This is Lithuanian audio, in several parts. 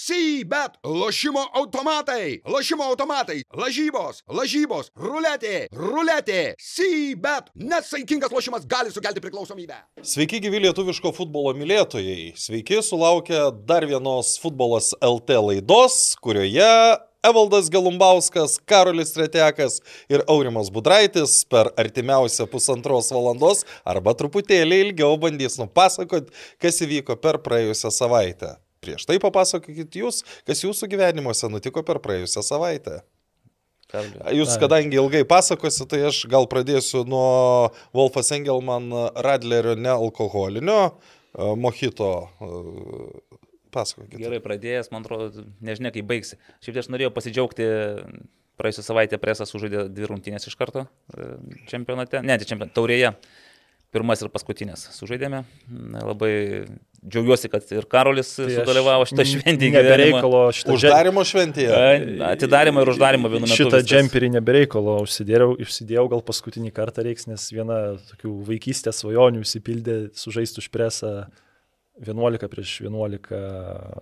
Sybet, lošimo automatai, lošimo automatai, lažybos, lažybos, ruletė, ruletė, Sybet. Nesaikingas lošimas gali sukelti priklausomybę. Sveiki gyvi lietuviško futbolo mylėtojai. Sveiki sulaukę dar vienos futbolas LT laidos, kurioje Evaldas Gelumbauskas, Karolis Tretekas ir Aurimas Budraitis per artimiausią pusantros valandos arba truputėlį ilgiau bandys nupasakot, kas įvyko per praėjusią savaitę. Prieš tai papasakokit jūs, kas jūsų gyvenimuose nutiko per praėjusią savaitę. Jūs, kadangi ilgai pasakosite, tai aš gal pradėsiu nuo Wolfas Engelman Radlerio nealkoholinio mojito Pasakokit. Gerai pradėjęs, man atrodo, nežinia, kaip baigsi. Šiaip tai aš norėjau pasidžiaugti, praėjusią savaitę presas sužaidė dvi rungtynės iš karto e, čempionate, ne, tai čempionate, taurėje. Pirmas ir paskutinės sužaidėme. Labai džiaugiuosi, kad ir Karolis tai sudalyvavo šitą šventį. Nebereikalo šitą uždarimo šventėje. Atidarimo ir uždarimo vienu metu. Šitą džemperį nebereikalo užsidėjau, užsidėjau gal paskutinį kartą reiks, nes viena tokių vaikystės svajonių įsipildė sužaistų už presą 11 prieš 11.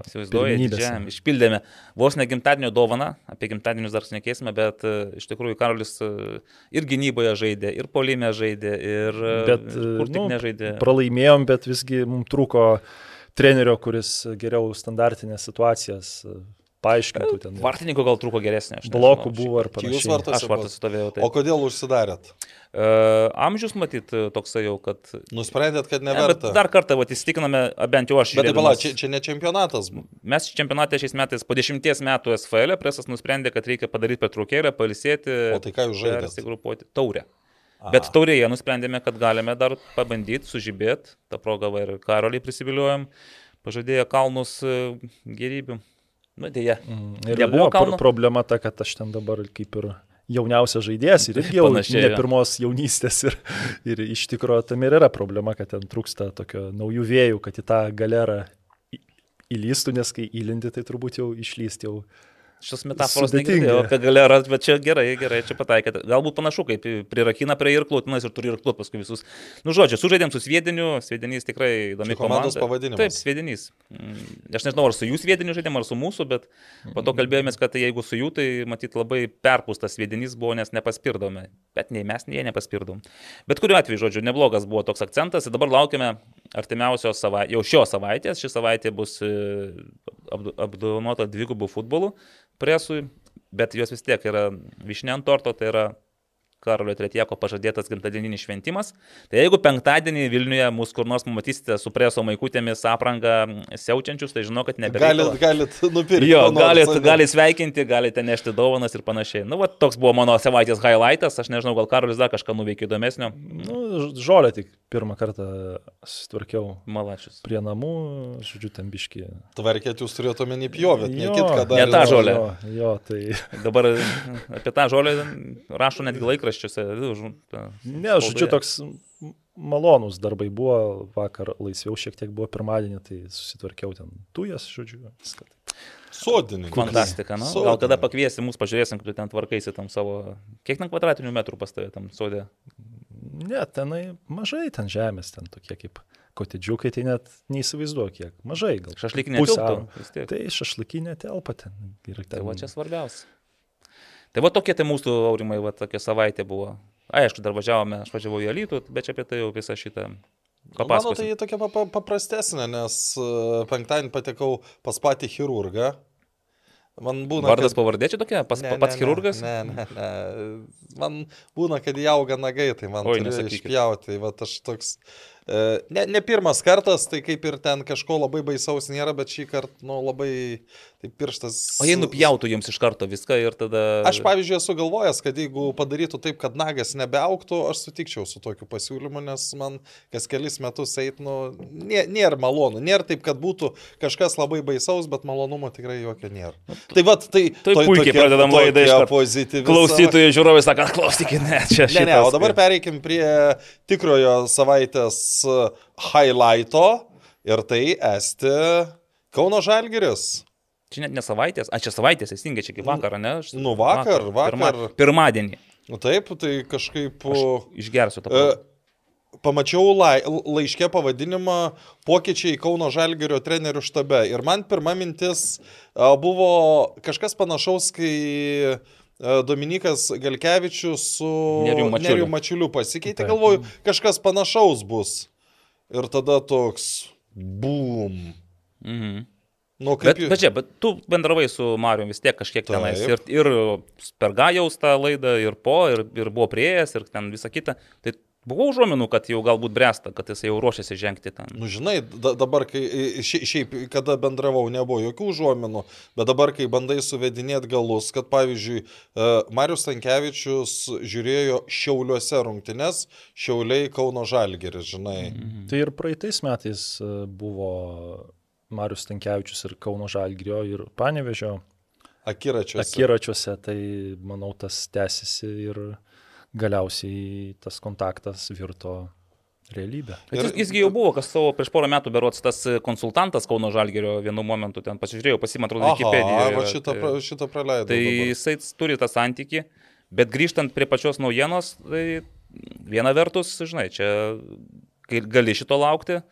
Įsivaizduojate, išpildėme vos ne gimtadienio dovaną, apie gimtadienius dar šnekėsime, bet uh, iš tikrųjų Karolis uh, ir gynyboje žaidė, ir polime žaidė, ir uh, bet, kur tik nu, nežaidė. Pralaimėjom, bet visgi mums trūko trenerio, kuris geriau standartinės situacijas paaiškintų ten. Vartininko gal trūko geresnė. Blokų buvo ar panašiai. Jūs vartas. Aš vartas stovėjau. Tai. O kodėl užsidarėt? Uh, amžius matyt toksai jau, kad... Nusprendėt, kad neverta. Ne, dar kartą vat, įsitikiname, bent jau aš. Bet tai pala, čia, čia ne čempionatas. Mes čempionate šiais metais po dešimties metų SFL e presas nusprendė, kad reikia padaryti petrukėlę, palisėti. O tai ką jūs žaidėte? Persigrupuoti taurę. Aha. Bet taurėje nusprendėme, kad galime dar pabandyti, sužibėti. Ta proga va ir Karolį prisiviliuojam. Pažadėjo kalnus e, gerybių. Nu, dėja. Mm, ir nebuvo kalno. Problema ta, kad aš ten dabar kaip ir jauniausias žaidėjas ir irgi jau Panašiai, ne pirmos jaunystės. Ir, ir iš tikrųjų tam ir yra problema, kad ten trūksta tokio naujų vėjų, kad į tą galerą įlystų, nes kai įlindi, tai turbūt jau išlysti jau Šios metaforos negirdėjau apie galerą, bet čia gerai, gerai, čia pataikėte. Galbūt panašu, kaip prirakina prie irkluotinas ir turi irkluot paskui visus. Nu, žodžiu, sužaidėm su Sviediniu, Sviedinys tikrai įdomi komanda. pavadinimas. Taip, Sviedinys. Mm, aš nežinau, ar su jų Sviediniu žaidėm, ar su mūsų, bet po to kalbėjomės, kad jeigu su jų, tai matyt labai perpūstas Sviedinys buvo, nes nepaspirdome. Bet nei mes, nei jie nepaspirdom. Bet kuriuo atveju, žodžiu, neblogas buvo toks akcentas ir dabar laukiame artimiausios savaitės, jau šios savaitės, ši savaitė bus e, apdovanota dvigubų futbolų presui, bet jos vis tiek yra višnė ant torto, tai yra Karolio Tretieko pažadėtas gimtadieninis šventimas. Tai jeigu penktadienį Vilniuje mūsų kur nors pamatysite su preso maikutėmis aprangą siaučiančius, tai žinau, kad nebe. Galit, galit nupirkti. Jo, galit, galit sveikinti, galite nešti dovanas ir panašiai. Nu, va, toks buvo mano savaitės highlightas, aš nežinau, gal Karolis dar kažką nuveikė įdomesnio. Nu, žolę tik pirmą kartą sutvarkiau. Malačius. Prie namų, žodžiu, ten biški. Tvarkėt jūs turėjote omeny pjovėt, ne kitką dar. Ne tą žolę. Jo, jo, tai. Dabar apie tą žolę rašo netgi laiką laikraščiuose. Ne, žodžiu, toks malonus darbai buvo, vakar laisviau šiek tiek buvo pirmadienį, tai susitvarkiau ten tujas, žodžiu, viską. Sodininkai. Fantastika, na. Nu? Gal kada pakviesi mus, pažiūrėsim, kaip tu ten tvarkaisi tam savo, kiek ten kvadratinių metrų pas tavę tam sodė? Ne, tenai mažai ten žemės, ten tokie kaip kotidžiukai, tai net neįsivaizduoju kiek. Mažai, gal. Šašlikinė telpa. Tai šašlikinė telpa ten... Tai va čia svarbiausia. Tai va tokie tai mūsų aurimai, va tokia savaitė buvo. Aišku, dar važiavome, aš važiavau į Alytų, bet čia apie tai jau visą šitą Manau, tai tokia paprastesnė, nes e, penktadienį patekau pas patį chirurgą. Man būna. Vardas kad... pavardė čia tokia, pas, ne, pats ne, chirurgas? Ne, ne, ne. Man būna, kad jauga nagai, tai man Oi, išpjauti. Tai va, aš toks ne, ne pirmas kartas, tai kaip ir ten kažko labai baisaus nėra, bet šį kartą, nu, labai tai pirštas. O jei nupjautų jums iš karto viską ir tada... Aš, pavyzdžiui, esu galvojęs, kad jeigu padarytų taip, kad nagas nebeauktų, aš sutikčiau su tokiu pasiūlymu, nes man kas kelis metus eit, nu, nė, nėra malonu. Nėra taip, kad būtų kažkas labai baisaus, bet malonumo tikrai jokio nėra. Tai vad, tai... Tai to, puikiai tokia, pradedam laidą iš pozityvių. Klausytojai, žiūrovai sako, klausykit, ne, čia. Ne, ne, o dabar pereikim prie tikrojo savaitės highlighto ir tai esti Kauno Žalgiris. Čia net ne savaitės, a čia savaitės, teisingai, čia kaip vakarą, ne? Aš, nu vakar, vakar. vakar. Pirma, pirmadienį. Nu taip, tai kažkaip... Aš išgersiu tą. Uh, pamačiau lai, laiškė pavadinimą Pokyčiai Kauno Žalgerio trenerių štabe. Ir man pirma mintis buvo kažkas panašaus, kai Dominikas Galkevičius su Neriu Mačiuliu, Neriu Mačiuliu pasikeitė, galvoju, kažkas panašaus bus. Ir tada toks bum. Mhm. Nu, bet, jūs... bet, čia, bet tu bendravai su Mariu vis tiek kažkiek Taip. tenais. Ir, ir per Gajaus tą laidą, ir po, ir, ir buvo prieėjęs, ir ten visa kita. Tai Buvo užuominų, kad jau galbūt bręsta, kad jis jau ruošiasi žengti ten. Nu, žinai, da, dabar, kai šiaip, kada bendravau, nebuvo jokių užuominų, bet dabar, kai bandai suvedinėti galus, kad pavyzdžiui, e, Marius Tankievičius žiūrėjo Šiauliuose rungtynes, Šiauliai Kauno Žalgeris, žinai. Mhm. Tai ir praeitais metais e, buvo Marius Tankievičius ir Kauno Žalgerio ir Panevežio. Akiračiuose. Akiračiuose, tai manau, tas tęsiasi ir galiausiai tas kontaktas virto realybė. Ir, jis, jisgi jau buvo, kas savo prieš porą metų berots tas konsultantas Kauno Žalgerio vienu momentu ten pasižiūrėjau, pasimatau Wikipediją. Va, šitą, pra, šitą praleidau. Tai dabar. jisai turi tą santyki, bet grįžtant prie pačios naujienos, tai viena vertus, žinai, čia gali šito laukti,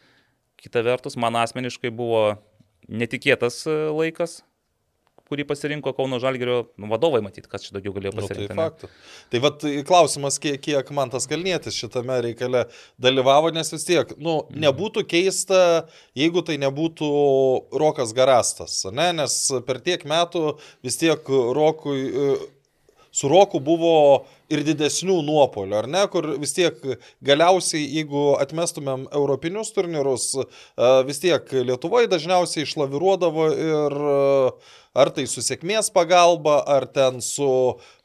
kita vertus, man asmeniškai buvo netikėtas laikas, kurį pasirinko Kauno Žalgerio nu, vadovai, matyt, kas čia daugiau galėjo pasirinkti. Nu, tai, faktų. tai vat, klausimas, kiek, kiek man tas kalnėtis šitame reikale dalyvavo, nes vis tiek, nu, mhm. nebūtų keista, jeigu tai nebūtų Rokas Garastas, ne? nes per tiek metų vis tiek Rokui su Roku buvo ir didesnių nuopolių, ar ne, kur vis tiek galiausiai, jeigu atmestumėm europinius turnyrus, vis tiek Lietuvoje dažniausiai išlaviruodavo ir ar tai su sėkmės pagalba, ar ten su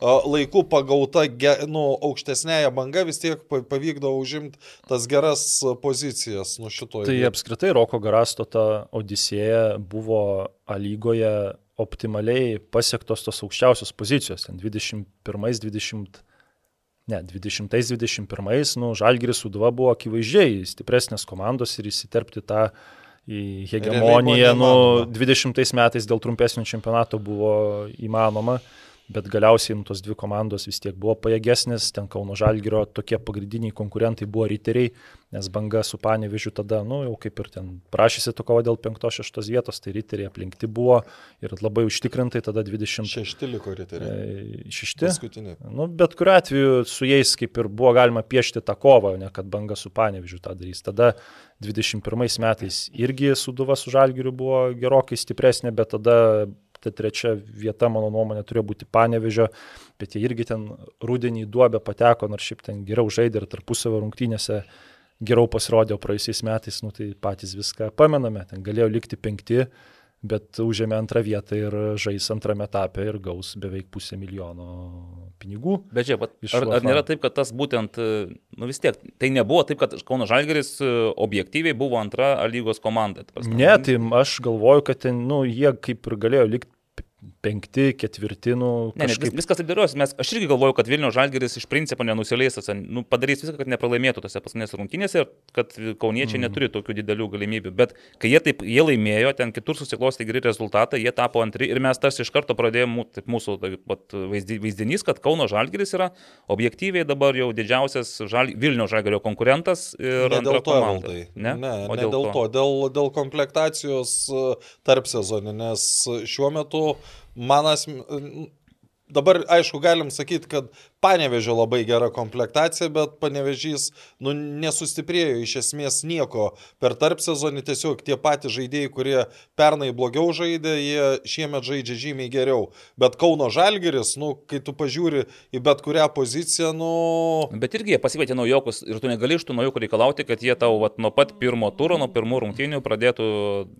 laiku pagauta nu, aukštesnėje banga, vis tiek pavykdavo užimti tas geras pozicijas nuo šito. Tai apskritai Roko Garasto ta Odisėja buvo A lygoje optimaliai pasiektos tos aukščiausios pozicijos, ten 21-20. Ne, 20-21, nu, Žalgiris Suduva buvo akivaizdžiai stipresnės komandos ir įsiterpti tą į hegemoniją, nu, 20 metais dėl trumpesnio čempionato buvo įmanoma bet galiausiai nu, tos dvi komandos vis tiek buvo pajėgesnės, ten Kauno Žalgirio tokie pagrindiniai konkurentai buvo riteriai, nes banga su Panevižiu tada, nu, jau kaip ir ten prašysi to kovo dėl 5-6 vietos, tai riteriai aplinkti buvo ir labai užtikrintai tada 20. Šešti liko riteriai. E, šešti. Paskutinį. Nu, bet kuriu atveju su jais kaip ir buvo galima piešti tą kovą, ne kad banga su Panevižiu tą darys. Tada 21 metais irgi suduva su Žalgiriu buvo gerokai stipresnė, bet tada ta trečia vieta, mano nuomonė, turėjo būti Panevežio, bet jie irgi ten rudenį duobę pateko, nors šiaip ten geriau žaidė ir tarpusavio rungtynėse geriau pasirodė praeisiais metais, nu tai patys viską pamename, ten galėjo likti penkti, bet užėmė antrą vietą ir žais antrame etape ir gaus beveik pusę milijono pinigų. Bet čia, ar, ar nėra taip, kad tas būtent, nu vis tiek, tai nebuvo taip, kad Kauno Žalgeris e, objektyviai buvo antra lygos komanda? Ne, tai aš galvoju, kad ten, nu, jie kaip ir galėjo likti penkti, ketvirti, nu... Ne, kažkaip... ne, viskas taip dėlios. Mes, aš irgi galvoju, kad Vilnių Žalgeris iš principo nenusileis, nu, padarys viską, kad nepralaimėtų tose paskutinėse rungtynėse ir kad kauniečiai mm. neturi tokių didelių galimybių. Bet kai jie taip, jie laimėjo, ten kitur susiklosti geri rezultatai, jie tapo antri ir mes tarsi iš karto pradėjome, taip mūsų taip, vaizdinys, kad Kauno Žalgeris yra objektyviai dabar jau didžiausias žal... Vilnių Žalgerio konkurentas. Ne dėl to, Valdai. Ne, ne, o ne dėl, dėl to, dėl, dėl komplektacijos e, tarp sezoninės šiuo metu manas, dabar aišku galim sakyti, kad Panevežio labai gera komplektacija, bet Panevežys nu, nesustiprėjo iš esmės nieko per tarp sezonį, tiesiog tie patys žaidėjai, kurie pernai blogiau žaidė, jie šiemet žaidžia žymiai geriau. Bet Kauno Žalgeris, nu, kai tu pažiūri į bet kurią poziciją, nu... Bet irgi jie pasikvietė naujokus ir tu negali iš tų naujokų reikalauti, kad jie tau vat, nuo pat pirmo turo, nuo pirmų rungtynių pradėtų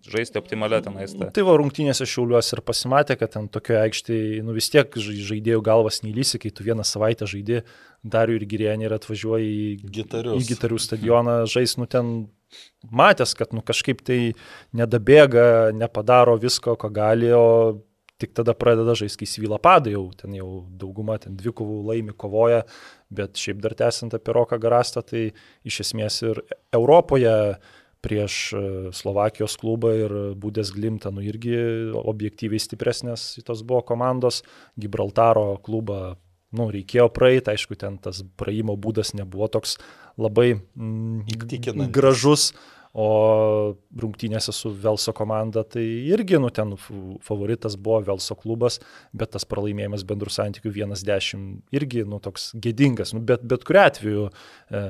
žaisti optimalią tenais. Ta. Tai va rungtynėse šiauliuosi ir pasimatė, kad ten tokioje aikštėje, nu vis tiek žaidėjų galvas neįlysi, kai tu vieną savaitę savaitę žaidži Darių ir Girienį ir atvažiuoji į, Gitarius. į Gitarių stadioną, žais, nu ten matęs, kad nu kažkaip tai nedabėga, nepadaro visko, ko gali, o tik tada pradeda žaisti, kai svyla pada jau, ten jau dauguma ten dvikovų laimi kovoja, bet šiaip dar tęsiant apie Roką Garastą, tai iš esmės ir Europoje prieš e, Slovakijos klubą ir Būdės Glimtą, nu irgi objektyviai stipresnės tos buvo komandos, Gibraltaro klubą nu, reikėjo praeiti, aišku, ten tas praeimo būdas nebuvo toks labai mm, gražus. O rungtynėse su Velso komanda tai irgi, nu, ten favoritas buvo Velso klubas, bet tas pralaimėjimas bendrų santykių 1-10 irgi, nu, toks gėdingas. Nu, bet, bet kuriu atveju, e,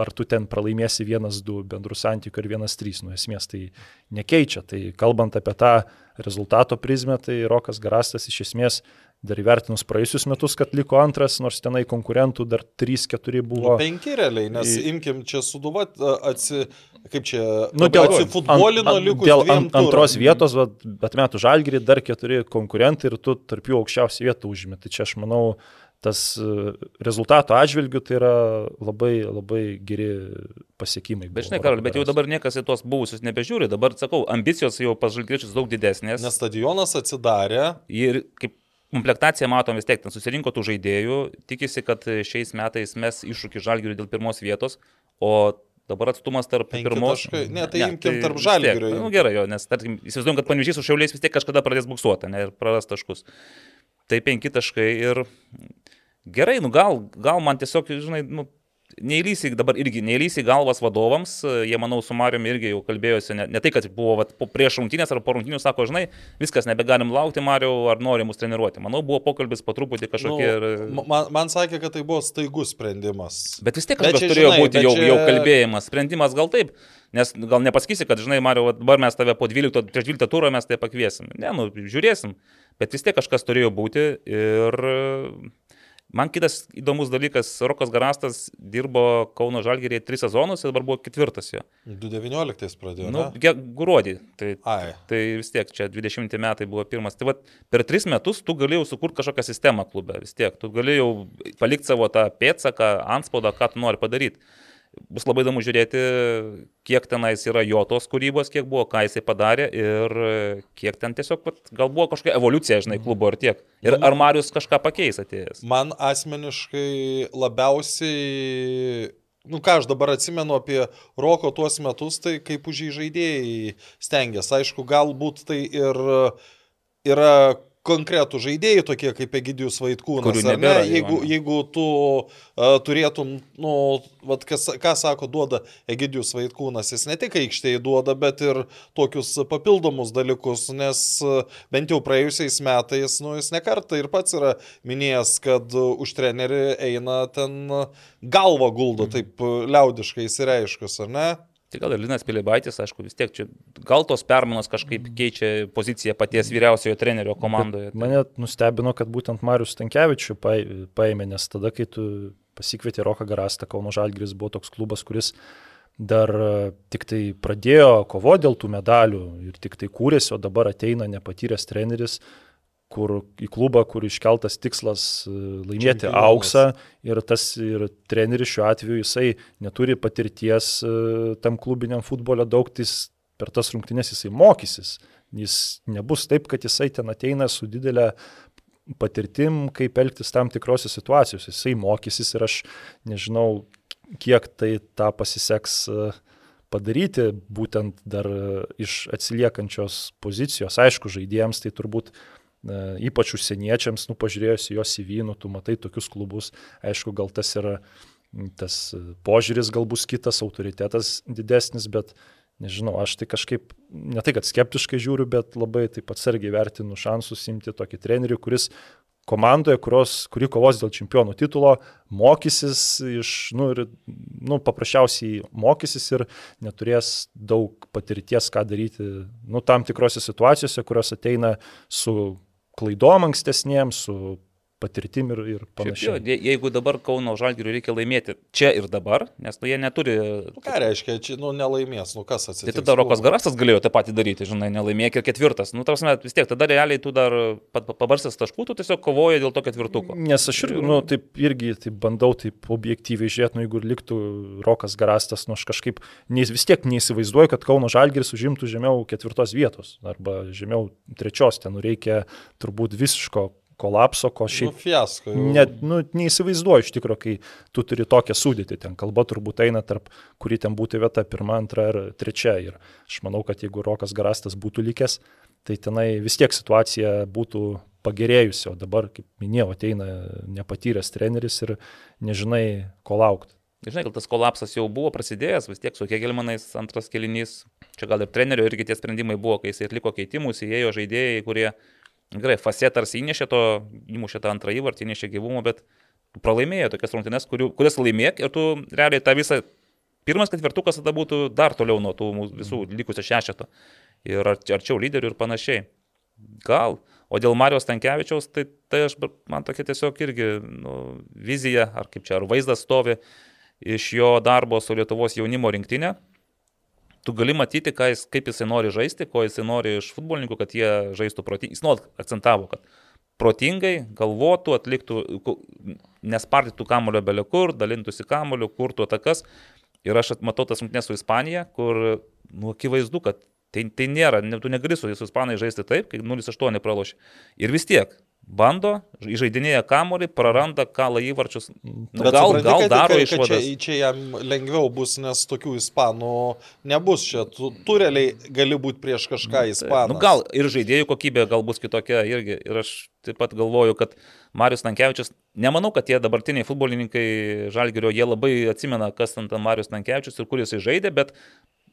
ar tu ten pralaimėsi 1-2 bendrų santykių ar 1-3, nu, esmės tai nekeičia. Tai kalbant apie tą rezultato prizmę, tai Rokas Garastas iš esmės dar įvertinus praėjusius metus, kad liko antras, nors tenai konkurentų dar 3-4 buvo. Nu, penki realiai, nes į... imkim čia suduvat, atsi, kaip čia, nu, dėl atsifutbolino likus. Dėl ant, antros vietos, bet metų žalgirį dar keturi konkurentai ir tu tarp jų aukščiausią vietą užimi. Tai čia aš manau, tas e, rezultato atžvilgių tai yra labai, labai geri pasiekimai. Bet žinai, Karol, bet jau dabar niekas į tuos buvusius nebežiūri. Dabar, sakau, ambicijos jau pas žalgriečius daug didesnės. Nes stadionas atsidarė. Ir kaip komplektaciją matom vis tiek, ten susirinko tų žaidėjų, tikisi, kad šiais metais mes iššūkį žalgiriui dėl pirmos vietos, o dabar atstumas tarp Penki pirmos. Taškai. Ne, tai ne, imkim tai tarp žalgirio. Na nu, gerai, jo, nes, tarkim, įsivaizduojam, kad pavyzdžiui su šiauliais vis tiek kažkada pradės buksuoti, ne, ir praras taškus. Tai penki taškai ir gerai, nu gal, gal man tiesiog, žinai, nu, neįlysi dabar irgi, neįlysi galvas vadovams, jie, manau, su Mariumi irgi jau kalbėjosi, ne, ne tai, kad buvo vat, prieš rungtynės ar po rungtynių, sako, žinai, viskas, nebegalim laukti Mario, ar nori mus treniruoti. Manau, buvo pokalbis po truputį kažkokie. Nu, ir... man, man sakė, kad tai buvo staigus sprendimas. Bet vis tiek kažkas turėjo žinai, būti jau, čia... jau kalbėjimas. Sprendimas gal taip, nes gal nepasakysi, kad, žinai, Mario, dabar mes tave po 12, prieš 12 turą mes tai pakviesim. Ne, nu, žiūrėsim. Bet vis tiek kažkas turėjo būti ir Man kitas įdomus dalykas, Rokas Garastas dirbo Kauno Žalgėrėje tris sezonus ir dabar buvo ketvirtas jo. 2019 pradėjo. Nu, gruodį. Tai, Ai. tai vis tiek čia 20 metai buvo pirmas. Tai va, per tris metus tu galėjai sukurti kažkokią sistemą klube. Vis tiek, tu galėjai palikti savo tą pėdsaką, antspaudą, ką tu nori padaryti bus labai įdomu žiūrėti, kiek tenais yra jo tos kūrybos, kiek buvo, ką jisai padarė ir kiek ten tiesiog, gal buvo kažkokia evoliucija, žinai, klubo ar tiek. Ir ar Marius kažką pakeis atėjęs? Man asmeniškai labiausiai nu ką aš dabar atsimenu apie Roko tuos metus, tai kaip už jį žaidėjai stengiasi. Aišku, galbūt tai ir yra konkretų žaidėjai, tokie kaip Egidijus Vaitkūnas. Nebėra, ne? jeigu, jeigu tu uh, turėtum, nu, vat, kas, ką sako, duoda Egidijus Vaitkūnas, jis ne tik aikštėje duoda, bet ir tokius papildomus dalykus, nes uh, bent jau praėjusiais metais, nu, jis nekarta ir pats yra minėjęs, kad uh, už trenerį eina ten galva guldo, mhm. taip liaudiškai įsireiškus, ar ne? Tai gal ir Linas Pilibaitis, aišku, vis tiek čia gal tos permainos kažkaip keičia poziciją paties vyriausiojo trenerio komandoje. Bet mane nustebino, kad būtent Marius Tankievičių paėmė, nes tada, kai tu pasikvietė Roką Garastą, Kauno Žalgris buvo toks klubas, kuris dar e, tik tai pradėjo kovo dėl tų medalių ir tik tai kūrėsi, o dabar ateina nepatyręs treneris, kur į klubą, kur iškeltas tikslas e, laimėti Čempionas. auksą ir tas ir treneris šiuo atveju jisai neturi patirties e, tam klubiniam futbole daug, tai per tas rungtynės jisai mokysis. Jis nebus taip, kad jisai ten ateina su didelė patirtim, kaip elgtis tam tikrose situacijose. Jisai mokysis ir aš nežinau, kiek tai tą pasiseks e, padaryti, būtent dar iš atsiliekančios pozicijos. Aišku, žaidėjams tai turbūt uh, ypač užsieniečiams, nu, pažiūrėjus į jos įvynų, tu matai tokius klubus, aišku, gal tas yra tas požiūris galbūt kitas, autoritetas didesnis, bet nežinau, aš tai kažkaip, ne tai kad skeptiškai žiūriu, bet labai taip atsargiai vertinu šansus imti tokį trenerių, kuris komandoje, kurios, kuri kovos dėl čempionų titulo, mokysis iš, nu, ir, nu, paprasčiausiai mokysis ir neturės daug patirties, ką daryti, nu, tam tikrose situacijose, kurios ateina su klaidom ankstesniem, su patirtim ir, ir panašiai. Šiaip, jo, jeigu dabar Kauno Žalgiriui reikia laimėti čia ir dabar, nes nu, jie neturi... Nu, ką reiškia, čia nu, nelaimės, nu kas atsitiks? Tai tada Rokas Garastas galėjo tą patį daryti, žinai, nelaimėk ir ketvirtas. Nu, tarsi, vis tiek, tada realiai tu dar pabarsęs taškų, tu tiesiog kovoji dėl to ketvirtuko. Nes aš irgi, nu, taip, irgi taip bandau taip objektyviai žiūrėti, nu, jeigu liktų Rokas Garastas, nu, aš kažkaip neis, vis tiek neįsivaizduoju, kad Kauno Žalgiris užimtų žemiau ketvirtos vietos arba žemiau trečios, ten nu, reikia turbūt visiško kolapso, ko šiaip... Nu, fiasko. Net, nu, neįsivaizduoju iš tikrųjų, kai tu turi tokią sudėtį, ten kalba turbūt eina tarp, kuri ten būtų vieta, pirma, antra ar trečia. Ir aš manau, kad jeigu Rokas Garastas būtų likęs, tai tenai vis tiek situacija būtų pagerėjusi, o dabar, kaip minėjau, ateina nepatyręs treneris ir nežinai, ko laukti. Žinai, gal tas kolapsas jau buvo prasidėjęs, vis tiek su Kegelmanais antras kelinys, čia gal ir trenerio irgi tie sprendimai buvo, kai jis atliko keitimus, įėjo žaidėjai, kurie, gerai, Fasė tarsi įnešė to, įmušė tą antrą įvartį, įnešė gyvumo, bet pralaimėjo tokias rungtynes, kurias laimėk ir tu realiai tą visą, pirmas ketvirtukas tada būtų dar toliau nuo tų visų likusio šešeto ir arčiau lyderių ir panašiai. Gal. O dėl Marijos Tankievičiaus, tai, tai aš, man tokia tiesiog irgi nu, vizija, ar kaip čia, ar vaizdas stovi iš jo darbo su Lietuvos jaunimo rinktinė. Tu gali matyti, jis, kaip jisai nori žaisti, ko jisai nori iš futbolininkų, kad jie žaistų protingai. Jis nuolat akcentavo, kad protingai galvotų, atliktų, nespardytų kamulio belekur, dalintųsi kamulio, kurtų atakas. Ir aš matau tas rungtynės su Ispanija, kur, nu, akivaizdu, kad Tai, tai nėra, tu negali su ispanai žaisti taip, kai 0-8 praloši. Ir vis tiek, bando, įžaidinėja kamolį, praranda kalą įvarčius. Nu, Bet gal, supranti, gal daro išvadas. Čia, čia jam lengviau bus, nes tokių ispanų nebus čia. Tu, tu realiai gali būti prieš kažką ispaną. Nu, gal ir žaidėjų kokybė gal bus kitokia irgi. Ir aš taip pat galvoju, kad Marius Nankievičius, nemanau, kad tie dabartiniai futbolininkai Žalgirio, jie labai atsimena, kas ten Marius Nankievičius ir kur jisai žaidė, bet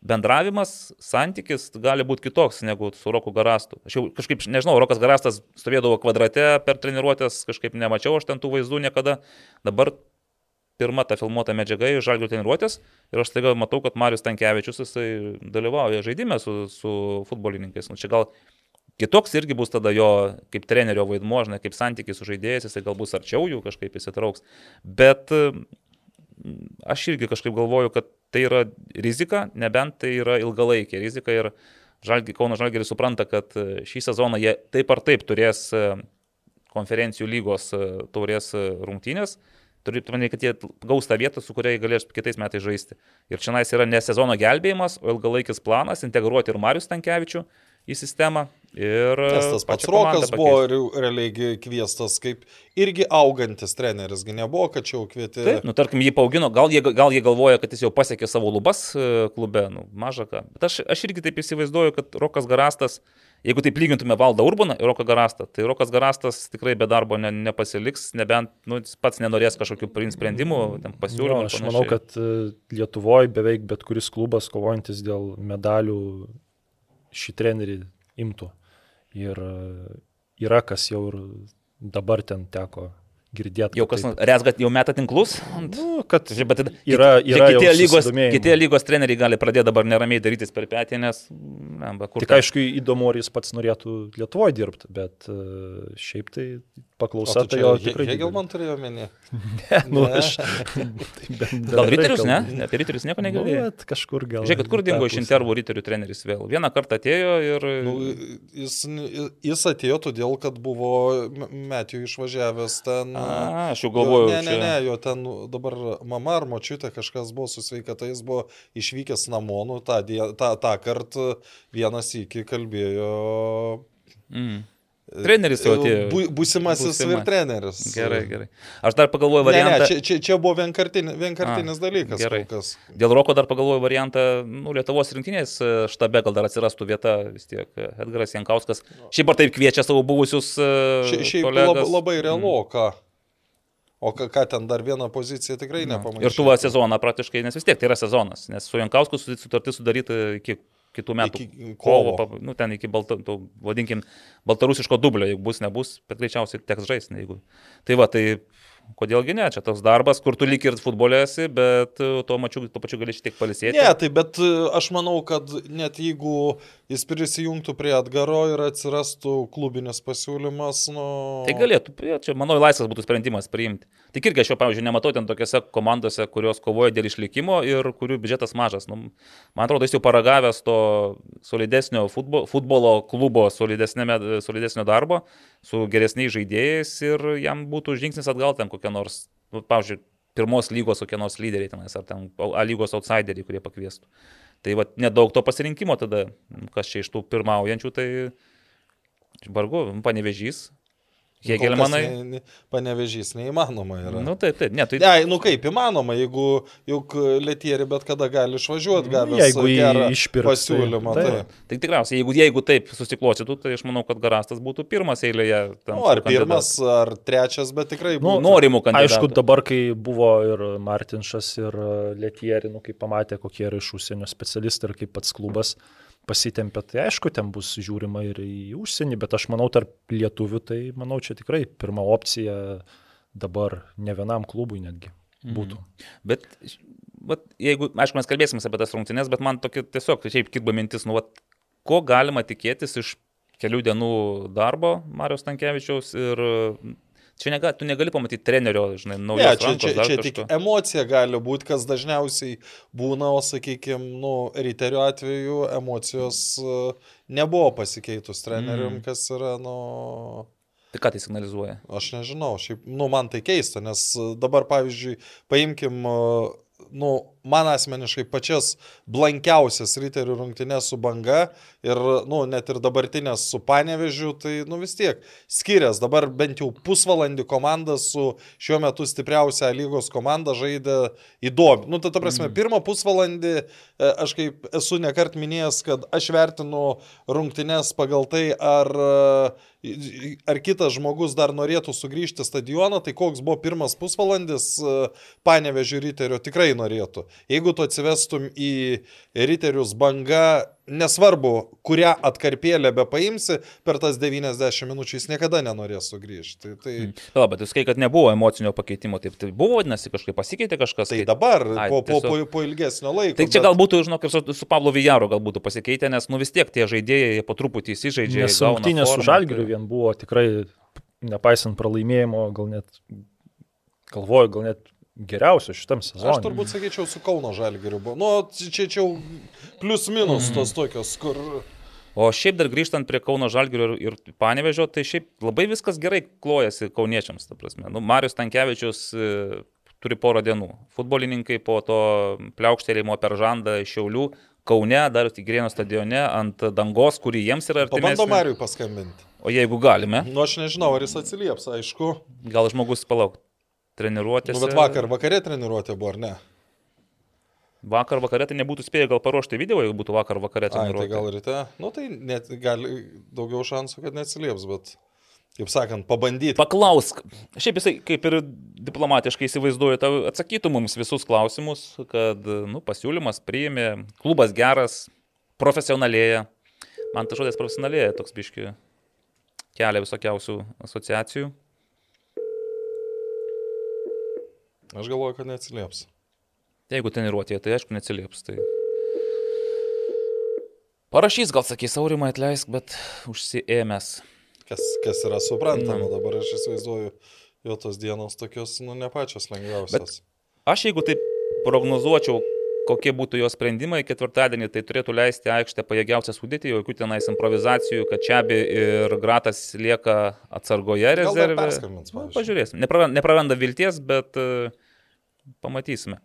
bendravimas, santykis gali būti kitoks negu su Roku Garastu. Aš jau kažkaip, nežinau, Rokas Garastas stovėdavo kvadrate per treniruotės, kažkaip nemačiau aš ten tų vaizdų niekada. Dabar pirma ta filmuota medžiaga iš žalgių treniruotės ir aš taiga matau, kad Marius Tankievičius jisai dalyvauja žaidime su, su futbolininkais. Nu, čia gal kitoks irgi bus tada jo kaip trenerio vaidmuo, žinai, kaip santykis su žaidėjais, jisai gal bus arčiau jų kažkaip įsitrauks. Bet aš irgi kažkaip galvoju, kad tai yra rizika, nebent tai yra ilgalaikė rizika ir Žalgi, Kauno Žalgeris supranta, kad e, šį sezoną jie taip ar taip turės e, konferencijų lygos e, taurės rungtynės. Turite manyti, kad jie gaus tą vietą, su kuria jie galės kitais metais žaisti. Ir čia yra ne sezono gelbėjimas, o ilgalaikis planas integruoti ir Marius Tankievičių į sistemą. Ir Nes tas pats Rokas buvo realiai kviestas kaip irgi augantis treneris, nebuvo, kad čia jau kvietė. Taip, nu tarkim, jį paaugino, gal jie, gal jie galvoja, kad jis jau pasiekė savo lubas e, klube, nu maža ką. Bet aš, aš irgi taip įsivaizduoju, kad Rokas Garastas, jeigu taip lygintume Valdą Urbaną ir Roką Garastą, tai Rokas Garastas tikrai be darbo ne, nepasiliks, nebent nu, pats nenorės kažkokių sprendimų, pasiūlymų. Jo, aš manau, kad e, Lietuvoje beveik bet kuris klubas kovojantis dėl medalių šį trenerį imtų. Ir e, yra kas jau ir dabar ten teko girdėti. Jau kas, Resgat jau meta tinklus? Nu, kad Žiūrėk, bet yra, yra kitie, lygos, kitie lygos treneriai gali pradėti dabar neramiai darytis per petį, nes... Ne, Tik ten? aišku, įdomu, ar jis pats norėtų Lietuvoje dirbti, bet uh, šiaip tai paklausa tai jo tikrai. Hegel man turėjo omeny. ne, nu ne. aš. gal Riterius, ne? Apie Riterius nieko negirdėjau. Nu, kažkur gal. Žiūrėk, kur dingo iš intervų Riterių treneris vėl. Vieną kartą atėjo ir... Nu, jis, jis atėjo todėl, kad buvo Metijų išvažiavęs ten. A, aš jau galvoju. Ne, ne, ne, jo ten dabar mama ar močiutė kažkas buvo su sveikata, jis buvo išvykęs namo, nu, tą, tą, tą kartą vienas iki kalbėjo. Mm Treneris jau atėjo. Bu, būsimasis Būsima. ir treneris. Gerai, gerai. Aš dar pagalvoju variantą. Ne, ne, čia, čia, čia buvo vienkartinis, vienkartinis A, dalykas. Gerai. Dėl Roko dar pagalvoju variantą, nu, Lietuvos rinktinės štabe gal dar atsirastų vieta vis tiek. Edgaras Jankauskas. Šiaip ar taip kviečia savo buvusius. E, Šia, šiaip kolegas. labai, labai realu, mm. ką. O ką, ką ten dar vieną poziciją tikrai nepamačiau. Ir tu va sezoną praktiškai, nes vis tiek tai yra sezonas, nes su Jankausku sutartis sudaryta iki kitų metų iki kovo, kovo nu, ten iki, balta, to, vadinkim, baltarusiško dublio, jeigu bus, nebus, bet greičiausiai teks žaisti. Jeigu... Tai va, tai kodėlgi ne, čia toks darbas, kur tu lyg ir futbolė esi, bet tuo, mačiu, tuo pačiu gali šiek tiek palisėti. Ne, tai bet aš manau, kad net jeigu jis prisijungtų prie atgaro ir atsirastų klubinis pasiūlymas, nu... Tai galėtų, čia manau, laisvas būtų sprendimas priimti. Tik irgi aš jau, pavyzdžiui, nematau ten tokiose komandose, kurios kovoja dėl išlikimo ir kurių biudžetas mažas. Nu, man atrodo, jis jau paragavęs to solidesnio futbolo, futbolo klubo solidesnio darbo su geresniais žaidėjais ir jam būtų žingsnis atgal ten kokia nors, nu, pavyzdžiui, pirmos lygos kokie nors lyderiai tenais, ar ten A lygos outsideriai, kurie pakviestų. Tai va, nedaug to pasirinkimo tada, kas čia iš tų pirmaujančių, tai vargu, panevežys, Hegelmanai. Ne, panevežys neįmanoma yra. Nu, taip, taip. Ne, tai... ne, nu kaip įmanoma, jeigu juk lėtieri bet kada gali išvažiuoti, Nu, gali jeigu jį išpirks, pasiūlymą. tai- Tai, Tai tikriausiai, jeigu, jeigu taip susiklostytų, tai aš manau, kad Garastas būtų pirmas eilėje. nu, ar tų kandidatų. pirmas, ar trečias, bet tikrai Nu, būtų. Norimų kandidatų. Aišku, dabar, kai buvo ir Martinšas, ir Lietieri, nu, kai pamatė, kokie yra iš užsienio specialistai ir kaip pats klubas pasitempė, tai aišku, ten bus žiūrima ir į užsienį, bet aš manau, tarp lietuvių, tai manau, čia tikrai pirma opcija dabar ne vienam klubui netgi būtų. Bet, bet jeigu, aišku, mes kalbėsim apie tas rungtynes, bet man tokia tiesiog, šiaip kirba mintis, nu, vat, ko galima tikėtis iš kelių dienų darbo Marijos Tankievičiaus ir čia nega, tu negali pamatyti trenerio, žinai, Ne, naujo. čia, čia, čia tik emocija gali būti, kas dažniausiai būna, o sakykime, nu, Riterio atveju emocijos e, nebuvo pasikeitus trenerium, Mm. kas yra, nu, Tai ką tai signalizuoja? Aš nežinau, šiaip, nu, man tai keista, nes dabar, pavyzdžiui, paimkim, e, nu, man asmeniškai pačias blankiausias riterių rungtynės su banga ir, nu, net ir dabartinės su panevežiu, tai, nu, vis tiek skiriasi. Dabar bent jau pusvalandį komanda su šiuo metu stipriausia lygos komanda žaidė įdomi. Nu, tai ta prasme, mm. pirmą pusvalandį e, aš kaip esu nekart minėjęs, kad aš vertinu rungtynės pagal tai, ar e, ar kitas žmogus dar norėtų sugrįžti stadioną, tai koks buvo pirmas pusvalandis panevežių riterio tikrai norėtų. Jeigu tu atsivestum į riterius banga, nesvarbu, kurią atkarpėlę be paimsi, per tas 90 minučių jis niekada nenorės sugrįžti. Tai, tai, Mm. Pala, bet jūs kai, kad nebuvo emocinio pakeitimo, taip tai buvo, vadinasi, kažkaip pasikeitė kažkas. tai dabar, Ai, po, po, po, tiesiog- po ilgesnio laiko. Tai čia bet- galbūt, žinok, ir su, su Pablo Vijaru gal būtų pasikeitę, nes nu vis tiek tie žaidėjai po truputį įsižaidžia. Rungtynės su Žalgiriu tai- vien buvo tikrai, nepaisant pralaimėjimo, gal net, galvoju, gal net geriausio šitam sezonui. Aš turbūt sakyčiau, su Kauno Žalgiriu. Nu, čia čia jau plius minus Mhm. tos tokios, kur... O šiaip dar grįžtant prie Kauno Žalgirio ir, ir Panevežio, tai šiaip labai viskas gerai klojasi kauniečiams, ta prasme. Nu, Marius Tankievičius e, turi porą dienų. Futbolininkai po to pliaukštelėjimo per žandą iš Šiaulių, Kaune, dar Tigrėno stadione, ant dangos, kuri jiems yra artimesnė. Pabandom Mariui paskambinti. O jeigu galime, Nu, aš nežinau, ar jis atsilieps, aišku. gal žmogus palauk. Treniruotės. Nu, bet vakar, vakarė treniruotė buvo, ar ne? Vakar vakarė tai nebūtų spėję gal paruošti video, jeigu būtų vakar vakarė Ai, tai treniruotė. gal ryte. Nu, tai net, gali daugiau šansų, kad neatsilieps, bet, kaip sakant, pabandyti. Paklausk. Šiaip jisai kaip ir diplomatiškai įsivaizduoja, tau atsakytų mums visus klausimus, kad nu, pasiūlymas priėmė, klubas geras, profesionalėja. Man tas žodis profesionalėja, toks biški kelia visokiausių asociacijų. Aš galvoju, kad neatsilieps. Jeigu treniruotėje, tai aišku neatsilieps. Tai... Parašys, gal sakys, aurimai atleisk, bet užsiemęs. Kas, kas yra suprantama, Na. dabar aš įsivaizduoju, jo tos dienos tokios, nu, ne pačios lengviausios. Aš jeigu taip prognozuočiau, kokie būtų jo sprendimai ketvirtadienį, tai turėtų leisti aikštę pajėgiausią sudėtį, jokių tenais improvizacijų, kad Čiabi ir Gratas lieka atsargoje perskambins, Nu, pažiūrėsim. Nepraranda, nepraranda vilties, bet uh, pamatysime.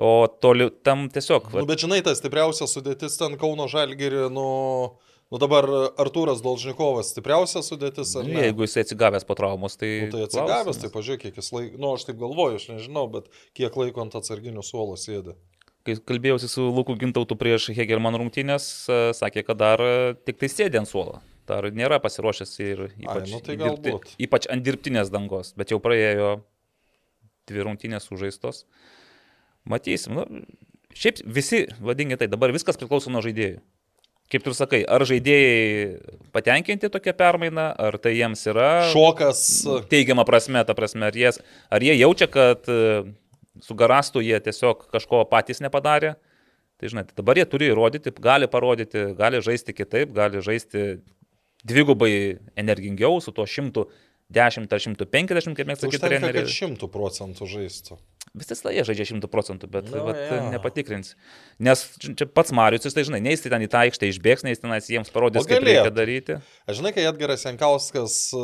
O toli tam tiesiog. Nu, bet žinai, ta stipriausia sudėtis ten Kauno Žalgiri, nu, nu dabar Artūras Dolžnikovas stipriausia sudėtis, ar ne? Jeigu jis atsigavęs po traumos, tai... Nu, tai atsigavęs, klausimas. tai pažiūrėk, kiek jis laiko, nu, aš taip galvoju, aš nežinau, bet kiek laiko ant atsarginių suolo sėdi. Kai kalbėjausi su Luku Gintautu prieš Hegelman rungtynės, e, sakė, kad dar e, tik tai sėdė ant suolo. Dar nėra pasiruošęs ir ypač, nu tai dirbti- ypač ant dirbtinės dangos, bet jau praėjo dvi rungtynės sužaistos. Matysim. Nu, šiaip visi, vadingi tai, dabar viskas priklauso nuo žaidėjų. Kaip tu sakai, ar žaidėjai patenkinti tokią permainą, ar tai jiems yra Šokas. teigiama prasme, ta prasme, ar, jas, ar jie jaučia, kad su garastu jie tiesiog kažko patys nepadarė. Tai žinai, tai dabar jie turi įrodyti, gali parodyti, gali žaisti kitaip, gali žaisti dvigubai energingiau su tuo 110 ar 150, kaip mes sakyti, Užtenka, kad treneriai. šimtų procentų žaistų. Visi slaje žaidžia 100 procentų, bet no, vat, ja. nepatikrins. Nes čia pats Marius, tai žinai, neįs ten į tą aikštę išbėgs, neįs ten jiems parodys, kaip reikia daryti. Aš žinai, kai Edgaras Jankauskas e,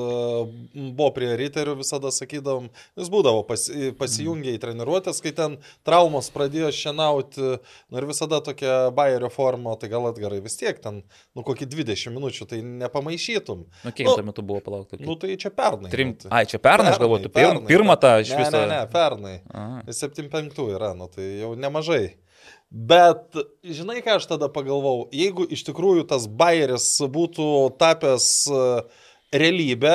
buvo prie Ryterių, visada sakydavom, jis būdavo pas, pasijungę į treniruotės, kai ten traumos pradėjo šienauti, nu ir visada tokia Bayerio forma, tai gal Edgarai vis tiek ten, nu kokį 20 minučių, tai nepamaišytum. Nu, kiek nu, tuo metu buvo palaukti? Nu, tai čia pernai. Trim... Nu, tai. Ai, čia pernai, pernai aš galvoju, pirmą pirma tą iš viso. Ne, ne, ne, pernai. Aha. 75 yra, nu tai jau nemažai. Bet žinai, ką aš tada pagalvojau, jeigu iš tikrųjų tas Bayeris būtų tapęs e, realybę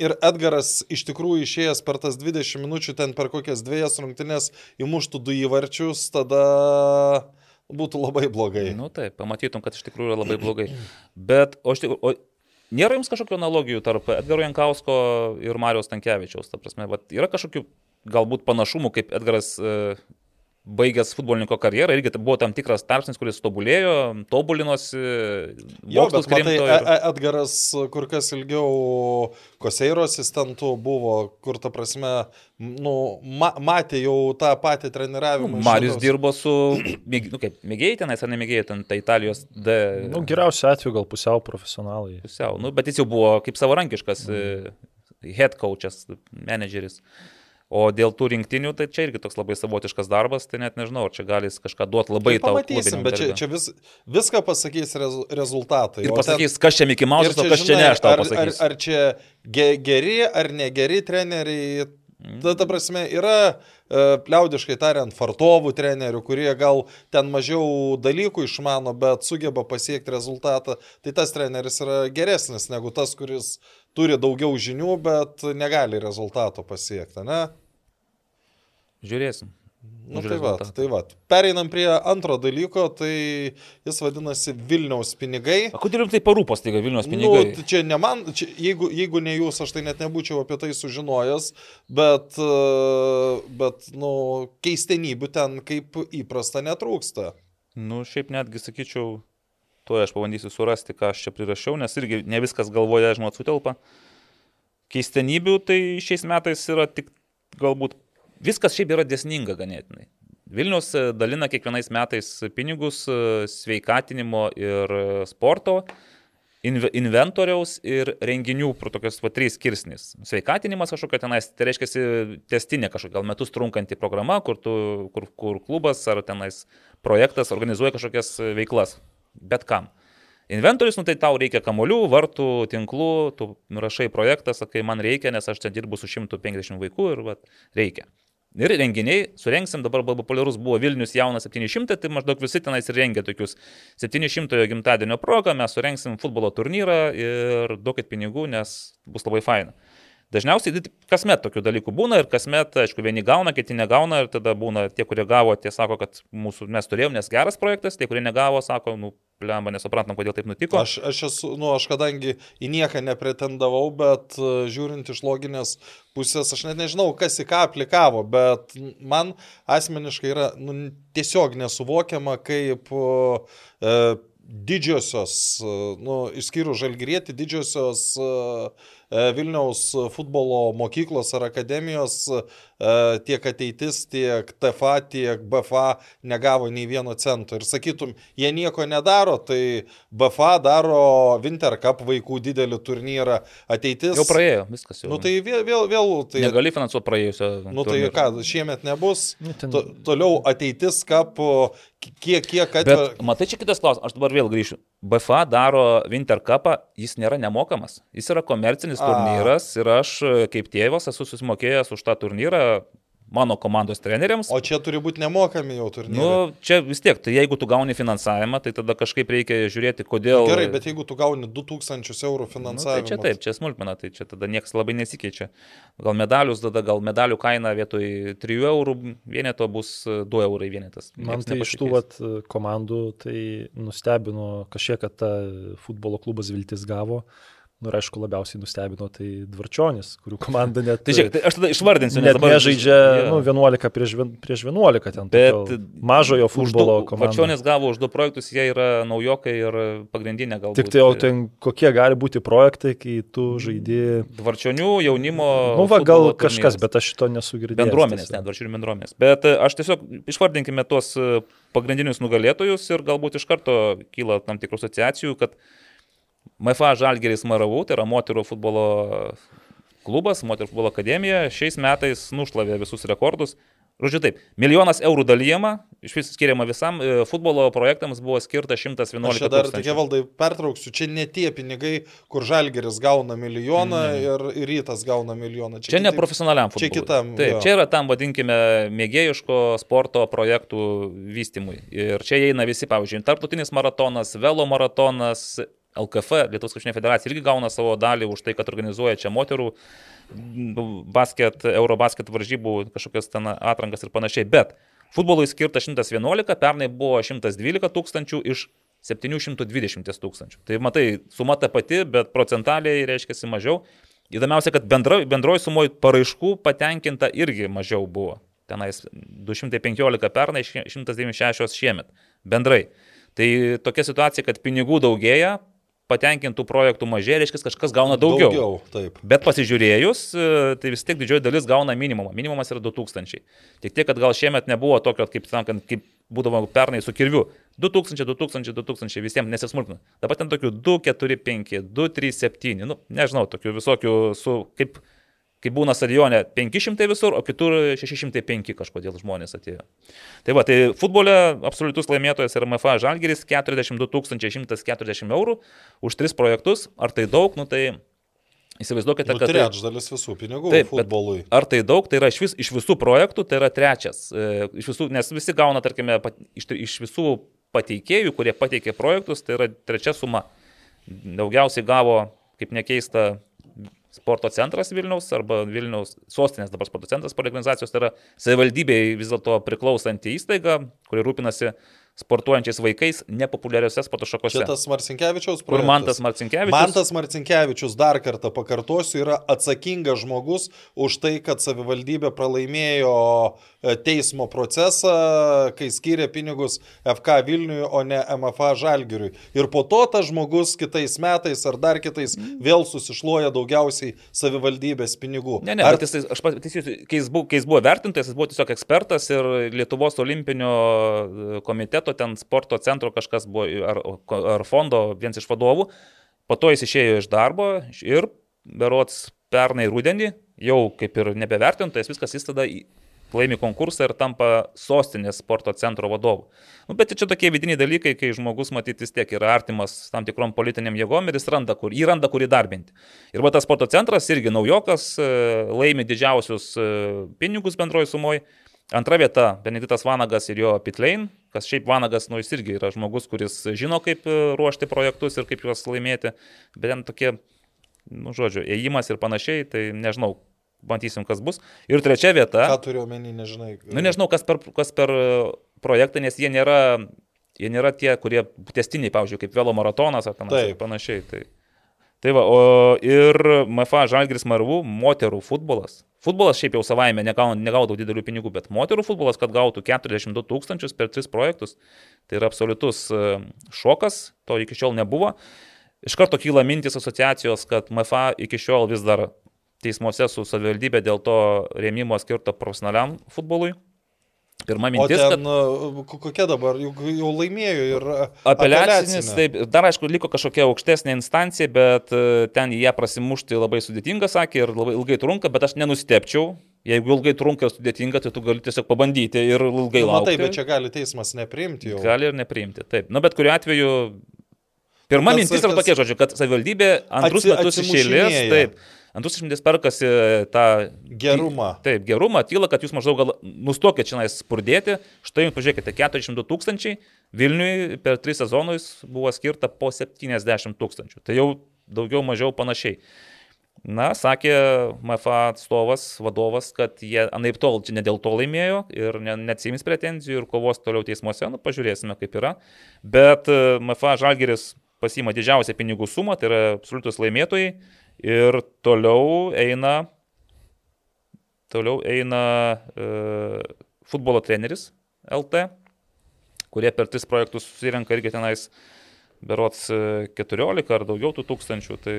ir Edgaras iš tikrųjų išėjęs per tas 20 minučių ten per kokias dviejas rungtynės įmuštų du įvarčius, tada būtų labai blogai. Nu taip, pamatytum, kad iš tikrųjų yra labai blogai. Bet, o, o nėra jums kažkokių analogijų tarp Edgaro Jankausko ir Marijos Tankievičiaus? Ta prasme, vat, yra kažkokių galbūt panašumų, kaip Edgaras e, baigęs futbolininko karjerą, irgi buvo tam tikras tarpsnis, kuris tobulėjo, tobulinosi. Jo, bet matai, ir... E, Edgaras kur kas ilgiau Koseiro asistentų buvo, kur ta prasme, nu, ma matė jau tą patį treniravimą. Nu, Marius šitos... dirbo su, nu, kaip, mėgėjai tenais, ar nemėgėjai ten, tai Italijos D. Nu, geriausiu atveju gal pusiau profesionalai. Pusiau, nu, bet jis jau buvo kaip savarankiškas mm. head coachas, menedžeris. O dėl tų rinktinių, tai čia irgi toks labai savotiškas darbas, tai net nežinau, ar čia gali kažką duoti labai tai tau. Pamatysim, bet čia, čia vis, viską pasakys rez, rezultatai. Ir pasakys, ten, kas čia Mickey Mouse, o kas žinai, čia ne, aš tau pasakysiu. Ar, ar, čia ge, geri ar negeri treneriai, ta, ta prasme, yra e, liaudiškai tariant, fartovų trenerių, kurie gal ten mažiau dalykų išmano, bet sugeba pasiekti rezultatą, tai tas treneris yra geresnis negu tas, kuris turi daugiau žinių, bet negali rezultato pasiekti, ne? Žiūrėsim. Nu, tai va, tai va. Pereinam prie antro dalyko, tai jis vadinasi Vilniaus pinigai. O kodėl jums tai parūpos, tai Vilniaus nu, pinigai? Nu, čia ne man, čia, jeigu, jeigu ne jūs, aš tai net nebūčiau apie tai sužinojęs, bet, bet nu, keistenybių ten kaip įprasta netrūksta. Nu, šiaip netgi sakyčiau, tuo aš pabandysiu surasti, ką aš čia prirašiau, nes irgi ne viskas galvoje, žinot, sutelpa. Keistenybių tai šiais metais yra tik galbūt Viskas šiaip yra desninga ganėtinai. Vilnius e, dalina kiekvienais metais pinigus e, sveikatinimo ir e, sporto, inventoriaus ir renginių, tokios va trys skirsnis. Sveikatinimas kažkokia tenais, tai reiškia testinė kažkokia, gal metus trunkanti programa, kur, tu, kur, kur klubas ar tenais projektas organizuoja kažkokias veiklas. Bet kam. Inventorius, nu tai tau reikia kamolių, vartų, tinklų, tu nurašai projektą, sakai, man reikia, nes aš čia dirbu su 150 vaikų ir va, reikia. Ir renginiai, surengsim, dabar populiarus buvo Vilnius jaunas 700, tai maždaug visi tenais ir rengia tokius 700 gimtadienio progą, mes surengsim futbolo turnyrą ir duokit pinigų, nes bus labai faina. Dažniausiai tai kasmet tokių dalykų būna ir kasmet, aišku, vieni gauna, kiti negauna ir tada būna tie, kurie gavo, tie sako, kad mūsų mes turėjom, nes geras projektas, tie, kurie negavo, sako, nu, lemba, nesuprantam, kodėl taip nutiko. Aš, aš esu, nu, aš kadangi į nieką nepretendavau, bet uh, žiūrint iš loginės pusės, aš net nežinau, kas į ką aplikavo, bet man asmeniškai yra nu, tiesiog nesuvokiama, kaip uh, didžiosios, uh, nu, išskyrus žalgrietį, didžiosios E, Vilniaus futbolo mokyklos ar akademijos e, tiek ateitis, tiek TFA, tiek BFA negavo nei vieno cento. Ir sakytum, jie nieko nedaro, tai BFA daro Winter Cup vaikų didelį turnyrą. Ateitis. Jau praėjo, viskas jau. Nu tai vėl, vėl, vėl tai... Negali finansuoti praėjusio. Nu tai turnyrą. ką, šiemet nebus. Nu, ten... to, toliau ateitis Cup kiek, kiek atveria. Bet matai, čia kitas klausimas, aš dabar vėl grįšiu. BFA daro Winter Cupą, jis nėra nemokamas, jis yra komercinis turnyras A. ir aš kaip tėvas esu susimokėjęs už tą turnyrą mano komandos treneriams. O čia turi būti nemokami jau turnyrai. Nu, čia vis tiek, tai jeigu tu gauni finansavimą, tai tada kažkaip reikia žiūrėti, kodėl. Gerai, bet jeigu tu gauni 2000 eurų finansavimą. Nu, tai čia taip, čia smulkmena, tai čia tada niekas labai nesikeičia. Gal medalius, tada gal medalių kaina vietoj 3 eurų vieneto bus 2 eurai vienetas. Man tai iš tų vat, komandų tai nustebino kažkiek, kad ta futbolo klubas Viltis gavo Nu ir aišku, labiausiai nustebino tai Dvarčionis, kurių komanda net... tai žiūrėk, tai aš tada išvardinsiu, nes dabar žaidžia yeah. nu, 11 prieš, prieš 11 ten. Bet mažojo futbolo du, komanda. Dvarčionis gavo už du projektus, jie yra naujokai ir pagrindinė galbūt. Tik tai jau ten kokie gali būti projektai, kai tu žaidži... Dvarčionių jaunimo... Nu, va, gal kažkas, turnyras. bet aš šito nesu girdėjęs. Bendruomenės, ne, dvarčionių bendruomenės. Bet e, aš tiesiog išvardinkime tuos e, pagrindinius nugalėtojus ir galbūt iš karto kyla tam tikrų asociacijų, kad MFA Žalgeris Maravų, tai yra moterų futbolo klubas, moterų futbolo akademija, šiais metais nušlavė visus rekordus. Žodžiu taip, milijonas eurų dalyjama, iš vis skiriama visam, e, futbolo projektams buvo skirta 111 eurų. Aš dar tokia valdai pertrauksiu, čia ne tie pinigai, kur Žalgeris gauna milijoną mm. ir, ir Rytas gauna milijoną. Čia, čia ne profesionaliam futbolui. Čia kitam. Taip, jo. čia yra tam, vadinkime, mėgėjiško sporto projektų vystimui. Ir čia įeina visi, pavyzdžiui, tarptautinis maratonas, velo maratonas, LKF, Lietuvos krepšinio federacija irgi gauna savo dalį už tai, kad organizuoja čia moterų basket, Eurobasket varžybų kažkokias ten atrankas ir panašiai. Bet futbolui skirta 111, pernai buvo 112 tūkstančių iš 720 tūkstančių. Tai matai, suma ta pati, bet procentaliai reiškia mažiau. Įdomiausia, kad bendroji bendroj sumoje paraiškų patenkinta irgi mažiau buvo. Tenais 215 pernai, 196 šiemet. Bendrai. Tai tokia situacija, kad pinigų daugėja, patenkintų projektų mažėja, reiškia, kažkas gauna daugiau. Daugiau, taip. Bet pasižiūrėjus, e, tai vis tiek didžioji dalis gauna minimumą. Minimumas yra 2000. Tik tiek, kad gal šiemet nebuvo tokio, kaip, sakant, kaip būdavo pernai su kirviu. 2000, 2000, 2000 visiems nesismulkina. Dabar ten tokių 2, 4, 5, 2, 3, 7, nu, nežinau, tokių visokių su, kaip kai būna stadione 500 visur, o kitur 605 kažkodėl žmonės atėjo. Tai va, tai futbole absoliutus laimėtojas yra MFA Žalgeris 42 140 eurų už tris projektus. Ar tai daug, nu tai Įsivaizduokite, nu, kad... Trečdalis visų pinigų taip, futbolui. Ar tai daug, tai yra iš, vis, iš visų projektų, tai yra trečias. E, iš visų, nes visi gauna, tarkime, pat, iš, iš visų pateikėjų, kurie pateikė projektus, tai yra trečia suma. Daugiausiai gavo, kaip nekeista, sporto centras Vilniaus arba Vilniaus sostinės dabar sporto centras po organizacijos, tai yra savivaldybei vis dėlto priklausanti įstaiga, kuri rūpinasi sportuojančiais vaikais nepopuliariuose sporto šakose. Šitas Marcinkievičiaus projektas. Kur Mantas Marcinkievičius? Mantas Marcinkievičius, dar kartą pakartosiu, yra atsakingas žmogus už tai, kad savivaldybė pralaimėjo e, teismo procesą, kai skiria pinigus FK Vilniui, o ne MFA Žalgiriui. Ir po to tas žmogus kitais metais ar dar kitais vėl susišluoja daugiausiai savivaldybės pinigų. Ne, ne, ar... jis, aš pataisysiu, kai, jis buvo vertintas, jis buvo tiesiog ekspertas ir Lietuvos olimpinio e, komiteto universiteto, ten sporto centro kažkas buvo, ar, ar fondo vienas iš vadovų. Po to jis išėjo iš darbo ir berots pernai rudenį, jau kaip ir nebevertintas, viskas jis tada laimi konkursą ir tampa sostinės sporto centro vadovu. Nu, bet čia tokie vidiniai dalykai, kai žmogus matyti vis tiek yra artimas tam tikrom politiniam jėgom ir jis randa, kur, jį randa, kur įdarbinti. Ir va tas sporto centras irgi naujokas, e, laimi didžiausius e, pinigus bendroji sumoji. Antra vieta - Benediktas Vanagas ir jo Pitlein, kas šiaip Vanagas, nu jis irgi yra žmogus, kuris žino, kaip e, ruošti projektus ir kaip juos laimėti, bet ten tokie, nu žodžiu, ėjimas ir panašiai, tai nežinau, matysim, kas bus. Ir trečia vieta. Ką turiu omeny, nežinai. Nu nežinau, kas per, kas per e, projektą, nes jie nėra, jie nėra tie, kurie testiniai, pavyzdžiui, kaip velo maratonas ar panašiai. Tai. Tai va, o ir MFA Žalgris Marvų moterų futbolas. Futbolas šiaip jau savaime negaudavo didelių pinigų, bet moterų futbolas, kad gautų 42 tūkstančius per tris projektus, tai yra absoliutus e, šokas, to iki šiol nebuvo. Iš karto kyla mintis asociacijos, kad MFA iki šiol vis dar teismuose su savivaldybė dėl to rėmimo skirto profesionaliam futbolui. Pirma mintis, o ten, kad... Kokia dabar, jau, jau laimėjo ir apeliacinis. Taip, dar aišku, liko kažkokia aukštesnė instancija, bet e, ten ją prasimušti labai sudėtinga, sakė, ir labai ilgai trunka, bet aš nenustepčiau. Jeigu ilgai trunka ir sudėtinga, tai tu gali tiesiog pabandyti ir ilgai nu, laukti. Taip, bet čia gali teismas nepriimti jau. Gali ir nepriimti, taip. Na, bet kuriu atveju Pirma tas, mintis yra tokia, žodžiu, kad savivaldybė antrus atsi, metus iš eilės, taip, Antrus išmintis perkasi tą gerumą. Taip, gerumą, tyla, kad jūs maždaug gal nustokit čia spurdėti. Štai jums pažiūrėkite, 400 tūkstančiai, Vilniui per 3 sezonus buvo skirta po 70 tūkstančių. Tai jau daugiau mažiau panašiai. Na, sakė MFA atstovas, vadovas, kad jie anaip tol čia ne dėl to laimėjo ir ne, neatsims pretenzijų ir kovos toliau teismuose, nu pažiūrėsime kaip yra. Bet MFA Žalgeris pasima didžiausią pinigų sumą, tai yra absoliutus laimėtojai. Ir toliau eina, toliau eina e, futbolo treneris LT, kurie per tris projektus susirenka irgi tenais berots 14 e, ar daugiau tų tūkstančių. Tai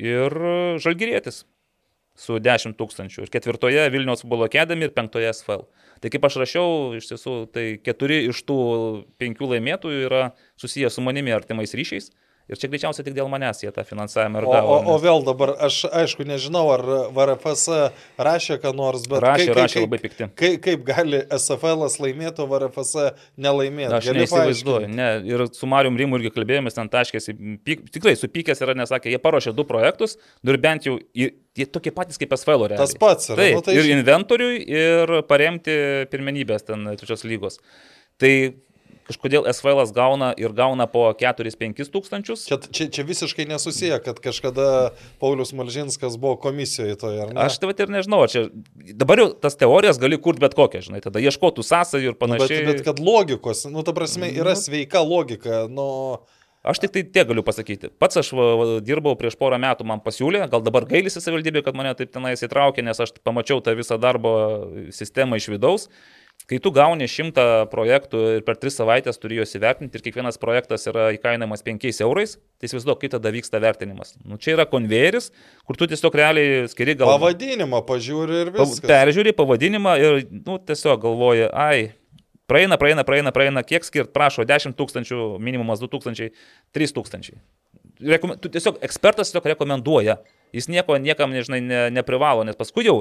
ir žalgyrėtis su 10 tūkstančių. Ir ketvirtoje Vilniaus futbolo akademija ir penktoje SFL. Tai kaip aš rašiau, iš tiesų, tai keturi iš tų penkių laimėtojų yra susiję su manimi artimais ryšiais. Ir čia greičiausiai tik dėl manęs jie tą finansavimą ir gavo. O, o, o vėl dabar, aš aišku nežinau, ar VRFS rašė ką nors, bet... Rašė, kaip, rašė labai pikti. Kaip, kaip gali SFL laimėti, o VRFS nelaimėti? Aš neįsivaizduoju. Ne, ir su Marium Rimu irgi kalbėjomės, ten taškėsi, pyk, tikrai supykęs yra, nesakė, jie paruošė du projektus, nu ir bent jau jie tokie patys kaip SFL. Realiai. Tas pats yra. Taip, nu, tai ir inventoriui, ir paremti pirmenybės ten trečios lygos. Tai kažkodėl SVL gauna ir gauna po 4-5 tūkstančius. Čia, čia, čia visiškai nesusiję, kad kažkada Paulius Malžinskas buvo komisijoje toje, ar ne? Aš tai ir nežinau, čia dabar jau tas teorijas gali kurti bet kokią, žinai, tada ieškotų sąsajų ir panašiai. Bet, bet kad logikos, nu ta prasme, yra mhm. sveika logika, nu... Aš tik tai tiek galiu pasakyti. Pats aš dirbau prieš porą metų, man pasiūlė, gal dabar gailisi savivaldybė, kad mane taip tenais įtraukė, nes aš pamačiau tą visą darbo sistemą iš vidaus. Kai tu gauni šimtą projektų ir per tris savaitės turi juos įvertinti ir kiekvienas projektas yra įkainamas 5 eurais, tai įsivaizduok, kaip tada vyksta vertinimas. Nu, čia yra konvejeris, kur tu tiesiog realiai skiri gal... Pavadinimą pažiūri ir viskas. Peržiūri pavadinimą ir nu, tiesiog galvoji, ai, praeina, praeina, praeina, praeina, kiek skirt, prašo, 10 tūkstančių, minimumas 2 tūkstančiai, 3 tūkstančiai. Rekom... Tu tiesiog ekspertas tiesiog rekomenduoja, jis nieko niekam, nežinai, ne, neprivalo, nes paskui jau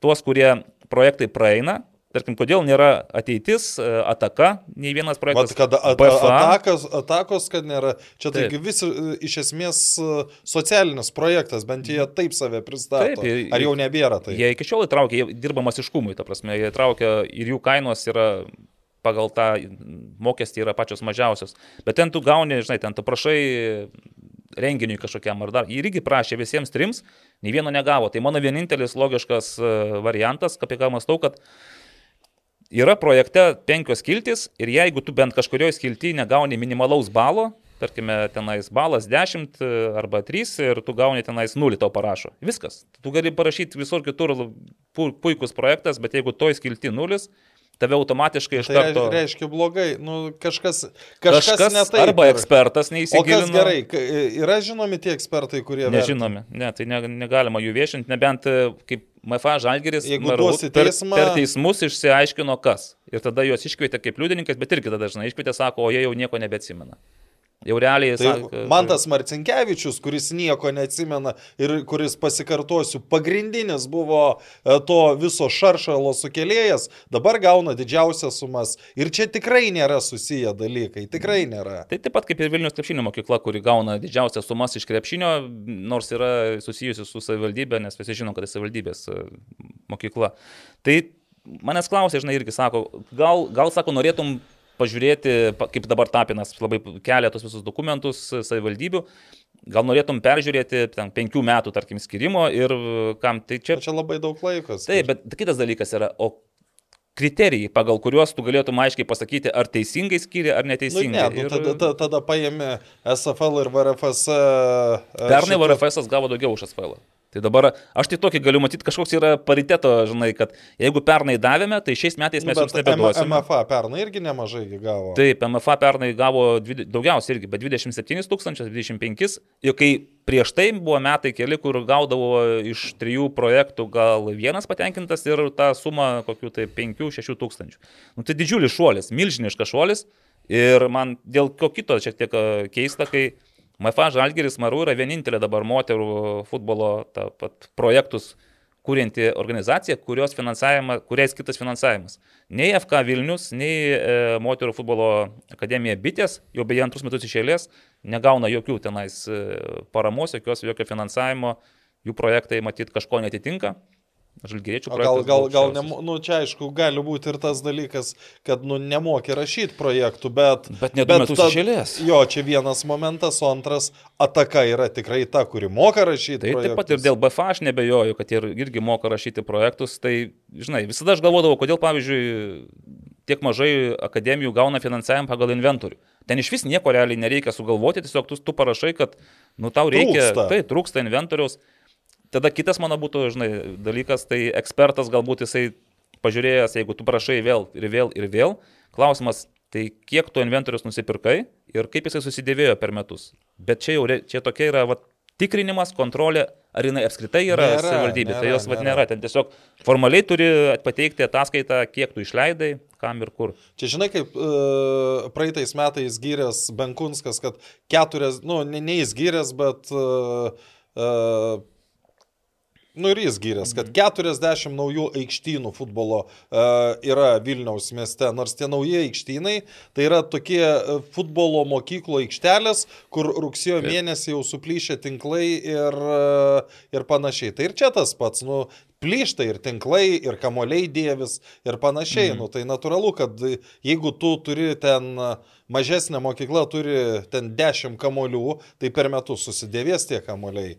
tuos, kurie projektai praeina, Tarkim, kodėl nėra ateitis, e, ataka, nei vienas projektas. Mat, kad at, atakos, atakos, kad nėra. Čia taigi vis iš esmės e, socialinis projektas, bent jie taip save pristato. Taip, Ar jau nebėra tai? Jie iki šiol įtraukia, jie dirba masiškumui, ta prasme, jie įtraukia ir jų kainos yra pagal tą mokestį yra pačios mažiausios. Bet ten tu gauni, žinai, ten tu prašai renginiui kažkokiam ar dar. Ir irgi prašė visiems trims, nei vieno negavo. Tai mano vienintelis logiškas e, variantas, apie ką mąstau, kad uh, yra projekte penkios kiltis ir jeigu tu bent kažkurioje skiltyje negauni minimalaus balo, tarkime, tenais balas 10 e, arba 3 ir tu gauni tenais 0 to parašo. Viskas. Tu gali parašyti visur kitur pu puikus projektas, bet jeigu toj skilti 0, tave automatiškai iš tai karto... Tai reiškia blogai, nu, kažkas, kažkas, kažkas ne taip. Arba ekspertas neįsigilino. O kas gerai, yra žinomi tie ekspertai, kurie... Nežinomi, vertina? ne, tai ne, negalima jų viešinti, nebent e, kaip MFA Žalgeris per, per teismus išsiaiškino kas. Ir tada juos iškvietė kaip liudininkas, bet irgi tada dažnai iškvietė, sako, o jie jau nieko nebeatsimena. Jau realiai. Tai sako, man tas Marcinkievičius, kuris nieko neatsimena ir kuris, pasikartosiu, pagrindinis buvo e, to viso šaršalo sukėlėjas, dabar gauna didžiausias sumas. Ir čia tikrai nėra susiję dalykai, tikrai nėra. Tai taip pat kaip ir Vilnius krepšinio mokykla, kuri gauna didžiausias sumas iš krepšinio, nors yra susijusi su savivaldybė, nes visi žino, kad tai savivaldybės e, mokykla. Tai manęs klausė, žinai, irgi sako, gal, gal sako, norėtum pažiūrėti, kaip dabar Tapinas labai kelia tos visus dokumentus savivaldybių, gal norėtum peržiūrėti ten penkių metų, tarkim, skirimo ir kam tai čia. Čia labai daug laikas. Taip, bet kitas dalykas yra, o kriterijai, pagal kuriuos tu galėtum aiškiai pasakyti, ar teisingai skiria, ar neteisingai. Nu, ne, nu, tada, tada, tada paėmė SFL ir VRFS. Pernai šitą... VRFS gavo daugiau už SFL. Tai dabar aš tai tokį galiu matyti, kažkoks yra pariteto, žinai, kad jeigu pernai davėme, tai šiais metais mes nu, jums nebeduosime. MFA pernai irgi nemažai gavo. Taip, MFA pernai gavo daugiausiai irgi, bet 27 tūkstančius, 25. Ir kai prieš tai buvo metai keli, kur gaudavo iš trijų projektų gal vienas patenkintas ir tą sumą kokių tai 5-6 tūkstančių. Nu, tai didžiulis šuolis, milžiniškas šuolis. Ir man dėl ko kito šiek tiek keista, kai MFA Žalgeris Maru yra vienintelė dabar moterų futbolo pat, projektus kūrinti organizacija, kurios kuriai skirtas finansavimas. Nei FK Vilnius, nei e, moterų futbolo akademija Bitės, jau beje antrus metus iš eilės, negauna jokių tenais e, paramos, jokios, jokio finansavimo, jų projektai matyt kažko netitinka. Žalgyriečių projektas. Gal, gal, gal ne, nu, čia aišku, gali būti ir tas dalykas, kad nu, nemokė rašyti projektų, bet... Bet neduotų išėlės. Jo, čia vienas momentas, o antras ataka yra tikrai ta, kuri moka rašyti. Tai projektus. taip pat ir dėl BFA aš nebejoju, kad ir, irgi moka rašyti projektus. Tai, žinai, visada aš galvodavau, kodėl, pavyzdžiui, tiek mažai akademijų gauna finansavimą pagal inventorių. Ten iš vis nieko realiai nereikia sugalvoti, tiesiog tu, tu parašai, kad, nu, tau reikia, trūksta. tai trūksta inventoriaus. Tada kitas mano būtų, žinai, dalykas, tai ekspertas galbūt jisai pažiūrėjęs, jeigu tu prašai vėl ir vėl ir vėl, klausimas, tai kiek tu inventorius nusipirkai ir kaip jisai susidėvėjo per metus. Bet čia jau čia tokia yra vat, tikrinimas, kontrolė, ar jinai apskritai yra nėra, savivaldybė. Tai nėra, tai jos vad nėra. Ten tiesiog formaliai turi pateikti ataskaitą, kiek tu išleidai, kam ir kur. Čia žinai, kaip uh, praeitais metais gyrės Benkunskas, kad keturias, nu, ne, ne jis gyrės, bet uh, uh, Nu ir jis gyrės, kad 40 naujų aikštynų futbolo uh, yra Vilniaus mieste, nors tie nauji aikštynai tai yra tokie uh, futbolo mokyklo aikštelės, kur rugsėjo mėnesį jau suplyšė tinklai ir, uh, ir panašiai. Tai ir čia tas pats, nu, plyšta ir tinklai, ir kamoliai dėvis ir panašiai. Mm. Nu, tai natūralu, kad jeigu tu turi ten mažesnė mokykla, turi ten 10 kamolių, tai per metus susidėvės tie kamoliai.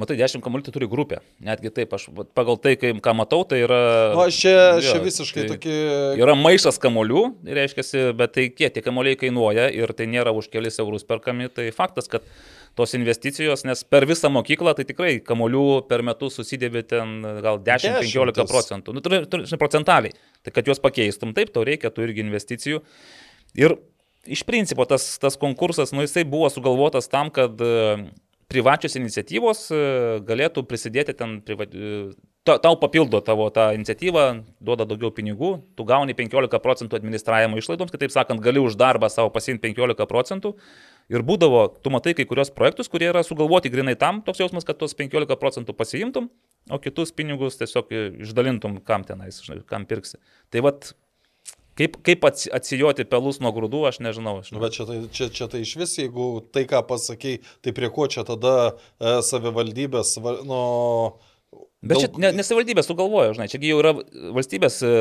Matai, 10 kamuolių tai turi grupę. Netgi taip, aš pagal tai, kai, ką matau, tai yra... Na, nu, aš čia, jo, čia visiškai tai tokie... Yra maišas kamuolių, reiškia, bet tai kiek tie kamuoliai kainuoja ir tai nėra už kelis eurus perkami, tai faktas, kad tos investicijos, nes per visą mokyklą tai tikrai kamuolių per metus susidėvi ten gal 10-15 procentų, nu, tai procentaliai. Tai kad juos pakeistum, taip, tau reikia tų irgi investicijų. Ir iš principo tas, tas konkursas, nu, jisai buvo sugalvotas tam, kad privačios iniciatyvos e, galėtų prisidėti ten, priva... E, tau papildo tavo tą iniciatyvą, duoda daugiau pinigų, tu gauni 15 procentų administravimo išlaidoms, kitaip sakant, gali už darbą savo pasimti 15 procentų. Ir būdavo, tu matai kai kurios projektus, kurie yra sugalvoti grinai tam, toks jausmas, kad tos 15 procentų pasiimtum, o kitus pinigus tiesiog išdalintum, kam tenais, kam pirksi. Tai vad Kaip, kaip atsijoti pelus nuo grūdų, aš nežinau. Aš nu, bet čia tai, čia, čia tai iš vis, jeigu tai, ką pasakėjai, tai prie ko čia tada e, savivaldybės, nu... Bet daug... čia nesavivaldybės sugalvojo, žinai, čiagi jau yra valstybės e,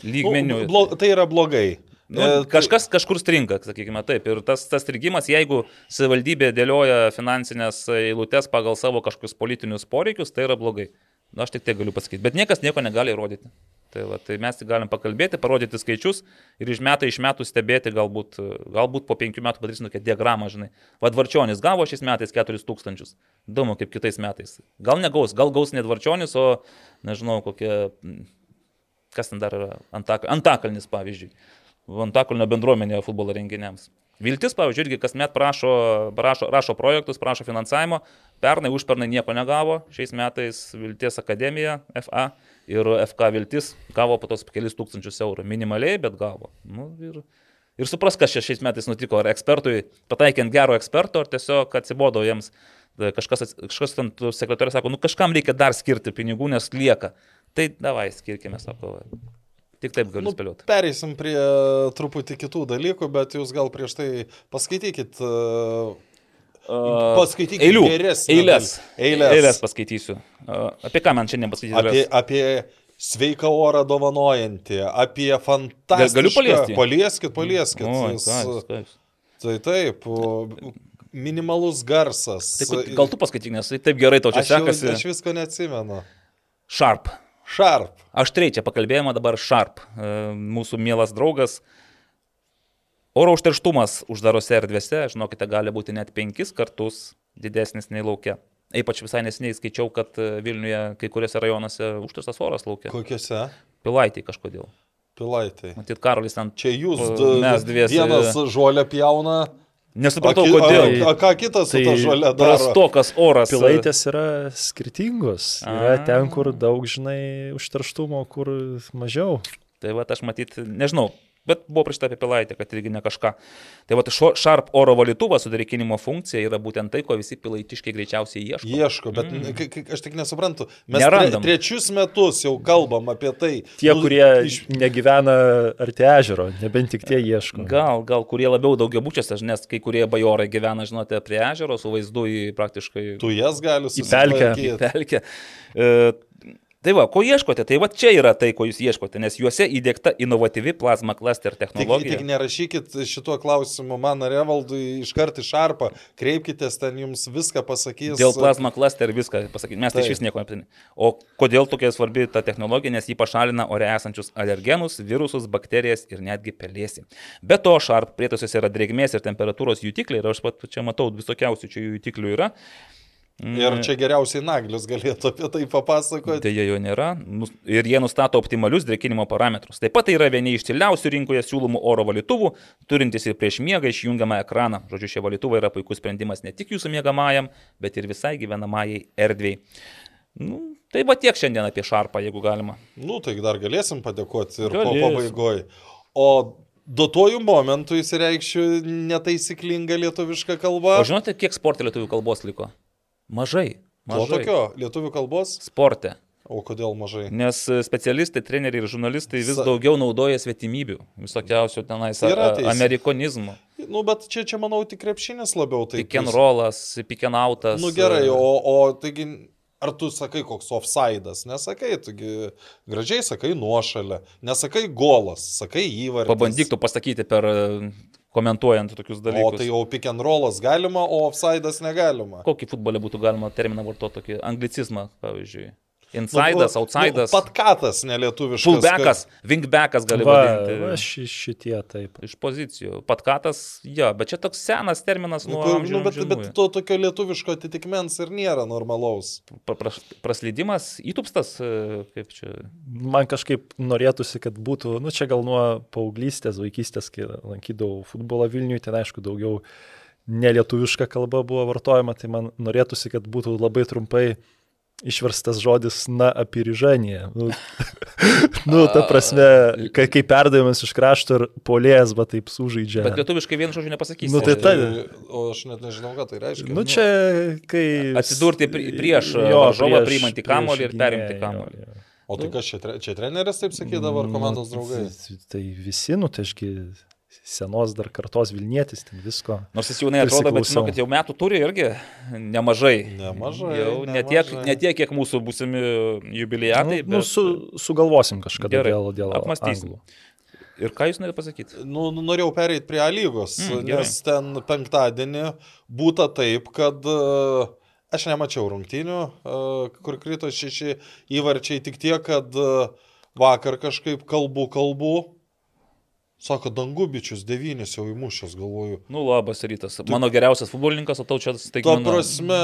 lygmenių. Nu, blo, tai yra blogai. Nu, e, kažkas kažkur stringa, sakykime taip. Ir tas, tas strigimas, jeigu savivaldybė dėlioja finansinės eilutes pagal savo kažkokius politinius poreikius, tai yra blogai. Na, aš tik tai galiu pasakyti. Bet niekas nieko negali įrodyti. Tai, va, tai mes tik galim pakalbėti, parodyti skaičius ir iš metų iš metų stebėti, galbūt, galbūt po penkių metų padarysim tokią diagramą, žinai. Vadvarčionis gavo šiais metais 4000. Įdomu, kaip kitais metais. Gal negaus, gal gaus ne Dvarčionis, o nežinau, kokie, kas ten dar yra, Antak, Antakalnis pavyzdžiui. Antakalnio bendruomenėje futbolo renginiams. Viltis, pavyzdžiui, irgi kasmet prašo, prašo, rašo projektus, prašo finansavimo. Pernai, užpernai nieko negavo. Šiais metais Vilties akademija, FA ir FK Viltis gavo po tos kelis tūkstančius eurų. Minimaliai, bet gavo. Nu, ir, ir supras, kas čia šiais metais nutiko. Ar ekspertui pataikiant gero eksperto, ar tiesiog atsibodo jiems. Kažkas, kažkas ten sekretorė sako, nu kažkam reikia dar skirti pinigų, nes lieka. Tai davai, skirkime, sako. Tik taip galiu nu, spėlioti. Pereisim prie truputį kitų dalykų, bet jūs gal prieš tai paskaitykit. Uh... Uh, Paskaitykite eilių. Eilės. Eilės. Eilės paskaitysiu. Uh, apie ką man šiandien pasakyti? Apie, apie sveiką orą dovanojantį, apie fantastišką. Galiu paliesti? Palieskit, palieskit. O, Jis, kas, kas. Tai taip, minimalus garsas. Tai, gal tu paskaityk, nes tai taip gerai tau čia aš sekasi. Jau, aš visko neatsimenu. Sharp. Sharp. Aštriai čia pakalbėjome dabar Sharp, e, mūsų mielas draugas. Oro užterštumas uždarose erdvėse, žinokite, gali būti net penkis kartus didesnis nei laukia. Ypač visai nesiniai skaičiau, kad e, Vilniuje kai kuriuose rajonuose užterstas oras laukia. Kokiuose? Pilaitai kažkodėl. Pilaitai. Matyt, Karolis ten. Čia jūs, mes dviesi. Vienas žuolę pjauna. Nesupratau, a, kodėl. A, a ką kitas tai su ta žalia daro? Prastokas oras. Pilaitės yra skirtingos. Yra a. ten, kur daug, žinai, užterštumo, kur mažiau. Tai va, aš matyt, nežinau, Bet buvo prieš tai apie pilaitę, kad irgi ne kažką. Tai va, Sharp oro valytuvas su drėkinimo funkcija yra būtent tai, ko visi pilaitiškai greičiausiai ieško. Ieško, bet mm. aš tik nesuprantu. Mes tre, trečius metus jau kalbam apie tai. Tie, nu, kurie iš... negyvena arti ežero, nebent tik tie ieško. Gal, gal kurie labiau daugia bučiasi, nes kai kurie bajorai gyvena, žinote, prie ežero su vaizdu į praktiškai... Tu jas gali susipažinti. Į pelkę. Į pelkę. E, Tai va, ko ieškote? Tai va čia yra tai, ko jūs ieškote, nes juose įdėkta inovatyvi plasma cluster technologija. Tik, tik nerašykit šituo klausimu man ar Evaldui iškart iš arpą, kreipkitės, ten jums viską pasakys. Dėl plasma cluster viską pasakys, mes tai iš vis nieko neaptarėme. O kodėl tokia svarbi ta technologija, nes jį pašalina ore esančius alergenus, virusus, bakterijas ir netgi pelėsi. Be to, šarp prietasuose yra drėgmės ir temperatūros jutikliai ir aš pat čia matau visokiausių čia jutiklių yra. Ir čia geriausiai Naglis galėtų apie tai papasakoti. Deja, jo nėra. Ir jie nustato optimalius drėkinimo parametrus. Taip pat tai yra vieni iš tyliausių rinkoje siūlomų oro valytuvų, turintys ir prieš miegą išjungiamą ekraną. Žodžiu, šie valytuvai yra puikus sprendimas ne tik jūsų miegamajam, bet ir visai gyvenamajai erdvėjai. Nu, tai va tiek šiandien apie šarpą, jeigu galima. Nu, tai dar galėsim padėkoti ir Galės. po pabaigoje. O duotojų momentų įsireikščiau netaisyklingą lietuvišką kalbą. O žinote, kiek sporto lietuvių kalbos liko? Mažai. mažai. O tokio lietuvių kalbos? Sporte. O kodėl mažai? Nes specialistai, treneriai ir žurnalistai vis Sa... daugiau naudoja svetimybių, visokiausių tenais amerikonizmų. Nu, bet čia, čia manau, tik krepšinis labiau. Pick and outas. Nu gerai, o, o taigi, ar tu sakai koks offside'as? Nesakai, taigi gražiai sakai nuošalę, nesakai golas, sakai įvartis. Pabandyk tu pasakyti per komentuojant tokius dalykus. O tai jau pick and rollas galima, o offside'as negalima. Kokį futbolę būtų galima terminą vartoti, tokį anglicizmą, pavyzdžiui? Insidas, nu, outsidas. Nu, patkatas nelietuviškas. Fullbackas, kad... wingbackas gali būti. Va, ši, šitie taip. Iš pozicijų. Patkatas, jo, bet čia toks senas terminas nuo... Nu, amžių, nu, bet, bet to tokio lietuviško atitikmens ir nėra normalaus. Pras, praslydimas, įtupstas, e, kaip čia. Man kažkaip norėtųsi, kad būtų, nu čia gal nuo paauglystės, vaikystės, kai lankydavau futbolą Vilniuje, ten aišku daugiau nelietuviška kalba buvo vartojama, tai man norėtųsi, kad būtų labai trumpai išverstas žodis na apirižanė. Nu, nu, ta prasme, kai, kai perdavimas iš krašto ir polės, bet taip sužaidžia. Bet lietuviškai vienu žodžiu nepasakysi. Nu, tai ta... O aš net nežinau, ką tai reiškia. Nu, čia, kai... Atsidurti prieš varžovą, priimantį kamolį ir perimti kamolį. O tai kas čia, čia treneris taip sakydavo, ar komandos draugai? Tai visi, nu, tai ašgi senos dar kartos Vilnietis, ten visko. Nors jis jaunai atrodo, bet žinau, kad jau metų turi irgi nemažai. Nemažai. Jau nemažai. Ne, tiek, ne tiek, kiek mūsų būsimi jubiliatai. Nu, nu bet... nu, su, sugalvosim kažkada gerai, dėl, dėl apmastysim. Ir ką jūs norite pasakyti? Nu, nu, norėjau pereiti prie A lygos, mm, gerai. nes ten penktadienį būta taip, kad uh, aš nemačiau rungtynių, uh, kur krito šeši įvarčiai, tik tiek, kad uh, vakar kažkaip kalbų kalbų Sako, dangubičius devynis jau įmušęs, galvoju. Nu, labas rytas. Mano geriausias futbolininkas, o tau čia staiga. Ta prasme,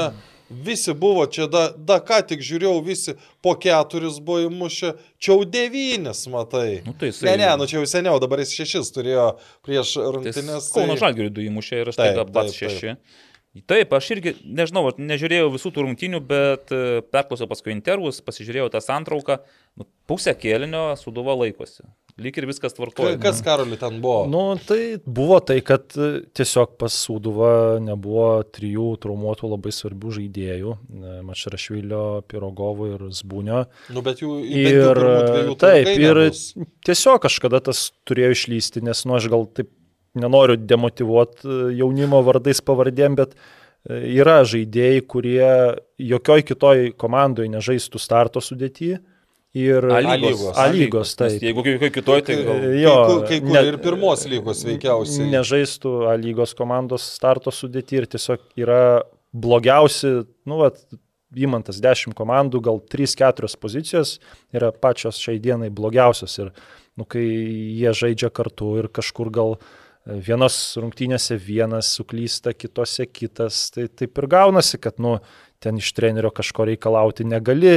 visi buvo čia, da, da ką tik žiūrėjau, visi po keturis buvo įmušę, čia jau devynis, matai. Nu, tai jisai... Ne, ne, nu čia jau seniau, dabar jis šešis turėjo prieš rungtynės. Tai... Kauno žalgirių du įmušė ir aš staiga pats šeši. Taip. Taip, aš irgi, nežinau, nežiūrėjau visų tų rungtynių, bet e, perklausiau paskui intervus, pasižiūrėjau tą santrauką, nu, pusę kėlinio suduva laikosi. Lyg ir viskas tvarkoja. Kas karoli ten buvo? Nu, tai buvo tai, kad e, tiesiog pas Sūduvą nebuvo trijų traumuotų labai svarbių žaidėjų e, - Mašrašvilio, Pirogovo ir Zbūnio. Nu, bet jų ir taip, ir tiesiog kažkada tas turėjo išlysti, nes, nu, aš gal taip nenoriu demotivuoti e, jaunimo vardais pavardėm, bet yra žaidėjai, kurie jokioj kitoj komandoje nežaistų starto sudėtyje Ir A lygos. A lygos, taip. Jeigu kai kitoj, tai gal. Jo, kai, kai kur ne, ir pirmos lygos veikiausiai. Nežaistų A lygos komandos starto sudėti ir tiesiog yra blogiausi, nu, vat, įmantas 10 komandų, gal 3-4 pozicijos yra pačios šiai dienai blogiausios. Ir nu, kai jie žaidžia kartu ir kažkur gal vienos rungtynėse vienas suklysta, kitose kitas, tai taip ir gaunasi, kad, nu, ten iš trenerio kažko reikalauti negali,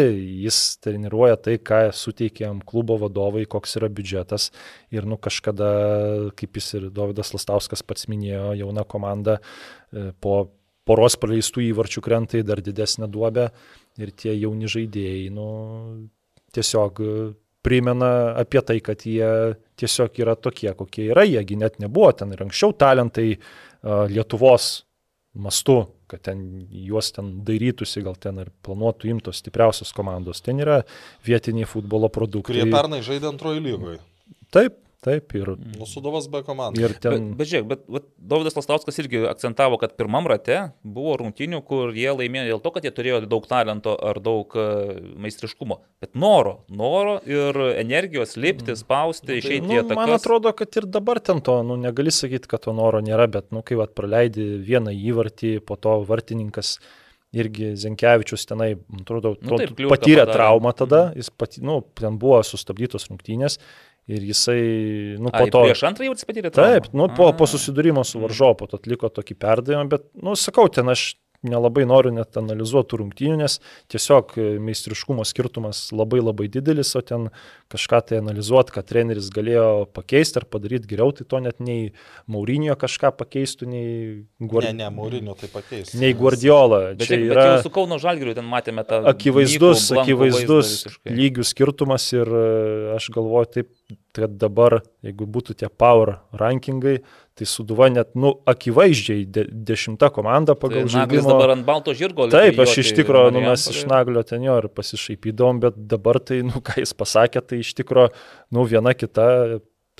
jis treniruoja tai, ką suteikė jam klubo vadovai, koks yra biudžetas. Ir nu kažkada, kaip jis ir Davidas Lastauskas pats minėjo, jauna komanda e, po poros praleistų įvarčių krenta į dar didesnę duobę. Ir tie jauni žaidėjai nu, tiesiog primena apie tai, kad jie tiesiog yra tokie, kokie yra, jiegi net nebuvo ten ir anksčiau talentai uh, Lietuvos mastu kad ten juos ten darytųsi, gal ten ir planuotų imtos stipriausios komandos. Ten yra vietiniai futbolo produktai. Kurie pernai žaidė antroji lygoje. Taip, Taip, ir. Nu, sudovas be komandos. Ir ten... Bet, bet žiūrėk, bet, bet Davidas Lastauskas irgi akcentavo, kad pirmam rate buvo rungtinių, kur jie laimėjo dėl to, kad jie turėjo daug talento ar daug e, meistriškumo. Bet noro, noro ir energijos lipti, mm. spausti, nu, tai, išeiti nu, Man atrodo, kad ir dabar ten to, nu, negali sakyti, kad to noro nėra, bet, nu, kai vat praleidi vieną įvartį, po to vartininkas irgi Zenkevičius tenai, man atrodo, nu, taip, patyrė padarė. traumą tada, mhm. jis pati, nu, ten buvo sustabdytos rungtynės Ir jisai, nu, po Ai, to... Prieš antrąjį jau patyrė tą. Taip, nu, po, po susidūrimo su varžovu, po to atliko tokį perdavimą, bet, nu, sakau, ten aš nelabai noriu net analizuoti rungtynių, nes tiesiog e, meistriškumo skirtumas labai labai didelis, o ten kažką tai analizuoti, kad treneris galėjo pakeisti ar padaryti geriau, tai to net nei Maurinio kažką pakeistų, nei Guardiola. Ne, ne, Maurinio tai pakeistų. Nei Guardiola. Bet, Čia yra... Bet su Kauno Žalgiriu ten matėme tą... Akivaizdus, mykų, akivaizdus lygių skirtumas ir e, aš galvoju taip, kad dabar, jeigu būtų tie power rankingai, tai Suduva net, nu, akivaizdžiai de, dešimta komanda pagal tai žaidimą. dabar ant balto žirgo. Taip, aš iš tikrųjų, nu, mes iš Naglio ten jo ir pasišaipydom, bet dabar tai, nu, ką jis pasakė, tai iš tikrųjų, nu, viena kita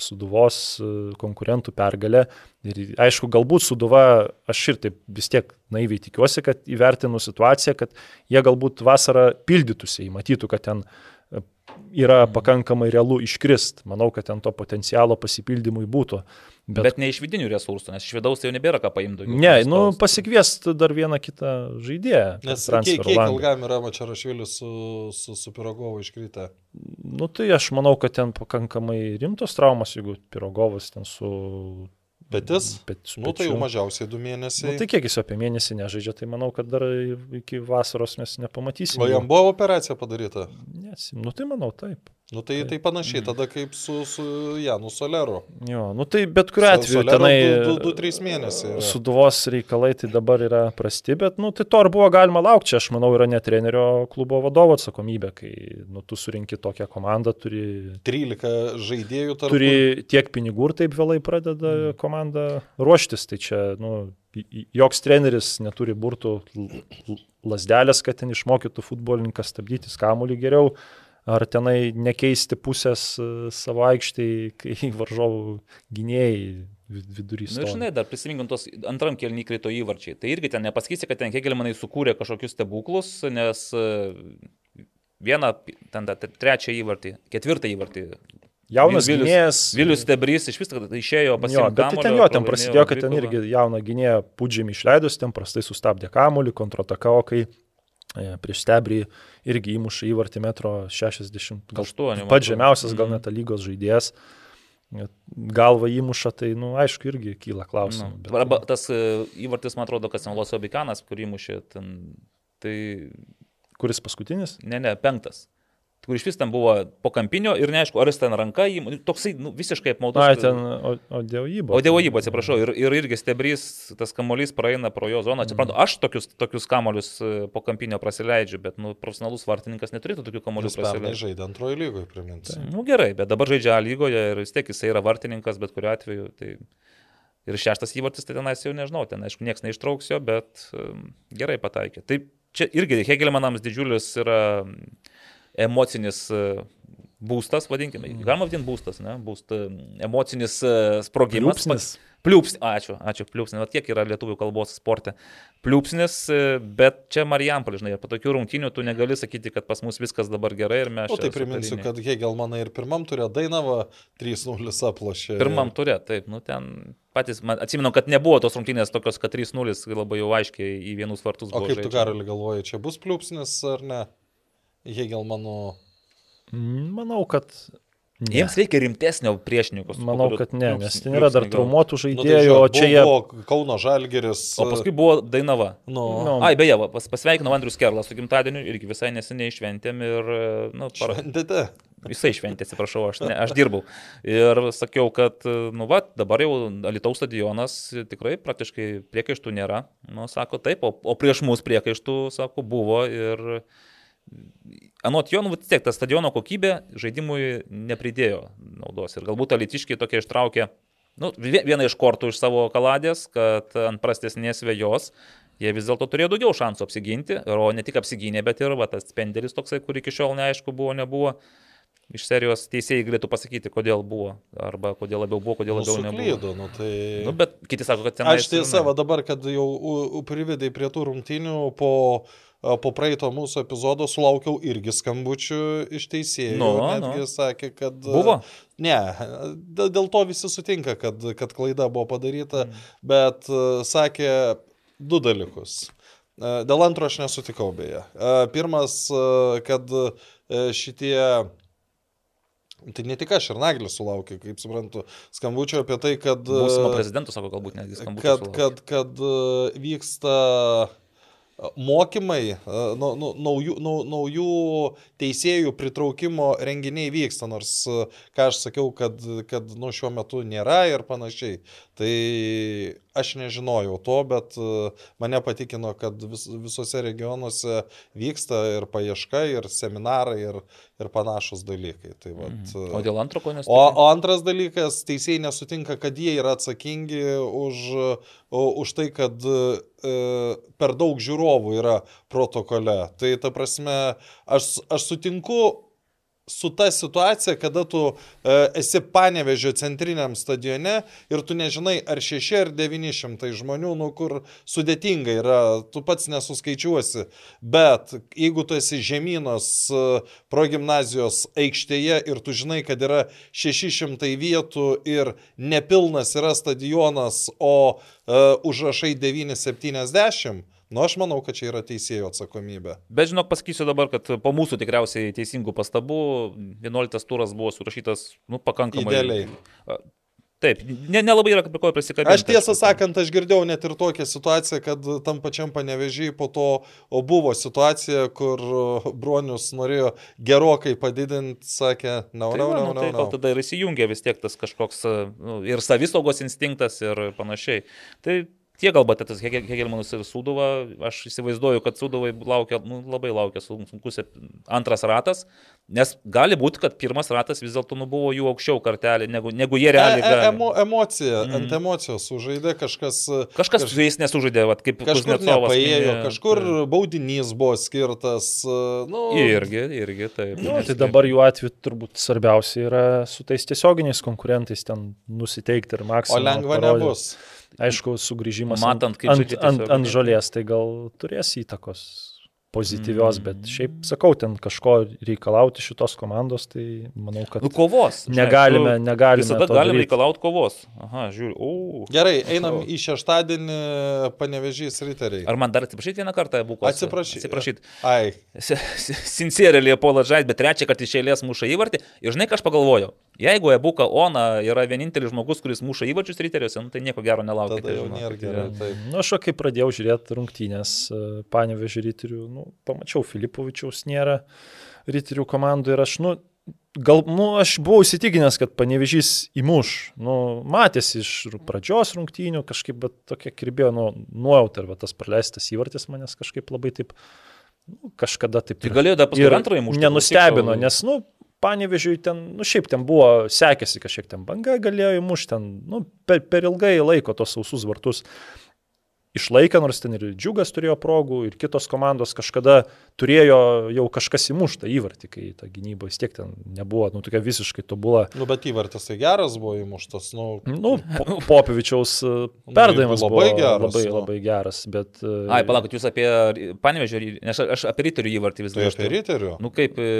Suduvos e, konkurentų pergalė. Ir aišku, galbūt Suduva, aš ir taip vis tiek naiviai tikiuosi, kad įvertinu situaciją, kad jie galbūt vasarą pildytųsi, matytų, kad ten yra pakankamai realu iškrist. Manau, kad ten to potencialo pasipildymui būtų. Bet, bet ne iš vidinių resursų, nes iš vidaus tai jau nebėra ką paimti. Ne, nu pasikviest dar vieną kitą žaidėją. Nes kiek, kiek ilgam yra Mačarašvilis su, su, su Pirogovu iškritę? Nu tai aš manau, kad ten pakankamai rimtos traumos, jeigu Pirogovas ten su Petis? Petis. Nu, tai jau mažiausiai du mėnesiai. Nu, tai kiek jis apie mėnesį nežaidžia, tai manau, kad dar iki vasaros mes nepamatysime. O jam buvo operacija padaryta? Nes, nu tai manau taip. Nu tai, tai, panašiai mm. tada kaip su, su Janu Soleru. Jo, nu tai bet kuriu atveju tenai 2-3 mėnesiai. Yra. Suduvos reikalai tai dabar yra prasti, bet nu tai to ir buvo galima laukti. Čia aš manau yra ne trenerio klubo vadovo atsakomybė, kai nu, tu surinkti tokią komandą, turi... 13 žaidėjų tarp. Turi tiek pinigų ir taip vėlai pradeda mm. komanda ruoštis. Tai čia, nu, joks treneris neturi burtų lasdelės, kad ten išmokytų futbolininką stabdyti kamuolį geriau ar tenai nekeisti pusės e, savo aikštėje, kai varžovų gynėjai vidurys. Na, nu, žinai, dar prisiminkim tos antram kelnį krito įvarčiai. Tai irgi ten nepasakysi, kad ten Hegelmanai sukūrė kažkokius stebuklus, nes e, vieną, ten tą trečią įvartį, ketvirtą įvartį. Jaunas Vilius, gynėjas. Vilius Tebrys iš visko išėjo pasiekti. Bet tai ten jo, ten prasidėjo, kad ten irgi jauną gynėją pudžiamį išleidus, ten prastai sustabdė kamuolį, kontratakavo, kai prieš stebrį irgi įmuša įvartį metro 60, gal 8. Pats žemiausias, gal mhm. net lygos žaidėjas. E, galva įmuša, tai, na, nu, aišku, irgi kyla klausimų. Nu. Arba tas e, įvartis, man atrodo, kas Nelos Obikanas, kurį įmušė, ten, tai... Kuris paskutinis? Ne, ne, penktas kur iš vis ten buvo po kampinio ir neaišku, ar jis ten ranka, nu, toksai nu, visiškai apmaudus. Na, ten Odėojibo. Odėojibo, atsiprašau, ir, ir irgi stebrys, tas kamuolys praeina pro jo zoną. Atsiprašau, aš tokius, tokius kamuolius e, po kampinio prasileidžiu, bet nu, profesionalus vartininkas neturėtų tokių kamuolių prasileisti. Jis žaidė antrojo lygoje, priminsiu. Tai, nu gerai, bet dabar žaidžia A lygoje ir vis tiek jisai yra vartininkas, bet kuriuo atveju. Tai... Ir šeštas įvartis, tai tenais jau nežinau, ten aišku, niekas neištrauks jo, bet um, gerai pataikė. Tai čia irgi Hegelmanams didžiulis yra emocinis e, būstas, vadinkime, mm. galima vadinti būstas, ne, būst, e, emocinis e, sprogimas. Pliūpsnis. Pliūpsnis, ačiū, ačiū, pliūpsnis, va tiek yra lietuvių kalbos sporte. Pliūpsnis, bet čia Marijampolė, žinai, po tokių rungtynių tu negali sakyti, kad pas mus viskas dabar gerai ir mes... O tai priminsiu, kad Hegelmanai ir pirmam turė Dainava 3-0 aplošė. Pirmam turė, taip, nu ten patys, man, atsimenu, kad nebuvo tos rungtynės tokios, kad 3-0 labai jau aiškiai į vienus vartus buvo. O kaip žaidžia. tu, Karoli, galvoji, čia bus pliūpsnis ar ne? Hegelmanų? Manau, kad Ne. Jiems reikia rimtesnio priešininkus. Manau, kad ne, nes ten yra dar traumuotų žaidėjų, nu, tai o čia jie... Buvo Kauno Žalgeris. O paskui buvo Dainava. Nu. No. Ai, beje, pas, pasveikinau Andrius Kerlas su gimtadieniu irgi visai neseniai šventėm ir... Nu, para... Šventėte? Jisai šventė, atsiprašau, aš, ne, aš dirbau. Ir sakiau, kad, nu, va, dabar jau Alitaus stadionas tikrai praktiškai priekaištų nėra. Nu, sako, taip, o, o prieš mus priekaištų, sako, buvo ir Anot jo, nu, vis tiek ta stadiono kokybė žaidimui nepridėjo naudos. Ir galbūt alitiškiai tokie ištraukė nu, vieną iš kortų iš savo kaladės, kad ant prastesnės vėjos jie vis dėlto turėjo daugiau šansų apsiginti, o ne tik apsigynė, bet ir va, tas spendelis toksai, kur iki šiol neaišku buvo, nebuvo. iš serijos teisėjai galėtų pasakyti, kodėl buvo, arba kodėl labiau buvo, kodėl labiau nu, nebuvo. Nu, tai... nu, bet kiti sako, kad ten... Aš tiesa, va dabar, kad jau prividai prie tų rungtynių po, po praeito mūsų epizodo sulaukiau irgi skambučių iš teisėjų. Nu, netgi nu. sakė, kad... Buvo? Ne, dėl to visi sutinka, kad, kad klaida buvo padaryta, mm. bet sakė du dalykus. Dėl antro aš nesutikau beje. Pirmas, kad šitie Tai ne tik aš ir Naglis sulaukė, kaip suprantu, skambučio apie tai, kad... Būsimo prezidento sako, galbūt netgi skambučio. Kad, kad, kad vyksta mokymai, naujų, naujų teisėjų pritraukimo renginiai vyksta, nors, ką aš sakiau, kad, kad nu, šiuo metu nėra ir panašiai. Tai aš nežinojau to, bet mane patikino, kad vis, visose regionuose vyksta ir paieška, ir seminarai, ir, ir panašus dalykai. Tai, vat, mhm. o dėl antro ko nesutinka? O, o antras dalykas, teisėjai nesutinka, kad jie yra atsakingi už, už tai, kad e, per daug žiūrovų yra protokole. Tai ta prasme, aš, aš sutinku su ta situacija, kada tu e, esi panevežio centriniam stadione ir tu nežinai, ar 6 ar 900 žmonių, nu kur sudėtinga yra, tu pats nesuskaičiuosi. Bet jeigu tu esi žemynos e, progymnazijos aikštėje ir tu žinai, kad yra 600 vietų ir nepilnas yra stadionas, o e, užrašai 970, Nu, aš manau, kad čia yra teisėjo atsakomybė. Bet žinok, pasakysiu dabar, kad po mūsų tikriausiai teisingų pastabų 11 turas buvo surašytas, nu, pakankamai. Idealiai. Taip, nelabai ne yra prie ko prisikabinti. Aš tiesą sakant, aš girdėjau net ir tokią situaciją, kad tam pačiam panevežiai po to buvo situacija, kur Bronius norėjo gerokai padidinti, sakė, na, na, na, na. Tai gal tada ir įsijungia vis tiek tas kažkoks nu, ir savisaugos instinktas ir panašiai. Tai Tie galbūt tas Hegelmanas ir Sudova, aš įsivaizduoju, kad Sudovai laukia, nu, labai laukia sunkus antras ratas, nes gali būti, kad pirmas ratas vis dėlto nu, buvo jų aukščiau kartelį, negu, negu jie realiai. E, e, emo, emocija, mm. ant emocijos sužaidė kažkas. Kažkas su jais nesužaidė, vat, kaip kažkur nepaėjo, kažkur baudinys buvo skirtas. Nu... Irgi, irgi taip. Nu, tai dabar jų atveju turbūt svarbiausia yra su tais tiesioginiais konkurentais ten nusiteikti ir maksimum. O lengva parodė. nebus. Aišku, sugrįžimas Matant, ant, ant, ant, ant žolės tai gal turės įtakos pozityvios, mm. bet šiaip sakau, ten kažko reikalauti šitos komandos, tai manau, kad... Nu, kovos. Negalime, žinai, negalime. Visada galime reikalauti kovos. Aha, žiūriu. O. Gerai, einam o. į šeštadienį panevežys riteriai. Ar man dar atsiprašyti vieną kartą, Buko? Atsiprašyti. Atsiprašyti. Ai. Sincerė Liepola Žait, bet trečią kartą iš eilės muša įvartį. Ir žinai, ką aš pagalvojau? Jeigu Ebuka Ona yra vienintelis žmogus, kuris muša įvarčius riteriuose, nu, tai nieko gero nelaukia. Tai jau nėra gerai. Nu, aš kai pradėjau žiūrėti rungtynės e, Panevežį riterių, nu, pamačiau Filipovičiaus nėra riterių komandų ir aš, nu, gal, nu, aš buvau įsitikinęs, kad Panevežys įmuš. Nu, matėsi iš pradžios rungtynių kažkaip, bet tokia kirbėjo nu, nuojauta ir tas praleistas įvartis manęs kažkaip labai taip nu, kažkada taip. Tai galėjo dar paskui antrąjį mušti. Nenustebino, nes, nu, Panevežiui ten, nu šiaip ten buvo, sekėsi kažkiek ten banga, galėjo įmušti ten, nu, per, per ilgai laiko tos sausus vartus išlaikė, nors ten ir džiugas turėjo progų, ir kitos komandos kažkada turėjo jau kažkas įmuštą įvartį, kai ta gynyba vis tiek ten nebuvo, nu, tokia visiškai tobula. Nu, bet įvartis tai geras buvo įmuštas, nu. Nu, po, Popivičiaus e, nu, perdavimas labai geras. Labai, nu. labai geras, bet... E, Ai, palaukit, jūs apie panevežį, nes aš apie riterių įvartį vis dar. Tai apie riterių? Nu, kaip e,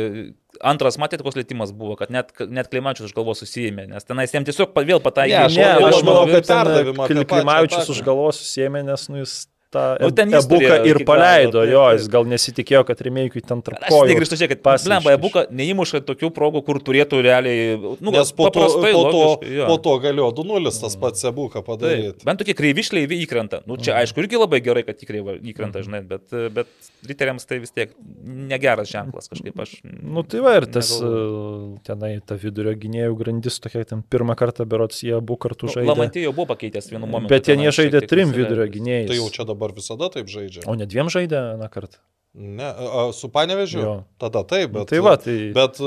antras matėte, koks lėtimas buvo, kad net, net Klimačius už galvos susijėmė, nes tenais jiems tiesiog vėl pataikė. Ne, aš, ne, aš manau, kad Klimačius už galvos susijėmė, nes nu, jis tą nu, ten ebuką ir paleido, galo, jo, jis gal nesitikėjo, kad remėjui ten tarp kojų. Aš negrįžtu čia, kad blemba ebuką neįmuša tokių progų, kur turėtų realiai, nu, Nes po to, po to, jo. po to galėjo 2-0 tas pats ebuką padaryti. Tai, bent tokie kreivišliai įkrenta. Nu, čia aišku irgi labai gerai, kad tikrai įkrenta, žinai, bet, bet riteriams tai vis tiek negeras ženklas kažkaip aš. Nu tai va ir tas negalvoju. tenai ta vidurio gynėjų grandis tokia, ten pirmą kartą berots jie abu kartu nu, žaidė. Lamantėjo buvo pakeitęs vienu momentu. Bet jie nežaidė trim vidurio gynėjais. Tai jau čia dabar dabar visada taip žaidžia. O ne dviem žaidė na kartą? Ne, a, su panevežiu? Jo. Tada taip, bet, tai va, tai... bet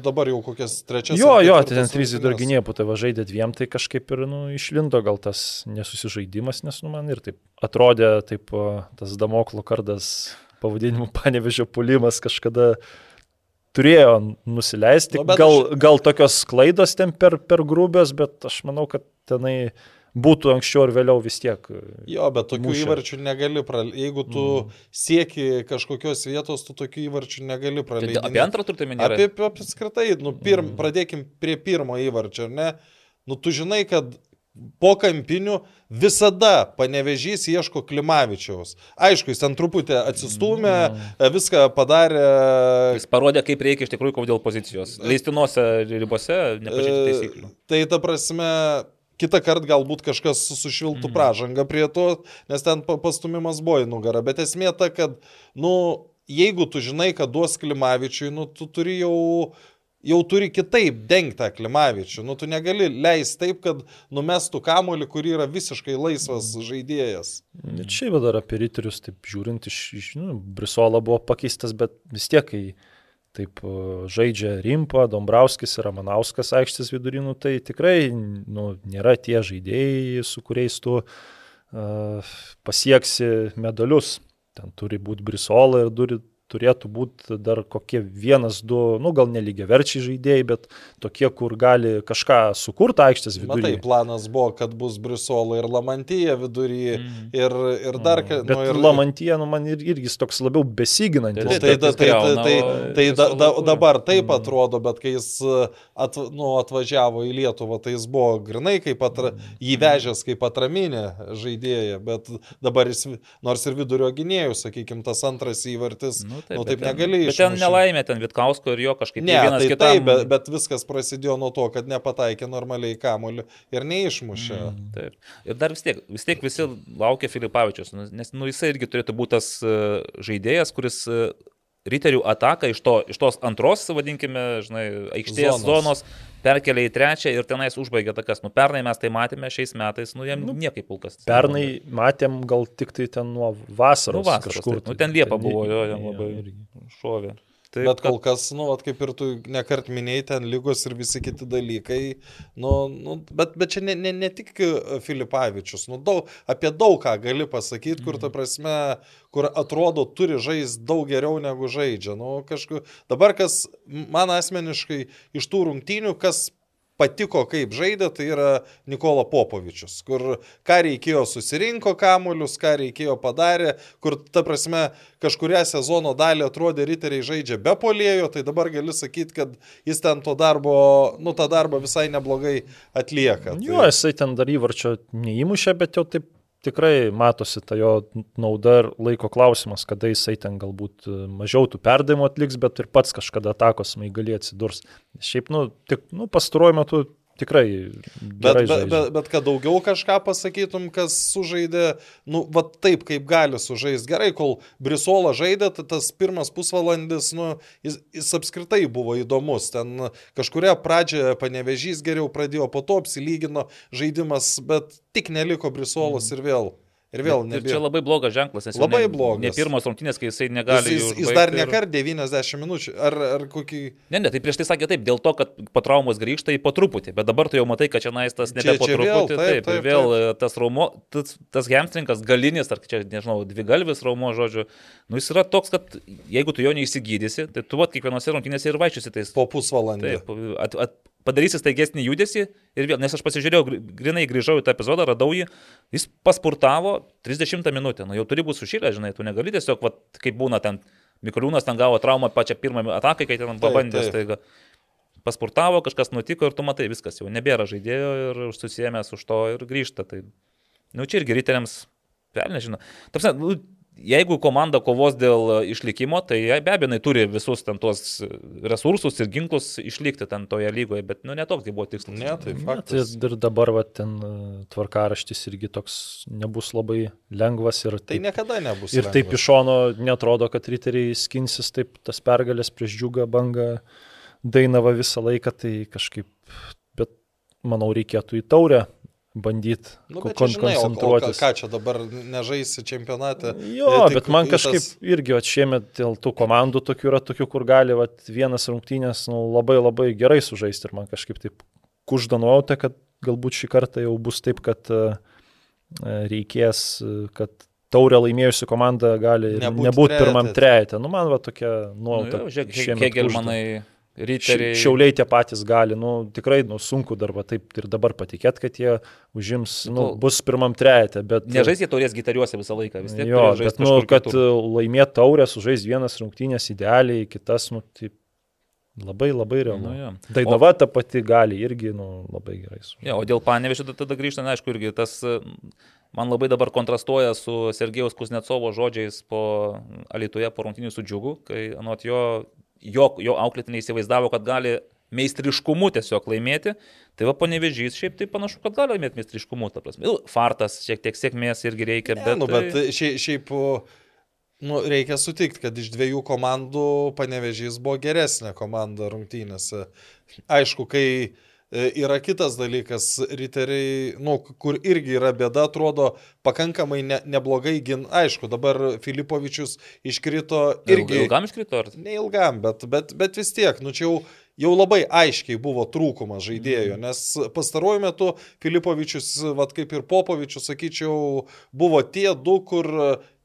dabar jau kokias trečias. Jo, jo, tai ten trys vidurginė putava žaidė dviem, tai kažkaip ir nu, išlindo gal tas nesusižaidimas, nes nu, man ir taip atrodė, taip tas damoklo kardas pavadinimu panevežio pulimas kažkada turėjo nusileisti. Nu, gal, aš... gal tokios klaidos ten per, per grubios, bet aš manau, kad tenai būtų anksčiau ar vėliau vis tiek. Jo, bet tokių mušė. įvarčių negali praleisti. Jeigu tu mm. sieki kažkokios vietos, tu tokių įvarčių negali praleisti. Tai apie antrą turtą minėjai? Apie, apie apskritai, nu, pirm, mm. pradėkim prie pirmo įvarčio, ne? Nu, tu žinai, kad po kampinių visada panevežys ieško Klimavičiaus. Aišku, jis ten truputį atsistumė, mm. viską padarė. Jis parodė, kaip reikia iš tikrųjų kovoti dėl pozicijos. Leistinose ribose, nepažįsti taisyklių. Tai ta prasme, kitą kartą galbūt kažkas sušviltų mm. pražangą prie to, nes ten pastumimas buvo į nugarą. Bet esmė ta, kad, nu, jeigu tu žinai, kad duos Klimavičiui, nu, tu turi jau jau turi kitaip dengtą Klimavičių. Nu, tu negali leisti taip, kad numestų kamolį, kur yra visiškai laisvas žaidėjas. Ir šiaip dar apie riterius, taip žiūrint, iš, iš nu, Brisola buvo pakeistas, bet vis tiek, kai taip žaidžia Rimpa, Dombrauskis ir Ramanauskas aikštės vidurinų, tai tikrai nu, nėra tie žaidėjai, su kuriais tu uh, pasieksi medalius. Ten turi būti Brisola ir turi, turėtų būti dar kokie vienas, du, nu gal nelygiai verčiai žaidėjai, bet tokie, kur gali kažką sukurti aikštės viduryje. Matai, planas buvo, kad bus Brisola ir Lamantyje viduryje mm. ir, ir dar kažkas. Bet nu, ir Lamantyje, nu, man ir, irgi toks labiau besiginantis. Tai, tai, tai, tai, tai, tai da, da, dabar taip mm. atrodo, bet kai jis at, nu, atvažiavo į Lietuvą, tai jis buvo grinai kaip atra, jį vežęs kaip atraminė žaidėja, bet dabar jis, nors ir vidurio gynėjų, sakykime, tas antras įvartis. Nu, Nu, taip, nu, taip negali. Bet ten nelaimė, ten Vitkausko ir jo kažkaip. Ne, tai kitam... taip, bet, bet viskas prasidėjo nuo to, kad nepataikė normaliai kamuolį ir neišmušė. Mm, taip. Ir dar vis tiek, vis tiek visi laukia Filipavičius, nu, nes nu, jisai irgi turėtų būti tas uh, žaidėjas, kuris uh, riterių ataką iš, to, iš tos antros, vadinkime, žinai, aikštės zonos, zonos perkelia į trečią ir tenais užbaigia takas. Nu, pernai mes tai matėme, šiais metais, nu, jam nu, niekaip pulkas. Pernai matėm gal tik tai ten nuo vasaros. Nu, vasaros kažkur. Taip. Nu, ten Liepa buvo, jo, jam labai šovė. Taip, Bet kol kas, nu, vat, kaip ir tu nekart minėjai, ten lygos ir visi kiti dalykai. Nu, nu, bet, bet čia ne, ne, ne tik Filipavičius. Nu, daug, apie daug ką gali pasakyti, kur ta mhm. prasme, kur atrodo turi žaisti daug geriau negu žaidžia. Nu, kažku, dabar kas man asmeniškai iš tų rungtynių, kas patiko, kaip žaidė, tai yra Nikola Popovičius, kur ką reikėjo susirinko kamuolius, ką reikėjo padarė, kur, ta prasme, kažkuria sezono dalį atrodė riteriai žaidžia be polėjo, tai dabar gali sakyti, kad jis ten to darbo, nu, tą darbą visai neblogai atlieka. Jo, tai... jisai ten dar įvarčio neįmušė, bet jau taip tikrai matosi ta jo nauda ir laiko klausimas, kada jisai ten galbūt e, mažiau tų perdavimų atliks, bet ir pats kažkada atakos maigali atsidurs. Šiaip, nu, tik, nu, pastaruoju metu tikrai. Bet, bet, bet, bet kad daugiau kažką pasakytum, kas sužaidė, nu, va taip, kaip gali sužaisti. Gerai, kol Brisola žaidė, tai tas pirmas pusvalandis, nu, jis, jis apskritai buvo įdomus. Ten kažkuria pradžioje panevežys geriau pradėjo, po to apsilygino žaidimas, bet tik neliko Brisolos mm. ir vėl. Ir vėl ne. Čia labai blogas ženklas, nes labai ne, blogas. Ne pirmos rungtynės, kai jisai negali. Jis, jis, jis dar nekart ir... 90 minučių. Ar, ar kokį... Ne, ne, tai prieš tai sakė taip, dėl to, kad po traumos grįžta į po truputį, bet dabar tu jau matai, kad čia naistas nebe po truputį. Vėl, taip, taip, taip, vėl taip. tas raumo, tas, tas hamstringas galinis, ar čia, nežinau, dvi galvis raumo žodžiu, nu jis yra toks, kad jeigu tu jo neįsigydysi, tai tu vat kiekvienose rungtynėse ir vaikščiosi tais. Po pusvalandį. Taip, at, at, padarysi staigesnį judesį ir vėl, nes aš pasižiūrėjau, grinai grįžau į tą epizodą, radau jį, jis pasportavo 30 minutę, nu jau turi būti sušylę, žinai, tu negali tiesiog, vat, kaip būna ten, Mikoliūnas ten gavo traumą pačią pirmą ataką, kai ten pabandė, staiga. Pasportavo, kažkas nutiko ir tu matai, viskas jau nebėra žaidėjo ir susijęs už to ir grįžta. Tai, nu, čia irgi ryteriams, velnė žino. Tapsi, nu, jeigu komanda kovos dėl išlikimo, tai be abejo, jinai turi visus ten tuos resursus ir ginklus išlikti ten toje lygoje, bet nu netoks tai buvo tikslas. Ne, tai faktas. Ne, tai ir dabar va, ten e, tvarkaraštis irgi toks nebus labai lengvas ir tai taip, niekada nebus. Ir lengvas. taip iš šono netrodo, kad riteriai skinsis taip tas pergalės prieš džiugą bangą dainava visą laiką, tai kažkaip, bet manau reikėtų į taurę bandyti nu, kon žinai, koncentruotis. O, o, ką čia dabar nežaisi čempionate? Jo, tai, bet man kažkaip tas... irgi šiemet dėl tų komandų tokių yra tokių, kur gali vat, vienas rungtynės nu, labai labai gerai sužaisti ir man kažkaip taip kuždanuojate, kad galbūt šį kartą jau bus taip, kad uh, reikės, kad taurę laimėjusi komanda gali nebūti nebūt pirmam trejate. Nu, man va tokia nuojauta. Nu, žiūrėk, Hegelmanai. Riteriai. Šiauliai tie patys gali, nu, tikrai nu, sunku dar va, taip ir dabar patikėti, kad jie užims, nu, bus pirmam trejate, bet... Nežais jie taurės gitariuose visą laiką, vis tiek. Jo, bet, nu, kad laimėti taurę, sužais vienas rungtynės idealiai, kitas, nu, taip Labai, labai realu. Nu, ja. Dainava o, ta pati gali irgi nu, labai gerai. Su. Ja, o dėl panevišio tada grįžtant, aišku, irgi tas man labai dabar kontrastuoja su Sergejaus Kuznetsovo žodžiais po Alitoje po rungtynių su džiugu, kai anot jo, jo, jo auklėtiniai įsivaizdavo, kad gali meistriškumu tiesiog laimėti. Tai va, panevežys šiaip tai panašu, kad gali laimėti meistriškumu, ta prasme. Fartas, šiek tiek sėkmės irgi reikia, bet... Ne, nu, bet tai... šiaip... šiaip Nu, reikia sutikti, kad iš dviejų komandų panevežys buvo geresnė komanda rungtynėse. Aišku, kai yra kitas dalykas, riteriai, nu, kur irgi yra bėda, atrodo pakankamai ne, neblogai gin. Aišku, dabar Filipovičius iškrito irgi. Ilgam iškrito, ar? Neilgam, bet, bet, bet vis tiek, nu čia jau jau labai aiškiai buvo trūkumas žaidėjo, mhm. nes pastaruoju metu Filipovičius, vad kaip ir Popovičius, sakyčiau, buvo tie du, kur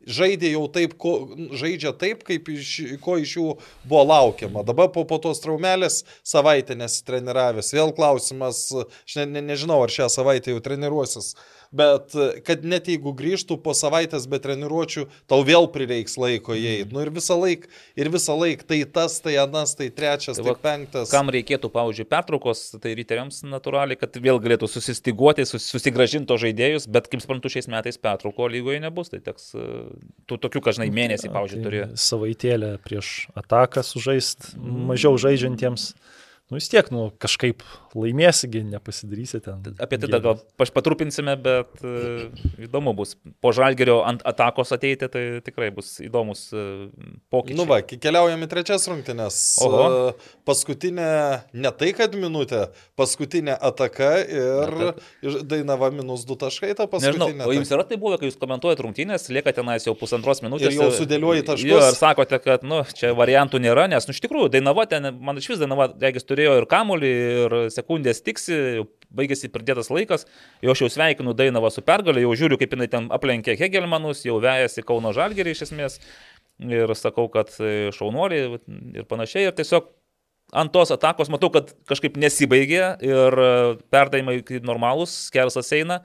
žaidė jau taip, ko, žaidžia taip, kaip iš, ko iš jų buvo laukiama. Dabar po, po tos traumelės savaitę nesitreniravęs. Vėl klausimas, aš ne, ne, nežinau, ar šią savaitę jau treniruosis bet kad net jeigu grįžtų po savaitės be treniruočių, tau vėl prireiks laiko įeiti. Nu ir visą laiką, ir visą laiką tai tas, tai anas, tai trečias, tai, tai penktas. Kam reikėtų, pavyzdžiui, pertraukos, tai ryteriams natūraliai, kad vėl galėtų susistiguoti, susigražinti to žaidėjus, bet kaip suprantu, šiais metais pertrauko lygoje nebus, tai teks tų tokių, kažnai, mėnesį, pavyzdžiui, tai turi. Savaitėlę prieš ataką sužaist, mažiau žaidžiantiems. Nu vis tiek, nu kažkaip laimėsigi, nepasidarysi ten. Apie tai gal patrupinsime, bet uh, įdomu bus. Po žalgerio ant atakos ateiti, tai tikrai bus įdomus uh, pokyčiai. Nu va, keliaujam į trečias rungtynes. Uh, paskutinė, ne tai kad minutė, paskutinė ataka ir Ataka. dainava minus du taškai ta paskutinė. Nežinau, o jums yra tai buvę, kai jūs komentuojate rungtynės, lieka tenais jau pusantros minutės. Ir jau sudėlioji taškus. Jo, ir sakote, kad, nu, čia variantų nėra, nes, nu, iš tikrųjų, dainava ten, man iš vis dainava, regis, turėjo ir kamulį, ir sekundės tiksi, baigėsi pridėtas laikas, jau aš jau sveikinu Dainavą su pergalė, jau žiūriu, kaip jinai ten aplenkė Hegelmanus, jau vejasi Kauno Žalgerį iš esmės ir sakau, kad šaunuoliai ir panašiai. Ir tiesiog ant tos atakos matau, kad kažkaip nesibaigė ir perdavimai kaip normalūs, kersas eina,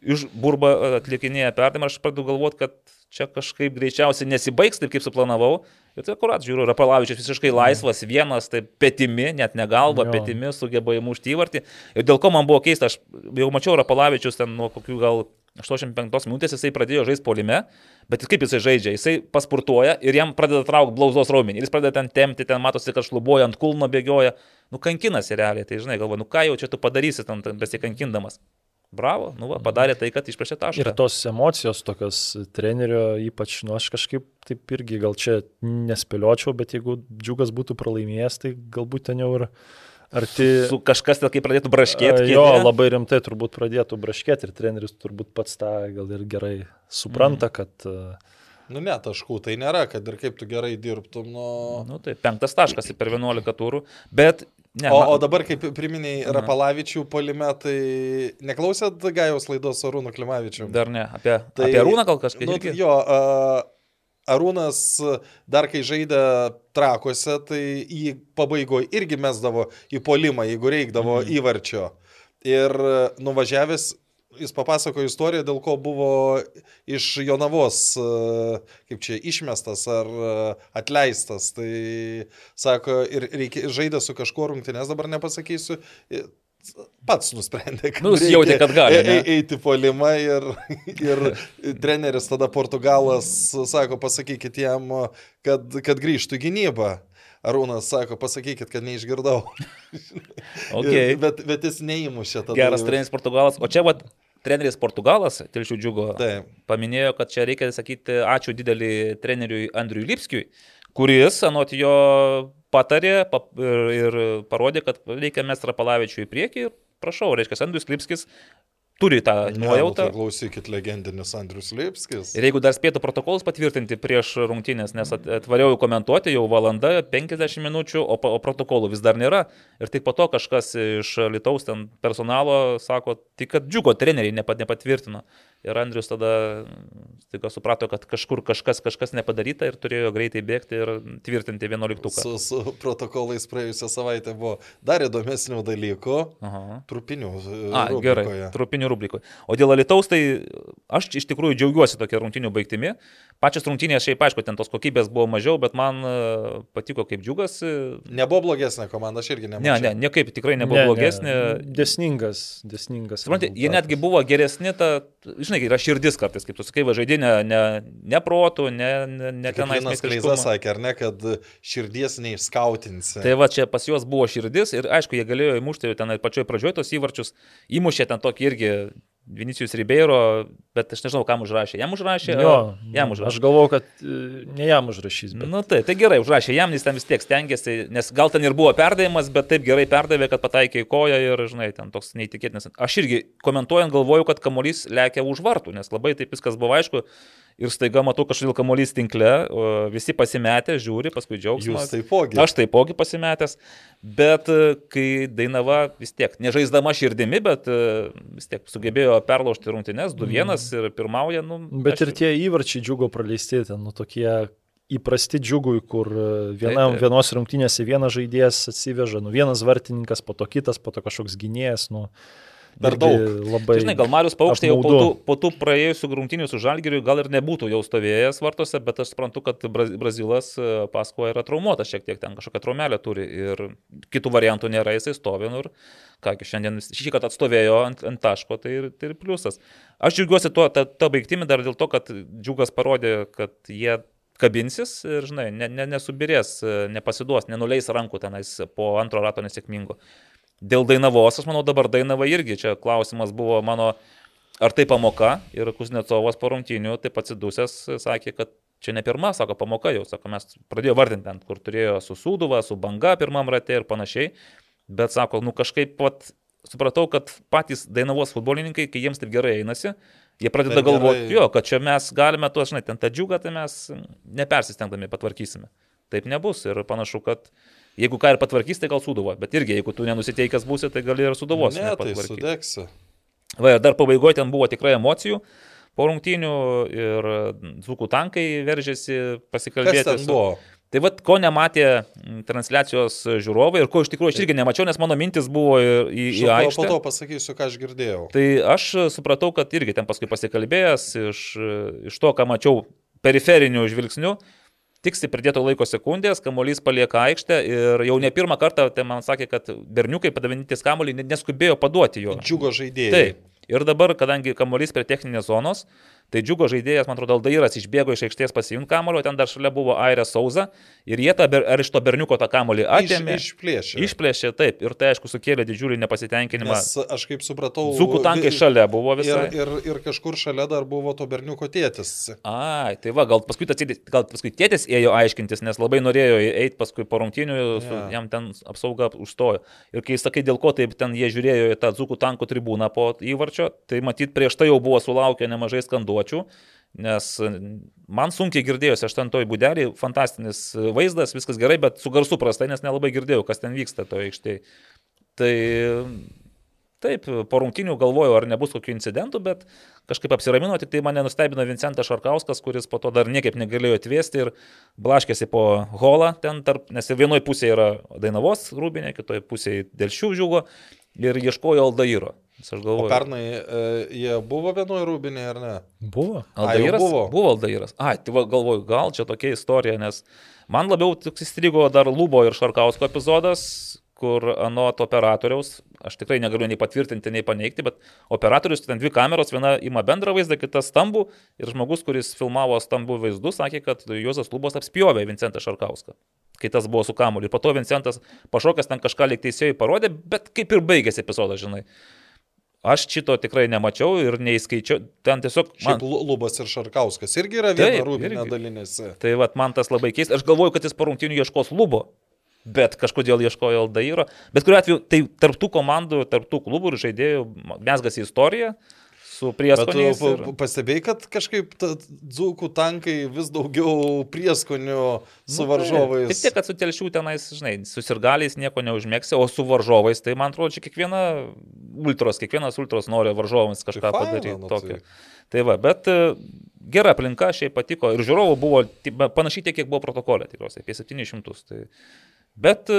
iš burba atlikinėja perdavimą, aš pradedu galvoti, kad čia kažkaip greičiausiai nesibaigs taip, kaip suplanavau. Ir tai akurat, žiūriu, Rapalavičius visiškai laisvas, vienas, tai petimi, net ne galva, jo. petimi sugeba įmušti įvartį. Ir dėl ko man buvo keista, aš jau mačiau Rapalavičius ten nuo kokių gal 85 minutės jisai pradėjo žaisti polime, bet kaip jisai žaidžia, jisai paspurtuoja ir jam pradeda traukti blauzos raumenį, jis pradeda ten temti, ten matosi, kad šlubuoja ant kulno bėgioja, nu kankinasi realiai, tai žinai, galvoju, nu ką jau čia tu padarysi ten, ten besikankindamas. Bravo, nu va, padarė tai, kad išprašė tašką. Ir tos emocijos tokios trenerio, ypač, nu aš kažkaip taip irgi gal čia nespėliočiau, bet jeigu džiugas būtų pralaimėjęs, tai galbūt ten jau ir arti... Su kažkas, tai kai pradėtų braškėti. Jo, labai rimtai turbūt pradėtų braškėti ir treneris turbūt pats tą gal ir gerai supranta, mm. kad... Nu ne, taškų tai nėra, kad ir kaip tu gerai dirbtum. Nu, nu tai penktas taškas per 11 turų, bet Ne, o, o dabar, kaip priminėjai Rapalavičių polime, tai neklausėt Gajaus laidos Arūno Klimavičių? Dar ne, apie, tai, apie Arūną gal kažkaip. Nu, irgi? jo, uh, Arūnas dar kai žaidė trakuose, tai į pabaigoje irgi mesdavo į polimą, jeigu reikdavo mm. įvarčio. Ir nuvažiavęs jis papasakojo istoriją, dėl ko buvo iš Jonavos, e, kaip čia, išmestas ar e, atleistas. Tai sako, ir reikia, žaidė su kažkuo rungtynės, dabar nepasakysiu. Pats nusprendė, kad, nu, jautė, kad gali e, eiti polimą ir, ir treneris tada portugalas sako, pasakykit jam, kad, kad grįžtų gynybą. Arūnas sako, pasakykit, kad neišgirdau. okay. bet, bet jis neįmušė tada. Geras treneris Portugalas. O čia, vat, treneris Portugalas, Tilšių džiugo, Taip. paminėjo, kad čia reikia sakyti ačiū didelį treneriui Andriui Lipskiui, kuris, anot jo, patarė ir, ir parodė, kad reikia mes Rapalavičių į priekį ir prašau, reiškia, Andrius Lipskis turi tą nuojautą. Ne, nu, klausykit, legendinis Andrius Lipskis. Ir jeigu dar spėtų protokolus patvirtinti prieš rungtynės, nes atvariau komentuoti jau valanda, 50 minučių, o, o protokolų vis dar nėra. Ir tik po to kažkas iš Lietuvos ten personalo sako, tik kad džiugo treneriai nepat, nepatvirtino. Ir Andrius tada tik suprato, kad kažkur kažkas, kažkas nepadaryta ir turėjo greitai bėgti ir tvirtinti 11. Su, su protokolais praėjusią savaitę buvo dar įdomesnių dalykų. Aha. Trupinių. A, rubrikoje. gerai, trupinių rubrikoje. O dėl Alitaus, tai aš iš tikrųjų džiaugiuosi tokia rungtinių baigtimi. Pačios rungtinės, šiaip aišku, ten tos kokybės buvo mažiau, bet man e, patiko kaip džiugas. Nebuvo blogesnė komanda, aš irgi nemačiau. Ne, ne, niekaip tikrai nebuvo ne, blogesnė. Ne. Desningas, desningas. Suprantate, jie netgi buvo geresni, ta, žinai, yra širdis kartais, kaip tu sakai, va žaidė ne, ne, ne protų, ne, ne, ne tenais. Vienas Kleiza sakė, ar ne, kad širdies neišskautinsi. Tai va čia pas juos buvo širdis ir aišku, jie galėjo įmušti ten pačioj pradžioje tos įvarčius, įmušė ten tokį irgi Vinicijus Ribeiro, bet aš nežinau, kam užrašė. Jam užrašė? Jo, jam užrašė. Aš galvau, kad e, ne jam užrašys. Bet... Nu tai, tai gerai, užrašė jam, jis ten vis tiek stengiasi, nes gal ten ir buvo perdavimas, bet taip gerai perdavė, kad pataikė į koją ir, žinai, ten toks neįtikėtinas. Aš irgi komentuojant galvoju, kad kamuolys lekia už vartų, nes labai taip viskas buvo aišku ir staiga matau kažkodėl kamuolys tinkle, visi pasimetę, žiūri, paskui džiaugsmas. Jūs taipogi. Aš taipogi pasimetęs, bet e, kai Dainava vis tiek, nežaisdama širdimi, bet e, vis tiek sugebėjo perlaužti rungtynes, 2-1 mm. ir pirmauja. Nu, bet aš... ir tie įvarčiai džiugo praleisti, ten, nu tokie įprasti džiugui, kur e, viena, tai, tai. vienos rungtynėse vienas žaidėjas atsiveža, nu vienas vartininkas, po to kitas, po to kažkoks gynėjas, nu per daug. Labai Žinai, gal Marius Paukštė jau po tų, po tų praėjusių grumtinių su Žalgiriu gal ir nebūtų jau stovėjęs vartose, bet aš suprantu, kad Brazilas e, Pasko yra traumuotas šiek tiek, ten kažkokią traumelę turi ir kitų variantų nėra, jisai stovi. Nu, ir kągi, šiandien šį kartą atstovėjo ant, ant taško, tai ir, tai ir pliusas. Aš džiaugiuosi tuo, tą, tą baigtimį dar dėl to, kad Džiugas parodė, kad jie kabinsis ir, žinai, ne, ne, nesubirės, e, nepasiduos, nenuleis rankų tenais po antro rato nesėkmingo. Dėl Dainavos, aš manau, dabar Dainava irgi čia klausimas buvo mano, ar tai pamoka? Ir Kuznecovas po rungtynių taip atsidusęs sakė, kad čia ne pirma, sako, pamoka jau, sako, mes pradėjome vardinti ten, kur turėjo su Sūduva, su Banga pirmam rate ir panašiai, bet sako, nu kažkaip pat supratau, kad patys Dainavos futbolininkai, kai jiems taip gerai einasi, jie pradeda galvoti, jo, kad čia mes galime tuos, žinai, ten tą džiugą, tai mes nepersistengdami patvarkysime. Taip nebus ir panašu, kad Jeigu ką ir patvarkys, tai gal suduvo, bet irgi, jeigu tu nenusiteikęs būsi, tai gali ir suduvos. Ne, tai sudegsi. Va, ir dar pabaigoje ten buvo tikrai emocijų po rungtynių ir dzukų tankai veržėsi pasikalbėti. Buvo? Tai vad, ko nematė transliacijos žiūrovai ir ko iš tikrųjų aš irgi nemačiau, nes mano mintis buvo į, į aikštę. Po to pasakysiu, ką aš girdėjau. Tai aš supratau, kad irgi ten paskui pasikalbėjęs iš, iš to, ką mačiau periferiniu žvilgsniu, tiksi pridėto laiko sekundės, kamuolys palieka aikštę ir jau ne pirmą kartą tai man sakė, kad berniukai padavintis kamuolį neskubėjo paduoti jo. Džiugo žaidėjai. Taip. Ir dabar, kadangi kamuolys prie techninės zonos, Tai džiugo žaidėjas, man atrodo, Aldairas išbėgo iš aikštės pasiimti kamulio, ten dar šalia buvo Airė Sauza ir jie tą, ar iš to berniuko tą kamulį atėmė. Iš, išplėšė. Išplėšė, taip. Ir tai aišku sukėlė didžiulį nepasitenkinimą. Nes aš kaip supratau, Zukų tankai šalia buvo visai. Ir, ir, ir kažkur šalia dar buvo to berniuko tėtis. Ai, tai va, gal paskui, tas, gal paskui tėtis ėjo aiškintis, nes labai norėjo eiti paskui po rungtinių, ja. jam ten apsauga užstojo. Ir kai sakai, dėl ko taip ten jie žiūrėjo į tą Zukų tankų tribūną po įvarčio, tai matyt prieš tai jau buvo sulaukę nemažai skanduočių duočių, nes man sunkiai girdėjosi aštuntoj būdelį, fantastinis vaizdas, viskas gerai, bet su garsu prastai, nes nelabai girdėjau, kas ten vyksta toje aikštėje. Tai taip, po rungtinių galvojau, ar nebus kokių incidentų, bet kažkaip apsiramino, tik tai mane nustebino Vincentas Šarkauskas, kuris po to dar niekaip negalėjo atvėsti ir blaškėsi po holą ten tarp, nes vienoje pusėje yra Dainavos rūbinė, kitoje pusėje dėl šių žiūgo ir ieškojo Aldairo. Aš galvoju. O pernai e, jie buvo vienoje rūbinėje ar ne? Buvo. Aldairas, A, buvo. Buvo Aldairas. Ai, tai va, galvoju, gal čia tokia istorija, nes man labiau tik įstrigo dar Lubo ir Šarkausko epizodas, kur anot operatoriaus, aš tikrai negaliu nei patvirtinti, nei paneigti, bet operatorius ten dvi kameros, viena ima bendrą vaizdą, kita stambų ir žmogus, kuris filmavo stambų vaizdus, sakė, kad Juozas Lubos apspjovė Vincentą Šarkauską kai tas buvo su kamuoliu. Ir po to Vincentas pašokęs ten kažką lyg teisėjai parodė, bet kaip ir baigėsi epizodas, žinai. Aš šito tikrai nemačiau ir neįskaičiau. Ten tiesiog... Man... Šiaip Lubas ir Šarkauskas irgi yra viena rūbinė dalinėse. Tai vat, man tas labai keista. Aš galvoju, kad jis po rungtinių ieškos Lubo. Bet kažkodėl ieškojo Aldairo. Bet kuriuo atveju, tai tarptų komandų, tarptų klubų ir žaidėjų mesgasi istorija su prieskoniais. Ir... pastebėjai, kad kažkaip dzūkų tankai vis daugiau prieskonių su nu, varžovais. Tik tiek, kad su telšių tenais, žinai, su sirgaliais nieko neužmėgsi, o su varžovais, tai man atrodo, čia kiekviena ultros, kiekvienas ultros nori varžovams kažką tai padaryti. Nu, tai... tai va, bet e, gera aplinka, šiaip patiko ir žiūrovų buvo panašiai tiek, kiek buvo protokolė, tikriausiai, apie 700. Tai... Bet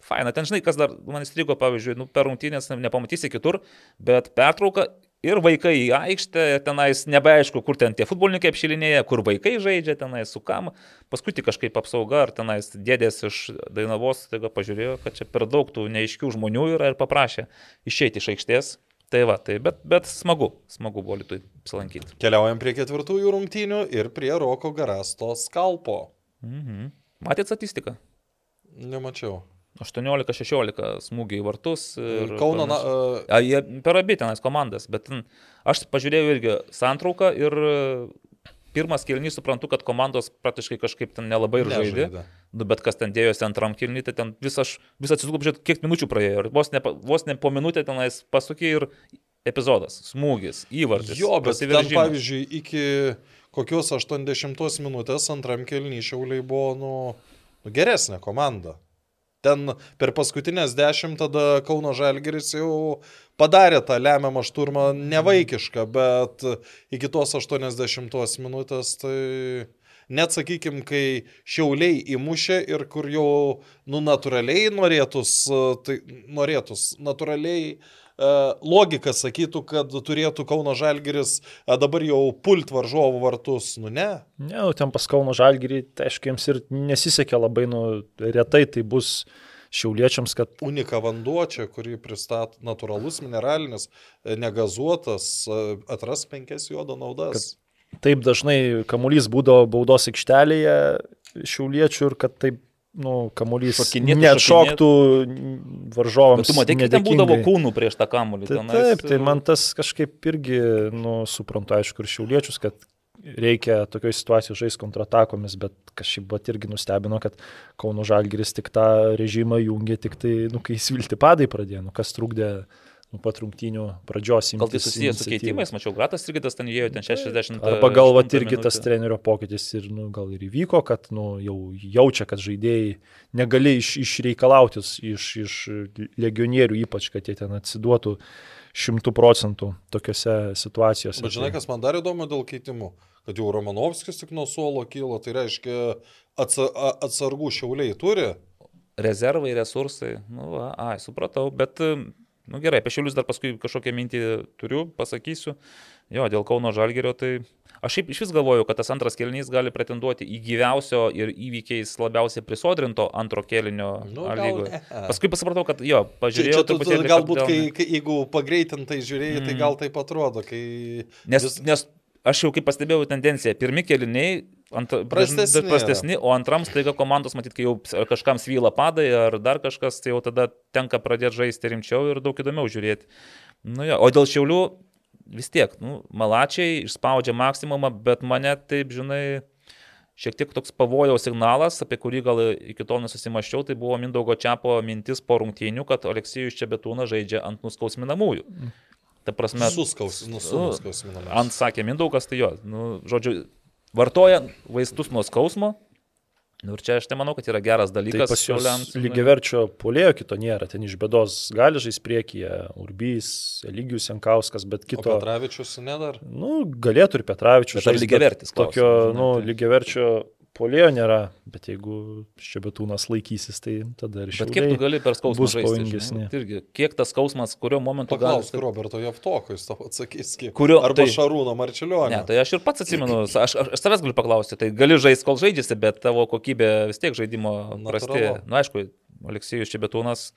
faina, ten žinai, kas dar man įstrigo, pavyzdžiui, nu, per rungtynės nepamatysi kitur, bet pertrauka ir vaikai į aikštę, tenais nebeaišku, kur ten tie futbolininkai apšilinėja, kur vaikai žaidžia tenais, su kam. Paskui tik kažkaip apsauga, ar tenais dėdės iš Dainavos, taiga pažiūrėjo, kad čia per daug tų neaiškių žmonių yra ir paprašė išeiti iš aikštės. Tai va, tai bet, bet smagu, smagu buvo Lietuvai apsilankyti. Keliaujam prie ketvirtųjų rungtynių ir prie Roko Garasto skalpo. Mhm. Matėt statistiką? Nemačiau. 18-16 smūgiai į vartus. Kauno. Na, uh... Jie per abi tenais komandas, bet aš pažiūrėjau irgi santrauką ir pirmas kilnys suprantu, kad komandos praktiškai kažkaip ten nelabai ir žaidė. Nu, bet kas ten dėjosi antram kilnį, tai ten vis aš vis atsisuku, žiūrėt, kiek minučių praėjo. Ir vos ne, vos ne po minutę tenais pasukė ir epizodas, smūgis, įvartis. Jo, bet ten, pavyzdžiui, iki kokios 80 minutės antram kilnį šiauliai buvo nu, nu, geresnė komanda. Ten per paskutinės dešimt tada Kauno Žalgeris jau padarė tą lemiamą šturmą nevaikišką, bet iki tos 80 minutės tai net sakykim, kai šiauliai įmušė ir kur jau, nu, natūraliai norėtus, tai norėtus, natūraliai logika sakytų, kad turėtų Kauno Žalgeris uh, dabar jau pult varžovų vartus, nu ne. Ne, nu, ten pas Kauno Žalgerį, tai aišku, jiems ir nesisekė labai, nu, retai tai bus šiauliečiams, kad... Unika vanduo čia, kurį pristato natūralus, mineralinis, e, negazuotas, atras penkias jodo naudas. Taip dažnai kamuolys būdavo baudos aikštelėje šiauliečių ir kad taip nu, kamuolys neatšoktų varžovams. Bet tu matai, kiek ten būdavo kūnų prieš tą kamuolį. Tai, taip, tai man tas kažkaip irgi, nu, suprantu, aišku, ir šiauliečius, kad reikia tokioje situacijoje žaisti kontratakomis, bet kažkaip bat irgi nustebino, kad Kauno Žalgiris tik tą režimą jungė tik tai, nu, kai Svilti padai pradėjo, nu, kas trukdė nuo pat rungtynių pradžios įmtis. Gal tai susijęs su keitimais, mačiau, Gratas irgi tas ten įėjo, ten 60. Arba gal va irgi minutė. tas trenerio pokytis ir nu, gal ir įvyko, kad nu, jau jaučia, kad žaidėjai negali iš, išreikalauti iš, iš legionierių, ypač kad jie ten atsiduotų šimtų procentų tokiuose situacijose. Bet žinai, kas man dar įdomu dėl keitimų? kad jau Romanovskis tik nuo suolo kyla, tai reiškia atsargų šiauliai turi. Rezervai, resursai, nu, va, ai, supratau, bet, nu gerai, apie šiaulius dar paskui kažkokią mintį turiu, pasakysiu. Jo, dėl Kauno Žalgerio, tai aš šiaip iš vis galvoju, kad tas antras kelnys gali pretenduoti į gyviausio ir įvykiais labiausiai prisodrinto antro kelinio nu, lygo. Paskui pasipratau, kad jo, pažiūrėjau. Čia, tu, tu, galbūt, kai, kai, jeigu pagreitintai žiūrėjai, tai mm. tai gal taip atrodo, kai... Nes, vis... nes aš jau kaip pastebėjau tendenciją, pirmi keliniai ant, prastesni, prastesni, o antram staiga komandos, matyt, kai jau kažkam svyla padai ar dar kažkas, tai jau tada tenka pradėti žaisti rimčiau ir daug įdomiau žiūrėti. Nu, jo, o dėl šiaulių vis tiek, nu, malačiai išspaudžia maksimumą, bet mane taip, žinai, šiek tiek toks pavojaus signalas, apie kurį gal iki tol nesusimaščiau, tai buvo Mindaugo Čiapo mintis po rungtynių, kad Aleksijus Čebetūnas žaidžia ant nuskausminamųjų. Mm. Ta prasme, suskaus, nu, nuskausminamas. Ant sakė Mindaugas, tai jo, nu, žodžiu, vartoja vaistus nuo skausmo. Nu, ir čia aš tai manau, kad yra geras dalykas. Tai pas juos lygiaverčio polėjo kito nėra, ten iš bėdos gali žaisti priekyje, Urbys, Eligijus Jankauskas, bet kito. O Petravičius nedar? Nu, galėtų ir Petravičius. Bet ar lygiavertis? Tokio, nu, tai- lygiaverčio polėjo nėra, bet jeigu Šebetūnas laikysis, tai tada ir šiandien. Bet kiek tu gali per skausmą bus pavojingesnė. Irgi, kiek tas skausmas, kurio momentu gali... Paklausk Roberto Javtoko, jis tau atsakys, kiek. Kurio, Arba tai, Šarūno Marčiulionio. Ne, tai aš ir pats atsimenu, aš, aš, aš savęs galiu paklausti, tai gali žaisti, kol žaidžiasi, bet tavo kokybė vis tiek žaidimo prastėja. Na, nu, aišku, Aleksijus Šebetūnas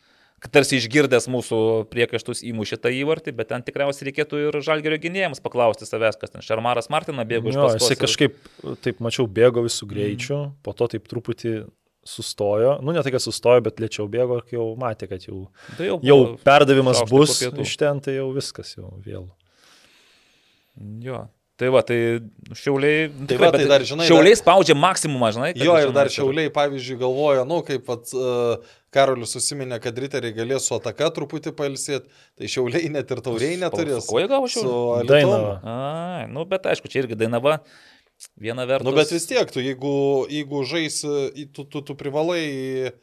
tarsi išgirdęs mūsų priekaištus įmušė tą įvartį, bet ten tikriausiai reikėtų ir žalgerio gynėjams paklausti savęs, kas ten Šarmaras Martina bėgo iš paskos. Jisai kažkaip, taip mačiau, bėgo visų greičių, mm. po to taip truputį sustojo, nu ne tai, kad sustojo, bet lėčiau bėgo, kai jau matė, kad jau, tai jau, jau perdavimas bus iš ten, tai jau viskas jau vėl. Jo, Tai va, tai šiauliai. Tai tikrai, va, tai dar, žinai, šiauliai dar... spaudžia maksimumą, žinai. Jo, ir dar šiauliai, pavyzdžiui, galvoja, nu, kaip pat, uh, Karolis susiminė, kad riteriai galės su ataka truputį pailsėti, tai šiauliai net ir tauriai neturės. Ko jie gavo šiauliai? Dainava. A, nu, bet aišku, čia irgi Dainava. Viena vertus. Nu, bet vis tiek, tu jeigu, jeigu žaisi, tu, tu, tu privalai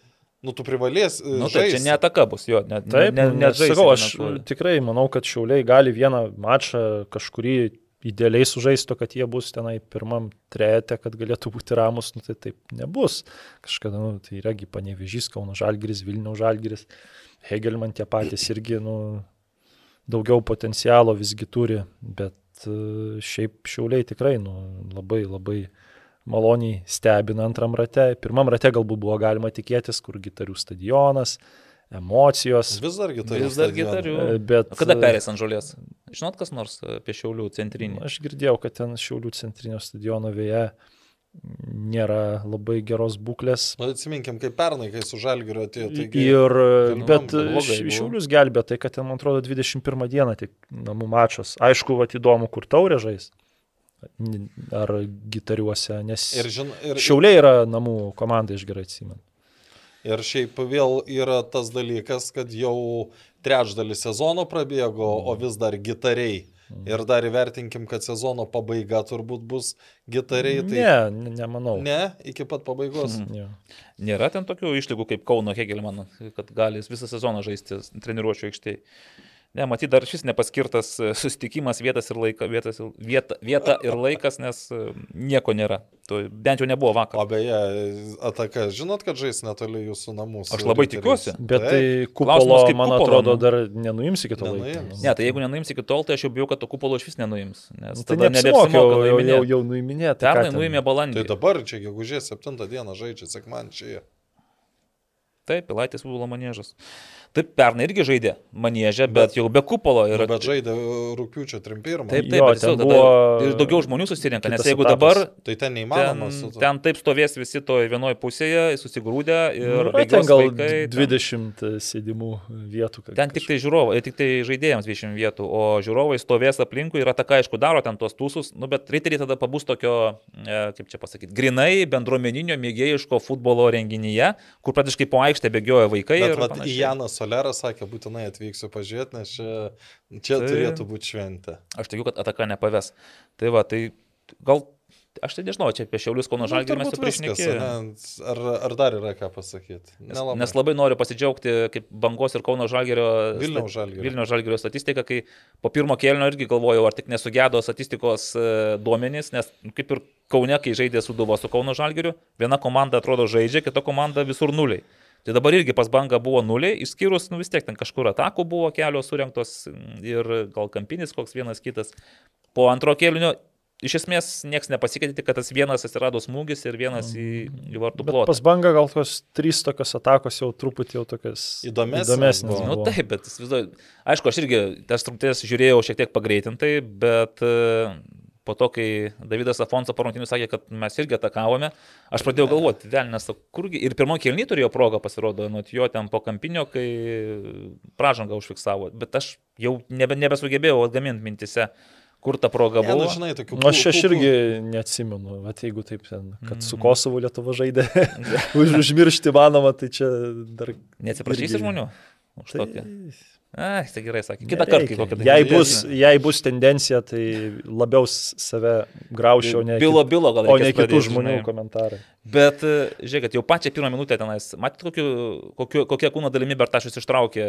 Nu, tu privalės. Nu, tai čia netaka bus, jo. Net, Taip, net, net sakau, aš tikrai manau, kad šiauliai gali vieną mačą kažkurį idealiai sužaisto, kad jie bus tenai pirmam trejete, kad galėtų būti ramus, nu, tai taip nebus. Kažkada, nu, tai yragi panevežys, Kauno Žalgiris, Vilnių Žalgiris, Hegelman tie patys irgi, nu, daugiau potencialo visgi turi, bet e, šiaip šiauliai tikrai, nu, labai labai maloniai stebina antram rate. Pirmam rate galbūt buvo galima tikėtis, kur gitarių stadionas, emocijos. Vis dar gitarių. Vis dar gitarių. E, bet, kada perės ant žolės? Žinot, kas nors apie Šiaulių centrinį? Aš girdėjau, kad ten Šiaulių centrinio stadiono vėje nėra labai geros būklės. Na, nu, atsiminkim, kaip pernai, kai su Žalgiriu atėjo. Taigi, ir, bet Šiaulius gelbė tai, kad ten, man atrodo, 21 dieną tik namų mačas. Aišku, va, įdomu, kur taurė žais ar gitariuose, nes ir, žin, ir, Šiauliai yra namų komanda, aš gerai atsimenu. Ir šiaip vėl yra tas dalykas, kad jau trečdalį sezono prabėgo, mm. o vis dar gitariai. Mm. Ir dar įvertinkim, kad sezono pabaiga turbūt bus gitariai. Tai... Ne, nemanau. Ne, iki pat pabaigos. Mm. Ja. Nėra ten tokių išlygų kaip Kauno Hegelman, kad gali visą sezoną žaisti treniruočio aikštėje. Ne, matyt, dar šis nepaskirtas e, susitikimas vietas ir laika, vietas, vieta, vieta ir laikas, nes e, nieko nėra. To bent jau nebuvo vakar. O beje, ataka, žinot, kad žais netoli jūsų namų. Aš labai tikiuosi. Bet tai kupolo, man kupolo, atrodo, dar nenuims iki to laiko. Ne, tai jeigu nenuims iki tol, tai aš jau bijau, kad to kupolo iš vis nenuims. Nes nu, tai neapsimoka jau, jau, jau nuiminėti. Pernai nuimė balandį. Tai dabar čia gegužės 7 dieną žaidžia, sekman čia. Taip, Pilaitis buvo manėžas. Taip, pernai irgi žaidė manėžę, bet, bet jau be kupolo. Ir... Bet žaidė rūpiučio 31. Taip, taip, jo, jau buvo... ir daugiau žmonių susirinka, nes jeigu dabar... Tai ten neįmanoma. Ten, ten taip stovės visi toje vienoje pusėje, susigrūdę ir... Nu, ten gal vaikai, 20 ten... sėdimų vietų. Ten kažkaip. tik tai žiūrovai, tik tai žaidėjams 20 vietų, o žiūrovai stovės aplinkui ir ataka, aišku, daro ten tuos tūsus, nu, bet riteriai tada pabus tokio, e, kaip čia pasakyti, grinai bendruomeninio mėgėjiško futbolo renginyje, kur praktiškai po aikštę bėgioja vaikai. Bet, vat, Janas Soleras sakė, būtinai atvyksiu pažiūrėti, nes čia, čia tai, turėtų būti šventė. Aš tikiu, kad ataka nepaves. Tai va, tai gal Aš tai nežinau, čia apie Šiaulius Kauno nu, Žalgirį mes jau priešnekėjome. Ar, ar dar yra ką pasakyti? Nelabai. Nes labai noriu pasidžiaugti kaip Bangos ir Kauno Žalgirio, Vilniaus Žalgirio. Vilniaus Žalgirio statistika, kai po pirmo kėlinio irgi galvojau, ar tik nesugėdo statistikos e, duomenys, nes kaip ir Kaune, kai žaidė Suduvo su Kauno Žalgiriu, viena komanda atrodo žaidžia, kita komanda visur nuliai. Tai dabar irgi pas bangą buvo nuliai, išskyrus, nu vis tiek ten kažkur atakų buvo kelios surinktos ir gal kampinis koks vienas kitas. Po antro kėlinio iš esmės niekas nepasikeitė, tik kad tas vienas atsirado smūgis ir vienas į, į vartų plotą. Pas bangą gal tos trys tokios atakos jau truputį jau tokios įdomesnės. įdomesnės nu taip, bet vis, aišku, aš irgi tas truputės žiūrėjau šiek tiek pagreitintai, bet po to, kai Davidas Afonso parungtinių sakė, kad mes irgi atakavome, aš pradėjau galvoti, velnės, kurgi ir pirmo kelnį turėjo progą pasirodo, nuo jo ten po kampinio, kai pražangą užfiksavo, bet aš jau nebe, nebesugebėjau atgaminti mintise kur ta proga buvo. Ne, nu, žinai, tokių... Aš aš irgi neatsimenu, bet jeigu taip, ten, kad su Kosovu Lietuva žaidė, už, užmiršti manoma, tai čia dar... Neatsiprašysi irgi... žmonių už tai... tokį. Ai, tai gerai sakė. Kitą kartą, kokią jei bus, jei bus tendencija, tai labiau save graušiau, ne, bilo, bilo, gal, o ne kitų žmonių žinai. komentarai. Bet, e, žiūrėkit, jau pačią pirmą minutę tenais, matyt, kokiu, kokiu, kokia kūno dalimi Bertašas ištraukė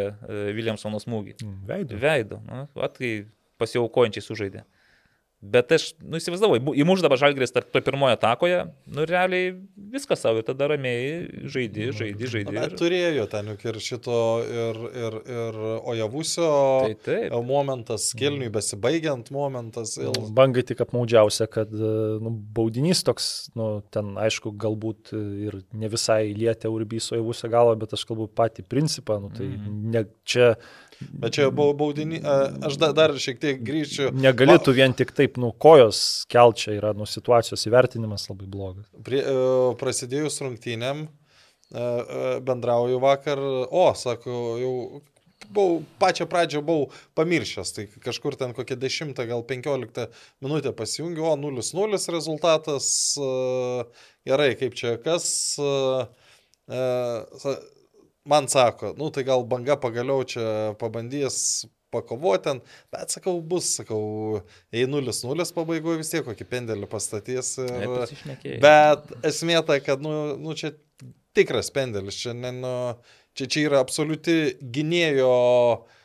Williamsono e, smūgį. Veido. Veido. Na, at, kai pasiaukojančiai sužaidė. Bet aš, nu, įsivaizdavau, įmuš dabar žalgris to pirmojo atakoje, nu, realiai viskas savo ir tada ramiai žaidži, žaidži, žaidži. Bet turėjo ten juk ir šito, ir, ir, ir Ojavusio tai taip. momentas, kilniui besibaigiant momentas. Il... Bangai tik apmaudžiausia, kad nu, baudinys toks, nu, ten aišku, galbūt ir ne visai lietė Urbyso Ojavusio galvą, bet aš kalbu patį principą, nu, tai mm. ne, čia Bet čia buvo baudinį, aš dar, dar šiek tiek grįžčiau. Negalėtų vien tik taip, nu, kojos kelčia yra, nu, situacijos įvertinimas labai blogas. Prie, prasidėjus rungtynėm bendrauju vakar, o, sako, jau buvau, pačią pradžią buvau pamiršęs, tai kažkur ten kokią 10 gal 15 minutę pasijungiu, o 0-0 rezultatas, gerai, kaip čia kas, man sako, nu tai gal banga pagaliau čia pabandys pakovoti ten, bet sakau, bus, sakau, jei 0-0 pabaigoje vis tiek kokį pendelį pastatys. Ir, bet esmė ta, kad, nu, nu čia tikras pendelis, čia, ne, nu, čia, čia yra absoliuti gynėjo uh,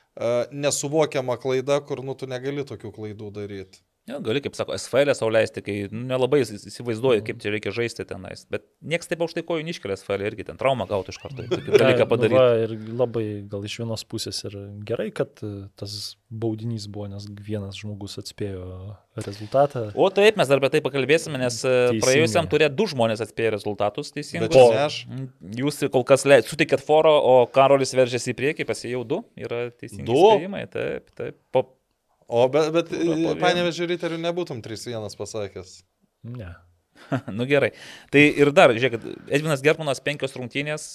nesuvokiama klaida, kur, nu, tu negali tokių klaidų daryti. Ja, gali, kaip sako, SFL sauliaisti, kai nu, nelabai įsivaizduoju, kaip čia reikia žaisti tenais. Bet niekas taip aukštai kojų niškelė SFL irgi ten traumą gauti iš karto. Dalyką padaryti. Va, ir labai gal iš vienos pusės ir gerai, kad e, tas baudinys buvo, nes vienas žmogus atspėjo rezultatą. O taip, mes dar apie tai pakalbėsime, nes e, Teisingai. praėjusiam turė du žmonės atspėjo rezultatus teisingai. Bet aš. Jūs kol kas le... sutikėt foro, o Karolis veržėsi į priekį, pasijau du. Yra teisingai. Du. Spėjimai. Taip, taip. Po O bet, bet panevežė riterių nebūtum 3-1 pasakęs. Ne. nu gerai. Tai ir dar, žiūrėk, Edvinas Germanas penkios rungtynės,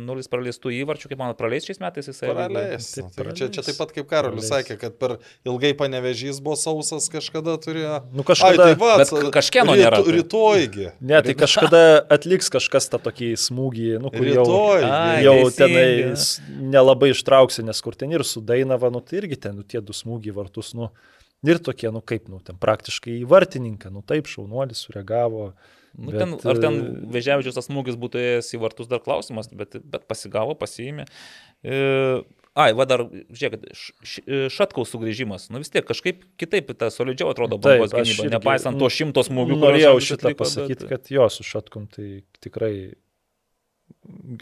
nulis praleistų įvarčių, kaip man praleis šiais metais jisai. Praleis. Taip, praleis. Čia, čia taip pat kaip Karolis sakė, kad per ilgai panevežys buvo sausas kažkada turėjo. Nu kažkada. Ai, tai va, bet kažkieno nėra. Tai. Rytojgi. Ne, tai kažkada atliks kažkas tą tokį smūgį, nu kur jau, Ai, jau tenai nelabai ištrauksi, nes kur ten ir su Dainava, nu tai irgi ten nu, tie du smūgiai vartus, nu. Ir tokie, nu kaip, nu, ten praktiškai į vartininką, nu taip, šaunuolis sureagavo. Nu, bet, ten, ar ten e, vežiavičius tas smūgis būtų ėjęs į vartus dar klausimas, bet, bet pasigavo, pasiėmė. E, ai, va dar, žiūrėk, e, šatkaus sugrįžimas. Nu vis tiek kažkaip kitaip ta solidžiau atrodo bangos gynyba, nepaisant to šimto smūgių. Norėjau šitą atliko, pasakyti, bet... kad jo, su šatkum tai tikrai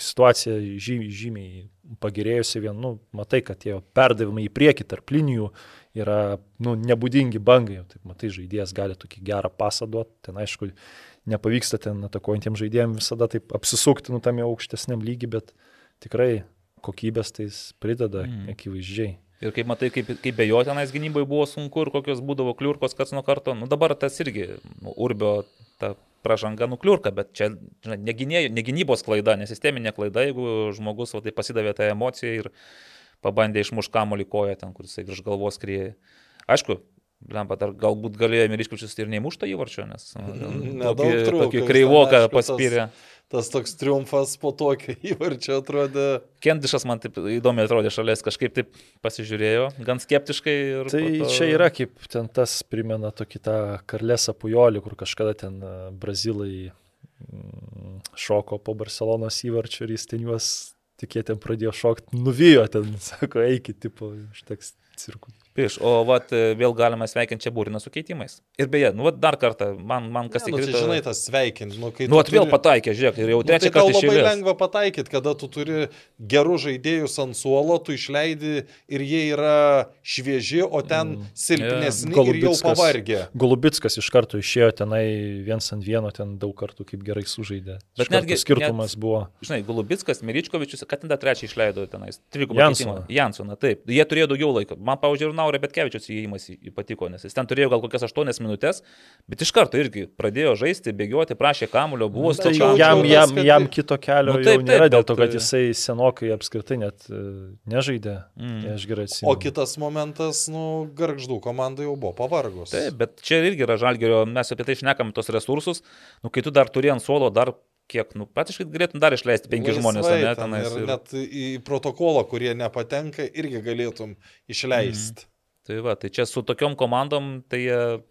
situacija žymiai, žymiai pagerėjusi vien, nu, matai, kad tie perdavimai į priekį tarp linijų yra, nu, nebūdingi bangai, jau taip matai, žaidėjas gali tokį gerą pasą duoti, ten aišku, nepavyksta ten atakuojantiems žaidėjams visada taip apsisukti, nu, tam jau aukštesniam lygiui, bet tikrai kokybės tai prideda mm. akivaizdžiai. Ir kaip matai, kaip, kaip be jo tenais gynybai buvo sunku ir kokios būdavo kliurkos kas nuo karto, nu dabar tas irgi, nu, urbio ta pražanga nukliurka, bet čia žinai, ne, ne gynybos klaida, nesisteminė klaida, jeigu žmogus va, tai pasidavė tą emociją ir pabandė išmuš kamolį koją ten, kur jisai virš galvos krieja. Aišku, Lempa, dar galbūt galėjo Miriškičius ir neįmuštą įvarčio, nes nu, tokį, tokį kreivoką paspyrė. Tas, tas toks triumfas po tokio įvarčio atrodė. Kendišas man taip įdomiai atrodė šalies, kažkaip taip pasižiūrėjo, gan skeptiškai. Tai to... čia yra kaip ten tas primena tokį tą Karlesą Pujolį, kur kažkada ten Brazilai mm, šoko po Barcelonos įvarčio ir jis ten juos tik jie ten pradėjo šokti, nuvijo ten, sako, eikit, tipo, užteks cirkų. Prieš, o vat, vėl galima sveikinti čia būriną su keitimais. Ir beje, nu, vat, dar kartą, man, man kas tik... Nu, tai žinai, tas sveikinti. Nu, nu, vat, vėl turi... pataikė, žiūrėk, ir jau nu, trečią tai kartą. Tai labai lengva pataikyti, kada tu turi gerų žaidėjus ant suolo, tu išleidi ir jie yra švieži, o ten mm. silpnesni yeah. ir jau pavargę. Golubitskas iš karto išėjo tenai viens ant vieno, ten daug kartų kaip gerai sužaidė. Bet netgi skirtumas net, buvo. Žinai, Golubitskas, Miričkovičius, kad ten tą trečią išleido tenais. Trigubą Jansoną. Jansoną, taip. Jie turėjo daugiau laiko. Man, pavyzdžiui, ir Naurė Betkevičius įėjimas patiko, nes jis ten turėjo gal kokias 8 minutės, bet iš karto irgi pradėjo žaisti, bėgioti, prašė kamulio, buvo tai jam, jam, jam, jam kito kelio nu, taip, taip, nėra, dėl to, kad jisai senokai apskritai net e, nežaidė. Mm. Aš gerai atsimenu. O kitas momentas, nu, garždų komanda jau buvo pavargus. Taip, bet čia irgi yra žalgerio, mes apie tai šnekam tos resursus, nu, kai tu dar turi ant suolo dar kiek, nu, praktiškai galėtum dar išleisti penki žmonės, ne, tenais. Ir, ir net į protokolą, kurie nepatenka, irgi galėtum išleisti. Mm. Tai va, tai čia su tokiom komandom tai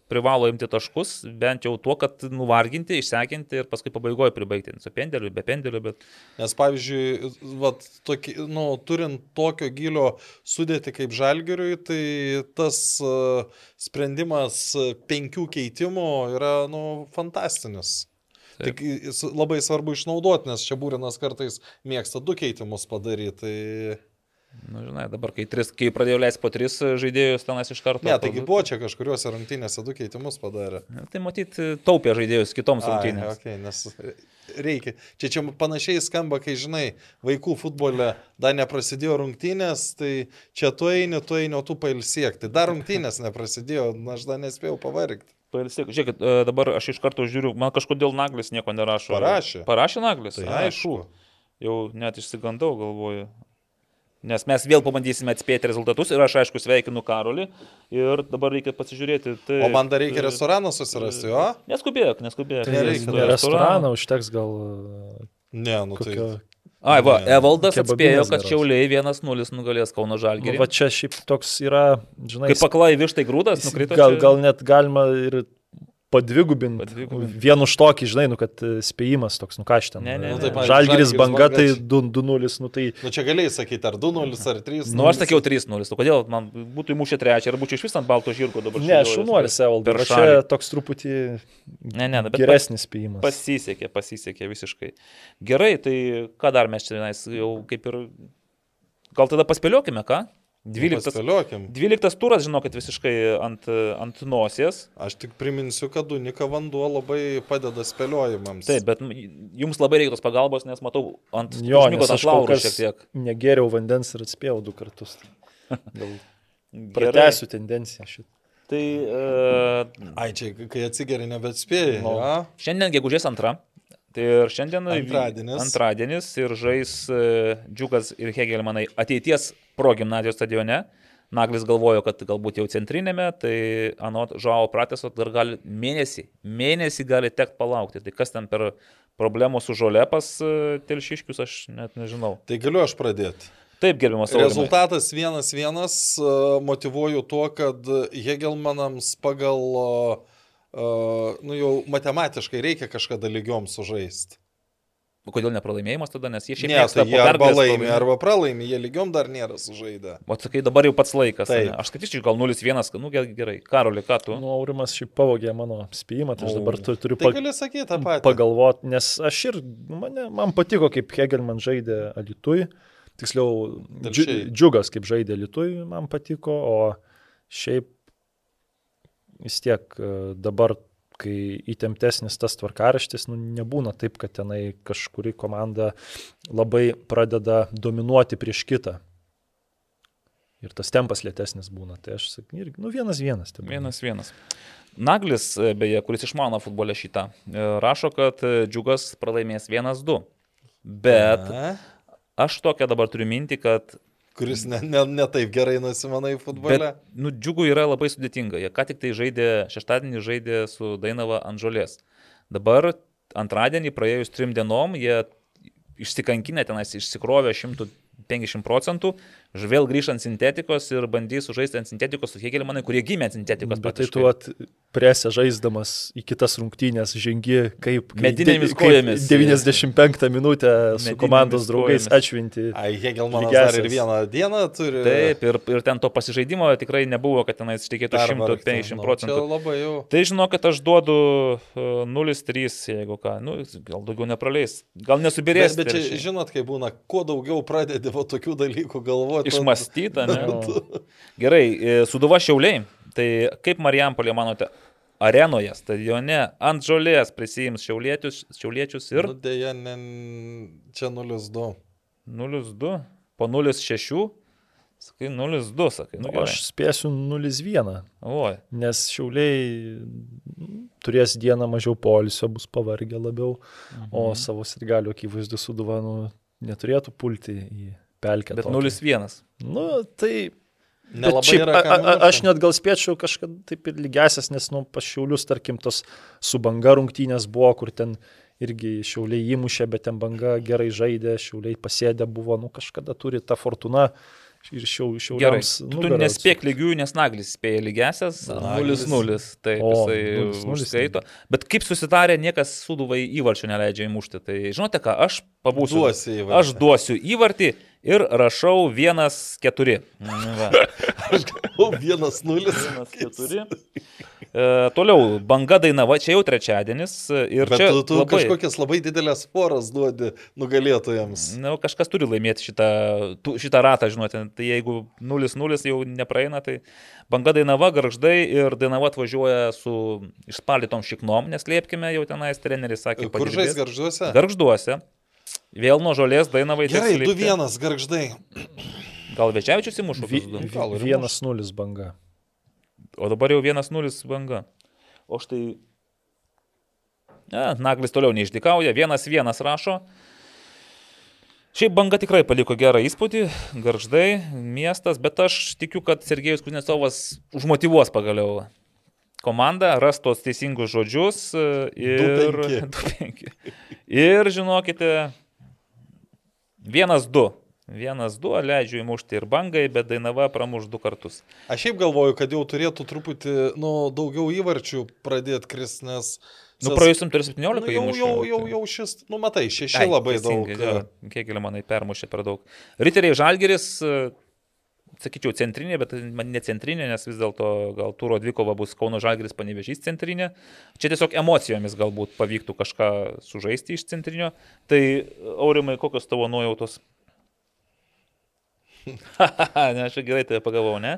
privalo imti taškus, bent jau tuo, kad nuvarginti, išsekinti ir paskui pabaigoje pribaigti. Su pendeliu, be pendeliu, bet... Nes pavyzdžiui, vat, toki, nu, turint tokio gilio sudėti kaip žalgeriui, tai tas uh, sprendimas penkių keitimų yra nu, fantastinis. Taip. Tik labai svarbu išnaudoti, nes čia būrinas kartais mėgsta du keitimus padaryti. Tai... Na, nu, žinai, dabar, kai, tris, kai pradėjau leisti po tris žaidėjus tenas iš karto. Ne, taigi buvo čia kažkuriuose rungtynėse du keitimus padarė. Tai matyt, taupė žaidėjus kitoms rungtynėms. Okay, nes reikia. Čia čia panašiai skamba, kai žinai, vaikų futbole dar neprasidėjo rungtynės, tai čia tu eini, tu eini, o tu pailsiek. Tai dar rungtynės neprasidėjo, aš dar nespėjau pavargti. Pailsėk, žiūrėkit, e, dabar aš iš karto žiūriu, man kažkodėl Naglis nieko nerašo. Parašė. Parašė Naglis. Tai aišku. Jau net išsigandau, galvoju. Nes mes vėl pabandysime atspėti rezultatus ir aš aišku sveikinu Karolį ir dabar reikia pasižiūrėti. Tai, o man dar reikia restoraną susirasti, jo? Neskubėk, neskubėk. Tai nereikia restoraną, užteks gal... Ne, nu tai- kokio... tai. Ai, va, Evaldas atspėjo, kad Šiauliai 1-0 nugalės Kauno Žalgirį. Nu, va čia šiaip toks yra, žinai. Kaip paklai vištai grūdas, nukrito. Gal, gal net galima ir padvigubinti. Padvigubin. Vien už tokį, žinai, nu, kad e, spėjimas toks, nu ką aš ten. Ne, ne, nu, taip, Žalgiris banga, tai 2-0, nu tai... Nu čia galėjai sakyti, ar 2-0, ar 3-0. Nu aš sakiau 3-0, o kodėl man būtų įmušę trečią, ar būčiau iš vis ant balto žirgo dabar. Ne, šunuolis, Evaldas. Čia toks truputį ne, ne, geresnis spėjimas. Pasisekė, pasisekė visiškai. Gerai, tai ką dar mes čia jau kaip ir... Gal tada paspėliokime, ką? 12, 12 turas, žinokit, visiškai ant, ant nosies. Aš tik priminsiu, kad unika vanduo labai padeda spėliojimams. Taip, bet jums labai reikia tos pagalbos, nes matau ant jo, nes aš laurų šiek tiek. Negeriau vandens ir atspėjau du kartus. Gal pratęsiu tendenciją šitą. Tai... Uh, Ai, čia, kai atsigeri, nebetspėjai. No. Ja? Šiandien gegužės antra. Tai ir šiandien antradienis. antradienis ir žais e, Džiugas ir Hegelmanai ateities pro gimnazijos stadione. Naglis galvojo, kad galbūt jau centrinėme, tai anot Žao Prateso dar gali mėnesį, mėnesį gali tekti palaukti. Tai kas ten per problemų su žolė pas e, telšiškius, aš net nežinau. Tai galiu aš pradėti. Taip, gerbiamas Aurimai. Rezultatas 1-1 e, motivuoju tuo, kad Hegelmanams pagal nu jau matematiškai reikia kažkada lygiom sužaisti. Kodėl nepralaimėjimas tada, nes jie šiaip ne, tai jie arba laimi, arba pralaimi, jie lygiom dar nėra sužaidę. O sakai, dabar jau pats laikas. Aš skaityčiau gal 0-1, nu gerai. Karoli, ką tu? Nu, Aurimas šiaip pavogė mano spėjimą, tai aš dabar turiu tai pag... pagalvoti, nes aš ir, mane, man patiko, kaip Hegelman žaidė Alitui, tiksliau, džiu, džiugas kaip žaidė Alitui, man patiko, o šiaip vis tiek e, dabar, kai įtemptesnis tas tvarkaraštis, nu, nebūna taip, kad tenai kažkuri komanda labai pradeda dominuoti prieš kitą. Ir tas tempas lėtesnis būna. Tai aš sakau, nu vienas vienas. Tai vienas vienas. Naglis, e, beje, kuris išmano futbolę šitą, e, rašo, kad džiugas pralaimės 1-2. Bet A. aš tokią dabar turiu mintį, kad kuris ne, ne, ne taip gerai nusimanai futbole. Bet, nu, džiugu yra labai sudėtinga. Jie ką tik tai žaidė, šeštadienį žaidė su Dainava ant žolės. Dabar antradienį praėjus trim dienom jie išsikankinę tenais, išsikrovė 150 procentų, vėl grįž ant sintetikos ir bandys sužaisti ant sintetikos su Hegelmanai, kurie gimė ant sintetikos. Bet tai tu at, presę žaisdamas į kitas rungtynės žengi kaip... Medinėmis kojomis. 95 minutę su komandos draugais kojomis. atšvinti. Ai, Hegelmanas dar ir vieną dieną turi. Taip, ir, ir ten to pasižaidimo tikrai nebuvo, kad tenais ištikėtų 150 nu, procentų. Labai jau. Tai žinau, kad aš duodu 0,3, e, jeigu ką, nu, gal daugiau nepraleis. Gal nesubirės. Bet, bet čia, žinot, kai būna, kuo daugiau pradedi tokių dalykų galvoti galvoti. Išmastyta, ne? Gerai, e, Suduva Šiauliai. Tai kaip Marijampolė manote, arenoje, stadione, ant žolės prisijims šiauliečius, šiauliečius ir... Nu, dėja, ne, čia 0-2. 0-2, po 0-6. Sakai 0-2, sakai. Nu, nu, aš spėsiu 0-1. Oi. Nes šiauliai turės dieną mažiau polisio, bus pavargę labiau, mhm. o savo sirgalių akivaizdų suduva nu, neturėtų pulti į pelkę. Bet 0-1. Nu, tai Bet šiaip, a, a, aš net gal spėčiau kažkada taip ir lygesias, nes, nu, pašiaulius, tarkim, tos su banga rungtynės buvo, kur ten irgi šiauliai įmušė, bet ten banga gerai žaidė, šiauliai pasėdė buvo, nu, kažkada turi tą fortūną ir šiau, šiauliams. Gerai, tu, tu nespėk lygių, nes naglis spėja lygiasias, 0-0, taip o, jisai užskaito. Bet kaip susitarė, niekas suduvai įvarčių neleidžia įmušti. Tai žinote ką, aš pabūsiu. Aš duosiu įvartį ir rašau 1-4. Aš gavau 1-0. 1-4. E, toliau, banga dainava, čia jau trečiadienis. Ir Bet čia tu, tu labai, kažkokias labai didelės poras duodi nugalėtojams. Na, kažkas turi laimėti šitą, tu, šitą ratą, žinote. Tai jeigu 0-0 jau nepraeina, tai banga dainava, garždai ir dainava atvažiuoja su išspaldytom šiknom, neslėpkime, jau tenais treneris sakė. Kur žais garžduose? Garžduose. Vėl nuo žolės dainavai. Gerai, 2-1 garždai. Gal Večiavičius įmušo? Vienas nulis banga. O dabar jau 1-0 banga. O štai... Ne, Naglis toliau neišdikauja, 1-1 rašo. Šiaip banga tikrai paliko gerą įspūdį, garždai, miestas, bet aš tikiu, kad Sergejus Kuznecovas užmotivuos pagaliau komandą, ras tos teisingus žodžius e, ir... 2-5. Ir žinokite, vienas du. Vienas du, leidžiu įmušti ir bangai, bet Dainava pramuš du kartus. Aš šiaip galvoju, kad jau turėtų truputį, nu, daugiau įvarčių pradėti kris, nes... Nu, praėjusim turi 17 nu, jau, įmušė. jau, jau, jau šis, nu, matai, šeši Ai, labai teisingai, daug. Jo, kiek manai permušė per daug. Riteriai Žalgeris, sakyčiau, centrinė, bet ne centrinė, nes vis dėlto gal Turo dvikova bus Kauno Žalgeris panevežys centrinė. Čia tiesiog emocijomis galbūt pavyktų kažką sužaisti iš centrinio. Tai, Aurimai, kokios tavo nuojautos? ne, aš gerai tai pagalvojau, ne?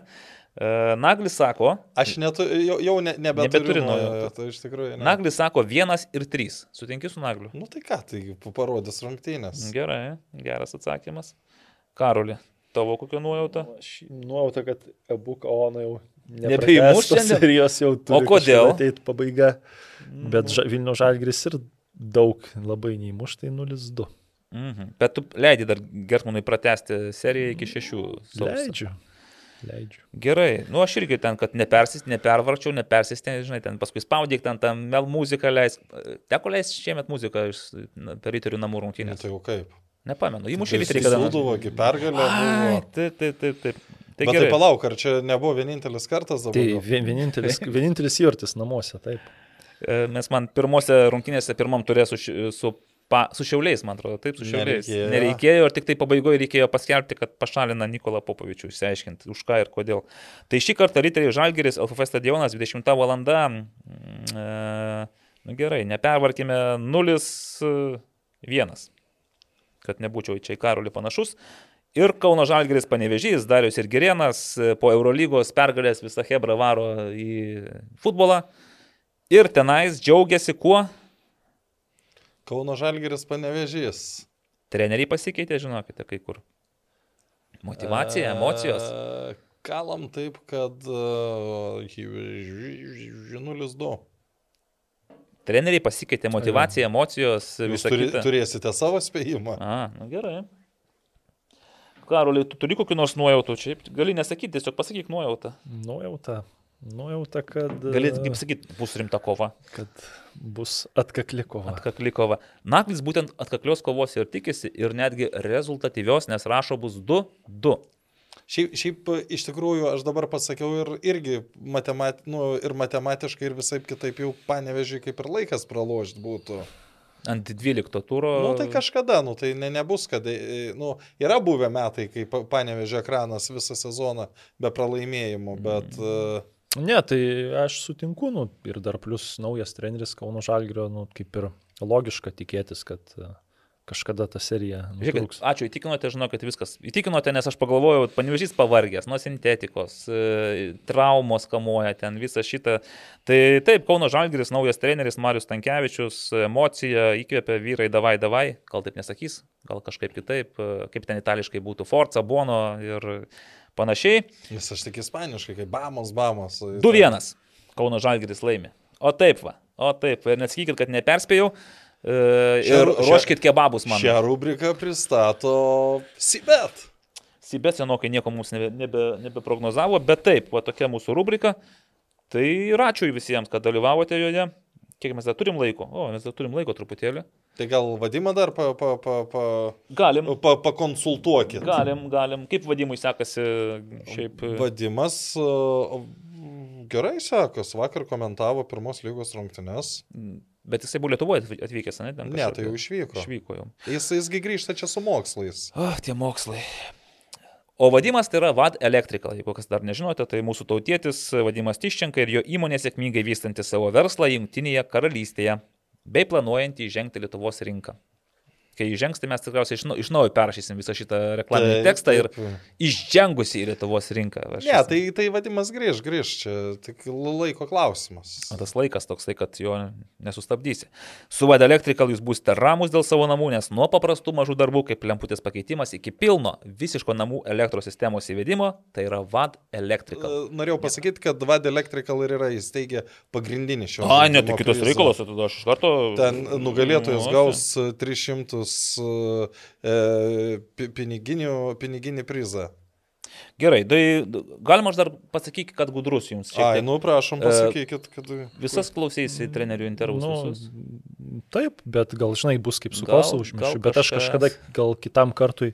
E, Naglis sako. Aš netu, jau, jau ne, nebeturiu nuojautų. Tai iš tikrųjų. Ne. Naglis sako vienas ir trys. Sutinki su Nagliu? Nu tai ką, tai parodys rungtynės. Gerai, geras atsakymas. Karoli, tavo kokia nuojauta? Aš nuojauta, kad abu kaonai jau nebeimus serijos jau turi. O kodėl? Ateit pabaiga. Bet ža, Vilnių Žalgris ir daug labai neįmuš, tai 0-2. Mhm. Bet tu leidai dar Gertmanui pratesti seriją iki šešių. Sausio. Leidžiu leidžiu. Gerai, nu aš irgi ten, kad nepersis, nepervarčiau, nepersistengti, žinai, ten paskui spaudyk ten tą mel muziką leis. Teko leisti šiemet muziką iš peritorių namų rungtynės. Tai jau kaip? Nepamenu, įmušė visi reikalai. Sūduvo, kaip pergalė. Taip, taip, taip, taip. Tai, Bet tai palauk, ar čia nebuvo vienintelis kartas dabar? Tai vienintelis, vienintelis įvartis namuose, taip. E, mes man pirmose rungtynėse pirmam turės su, su pa, su šiauliais, man atrodo, taip, su šiauliais. Nereikėjo. Nereikėjo ir tik tai pabaigoje reikėjo paskelbti, kad pašalina Nikolą Popovičių, išsiaiškinti, už ką ir kodėl. Tai šį kartą Riteriai Žalgeris, LFF stadionas, 20 val. Mm, e, nu gerai, nepervarkime 0-1, kad nebūčiau čia į karolį panašus. Ir Kauno Žalgeris panevežys, Darius ir Gerienas po Eurolygos pergalės visą Hebrą varo į futbolą. Ir tenais džiaugiasi kuo? Kauno Žalgeris panevežys. Treneriai pasikeitė, žinokite, kai kur. Motivacija, emocijos. Kalam taip, kad 0-2. Treneriai pasikeitė motivacija, emocijos, visą turi, kitą. Turėsite savo spėjimą. A, na gerai. Karoliai, tu turi kokių nors nuojautų? Čia gali nesakyti, tiesiog pasakyk nuojautą. Nuojauta. Nuojauta, kad... Galėt, kaip sakyti, bus rimta kova. Kad bus atkakli kova. Atkakli kova. Naklis būtent atkaklios kovos ir tikisi ir netgi rezultatyvios, nes rašo bus 2-2. Šiaip, šiaip iš tikrųjų aš dabar pasakiau ir irgi matemat, nu, ir matematiškai ir visai kitaip jau panevežiai kaip ir laikas pralošti būtų. Ant 12 turo. Nu tai kažkada, nu tai ne, nebus, kad, nu, yra buvę metai, kai panevežė ekranas visą sezoną be pralaimėjimų, bet... Mm. Ne, tai aš sutinku, nu, ir dar plus naujas treneris Kauno Žalgrio, nu, kaip ir logiška tikėtis, kad e, kažkada ta serija. Žiūrėkit, ačiū, įtikinote, žinau, kad viskas. Įtikinote, nes aš pagalvojau, panevežys pavargęs nuo sintetikos, e, traumos kamuoja ten visą šitą. Tai taip, Kauno Žalgris, naujas treneris Marius Tankievičius, emocija įkvėpia vyrai, davai, davai, gal taip nesakys, gal kažkaip kitaip, e, kaip ten itališkai būtų, Forza, Bono ir panašiai. Nes aš tik ispaniškai, kaip Bamos, Bamos. 2-1. Kauno Žalgiris laimi. O taip va, o taip, ir nesakykit, kad neperspėjau. E, ir ruoškit kebabus man. Šią rubriką pristato Sibet. Sibet senokai nieko mums nebe, nebe, nebeprognozavo, bet taip, va tokia mūsų rubrika. Tai ir ačiū visiems, kad dalyvavote joje. Kiek mes dar turim laiko? O, mes dar turim laiko truputėlį. Tai gal vadimą dar pa, pa, pa, pa, galim. Pa, pakonsultuokit. Galim, galim. Kaip vadimui sekasi šiaip? Vadimas gerai sekasi. Vakar komentavo pirmos lygos rungtynes. Bet jisai buvo Lietuvoje atvykęs, ne? Ten ne, tai jau išvyko. Išvyko jau. Jis, jisgi grįžta čia su mokslais. Oh, tie mokslai. O vadimas tai yra VAD Electrical, jeigu kas dar nežinote, tai mūsų tautietis Vadimas Tiščenka ir jo įmonė sėkmingai vystanti savo verslą Junktinėje karalystėje bei planuojantį įžengti Lietuvos rinką kai įžengs, tai mes tikriausiai iš, iš naujo perrašysim visą šitą reklaminį taip, tekstą ir išžengusi į Lietuvos rinką. Ne, ja, tai, tai vadimas grįž, grįž, čia tik laiko klausimas. O tas laikas toks, tai kad jo nesustabdysi. Su Vada Electrical jūs būsite ramus dėl savo namų, nes nuo paprastų mažų darbų, kaip lemputės pakeitimas, iki pilno visiško namų elektros sistemos įvedimo, tai yra Vad Electrical. Norėjau pasakyti, kad Vad Electrical ir yra įsteigę pagrindinį šio. A, ne, tai kitas reikalas, tada aš iš karto. Ten nugalėtojas nu, gaus 300 gaus e, piniginį, piniginį prizą. Gerai, tai galima aš dar pasakyti, kad gudrus jums. Ai, nu prašom, e, pasakykit, kad... Visas klausysi trenerių intervus. Nu, taip, bet gal žinai, bus kaip su kosu užmiršiu, bet aš kažkada gal kitam kartui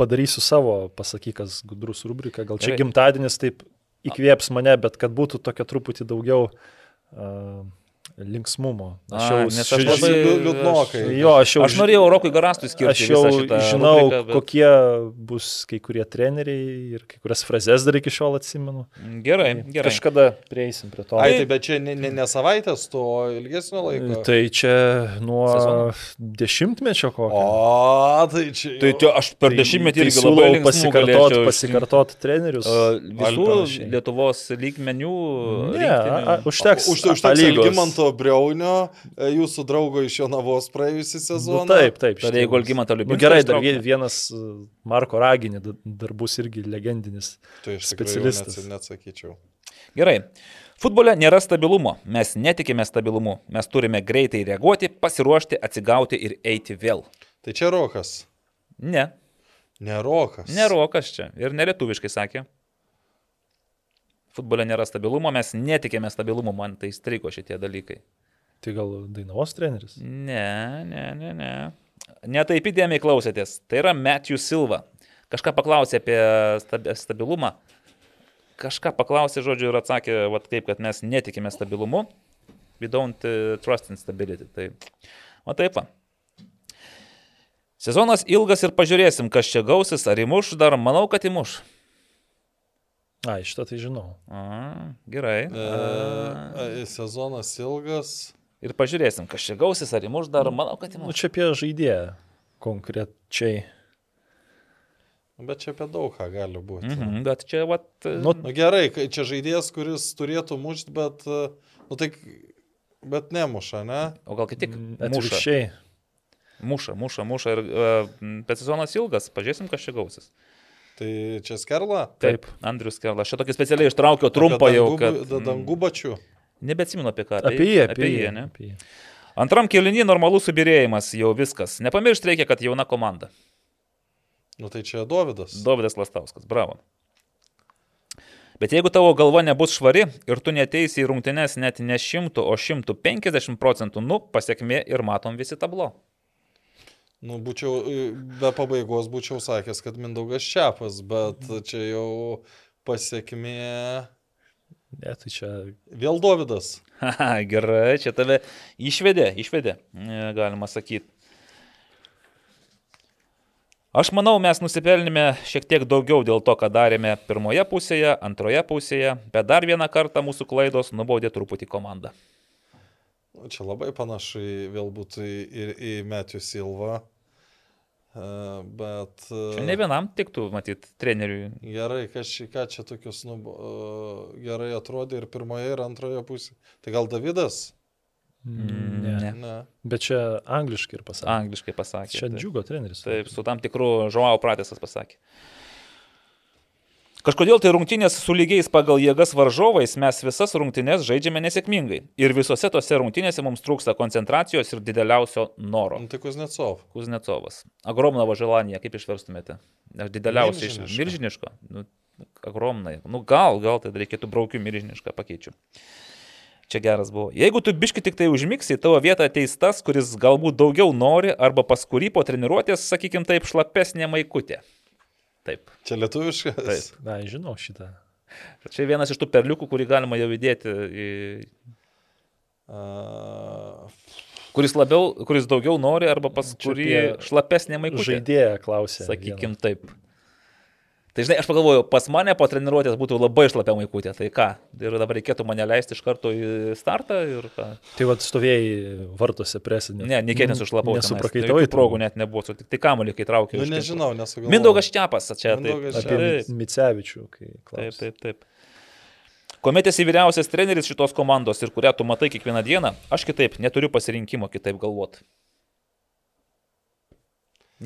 padarysiu savo pasakykas gudrus rubriką, gal čia Gerai. gimtadienis taip įkvėps mane, bet kad būtų tokia truputį daugiau uh, linksmumo. Aš jau, A, nes aš labai liūdnokai. Jo, aš jau. Aš norėjau Rokui Garastui skirti. Aš jau žinau, rubriką, bet... kokie bus kai kurie treneriai ir kai kurias frazes dar iki šiol atsimenu. Gerai, gerai. Kažkada prieisim prie to. Ai, tai bet čia ne, ne, ne savaitės, to ilgesnio laiko. Tai čia nuo Sezono. dešimtmečio kokio. O, tai čia. Tai čia aš per tai, dešimtmetį tai irgi labai pasikartot, pasikartot trenerius. Uh, visų Lietuvos lygmenių. Ne, a, užteks. Už, užteks Algimanto Breunio, e, jūsų draugo iš Jonavos praėjusią sezoną. Nu, taip, taip. Tada jeigu Algimanto Liubinskas. Nu, gerai, dar vienas e, Marko Raginė dar bus irgi legendinis tai specialistas. Net, neatsakyčiau. Gerai. Futbole nėra stabilumo, mes netikime stabilumu, mes turime greitai reaguoti, pasiruošti, atsigauti ir eiti vėl. Tai čia Rokas. Ne. Nerokas. Nerokas čia. Ir nelietuviškai sakė futbole nėra stabilumo, mes netikėme stabilumo, man tai strigo šitie dalykai. Tai gal Dainavos treneris? Ne, ne, ne, ne. Netaip įdėmiai klausėtės. Tai yra Matthew Silva. Kažką paklausė apie stabilumą. Kažką paklausė, žodžiu, ir atsakė, vat, taip, kad mes netikime stabilumu. We don't uh, trust in stability. Tai, o taip. Va. Sezonas ilgas ir pažiūrėsim, kas čia gausis, ar įmuš, dar manau, kad įmuš. A, šitą tai žinau. A, gerai. E, sezonas ilgas. Ir pažiūrėsim, kas čia gausis, ar įmuš dar, manau, kad įmuš. Nu, čia apie žaidėją konkrečiai. Bet čia apie daug ką gali būti. Mm -hmm, bet čia, vat. Nu, nu, gerai, čia žaidėjas, kuris turėtų mušti, bet, nu tai, bet nemuša, ne? O gal kaip tik mm, atvirkščiai. Muša, muša, muša ir uh, bet sezonas ilgas, pažiūrėsim, kas čia gausis. Tai čia Skerla? Taip, Andrius Skerla. Aš tokį specialiai ištraukiau trumpą jau. Kad... Dangubačių. Nebeatsimenu apie ką. Apie jį, apie, jį, ne? Apie jį. Antram kelinį normalus subirėjimas, jau viskas. Nepamiršti reikia, kad jauna komanda. Nu tai čia Davidas. Davidas Lastauskas, bravo. Bet jeigu tavo galva nebus švari ir tu neteisi į rungtynes net ne 100, o 150 procentų, nu, pasiekmė ir matom visi tablo. Nu, būčiau, e, be pabaigos būčiau sakęs, kad Mindaugas Čiapas, bet čia jau pasiekmė. Ne, tai čia. Vėl Davidas. Gerai, čia tave išvedė, išvedė, e, galima sakyti. Aš manau, mes nusipelnėme šiek tiek daugiau dėl to, ką darėme pirmoje pusėje, antroje pusėje, bet dar vieną kartą mūsų klaidos nubaudė truputį komandą. Čia labai panašu vėl būtų į, į Metijų Silvą. Bet. Čia ne vienam tiktų, matyt, treneriui. Gerai, ką čia, ką čia tokius, nu, gerai atrodė ir pirmoje, ir antroje pusėje. Tai gal Davidas? Mm, ne. ne. ne. Bet čia angliškai ir pasakė. Angliškai pasakė. Čia džiugo treneris. Taip, su tam tikru Žuau Pratesas pasakė. Kažkodėl tai rungtynės su lygiais pagal jėgas varžovais mes visas rungtynės žaidžiame nesėkmingai. Ir visose tose rungtynėse mums trūksta koncentracijos ir dideliausio noro. Nu, tai Kuznecov. Kuznecovas. Agromnovo želanija, kaip išverstumėte? Dideliausia iš milžiniško. Nu, agromnai. Nu, gal, gal tai reikėtų braukių milžinišką pakeičiu. Čia geras buvo. Jeigu tu biški tik tai užmigsi, tavo vietą ateis tas, kuris galbūt daugiau nori arba pas kurį po treniruotės, sakykim taip, šlapesnė maikutė. Taip. Čia lietuviškas? Taip. Na, žinau šitą. Čia vienas iš tų perliukų, kurį galima jau įdėti į... Uh... Kuris labiau, kuris daugiau nori, arba pas kurį šlapesnė maikutė. Žaidėja klausė. Sakykim vieną. taip. Tai žinai, aš pagalvoju, pas mane po treniruotės būtų labai šlapia maikutė, tai ką? Ir dabar reikėtų mane leisti iš karto į startą ir ką? Tai vad stovėjai vartose presinė. Ne, niekė nesušlapau. Nesuprakaitavai. Tai progų net nebuvo, tik tai kamuolį, kai traukiau. Nu, nežinau, nesugalvoju. Mindaugas Čiapas, čia Mindaugas taip. Apie Micevičių, kai klausai. Taip, taip, taip. Kuomet esi vyriausias treneris šitos komandos ir kurią tu matai kiekvieną dieną, aš kitaip neturiu pasirinkimo kitaip galvoti.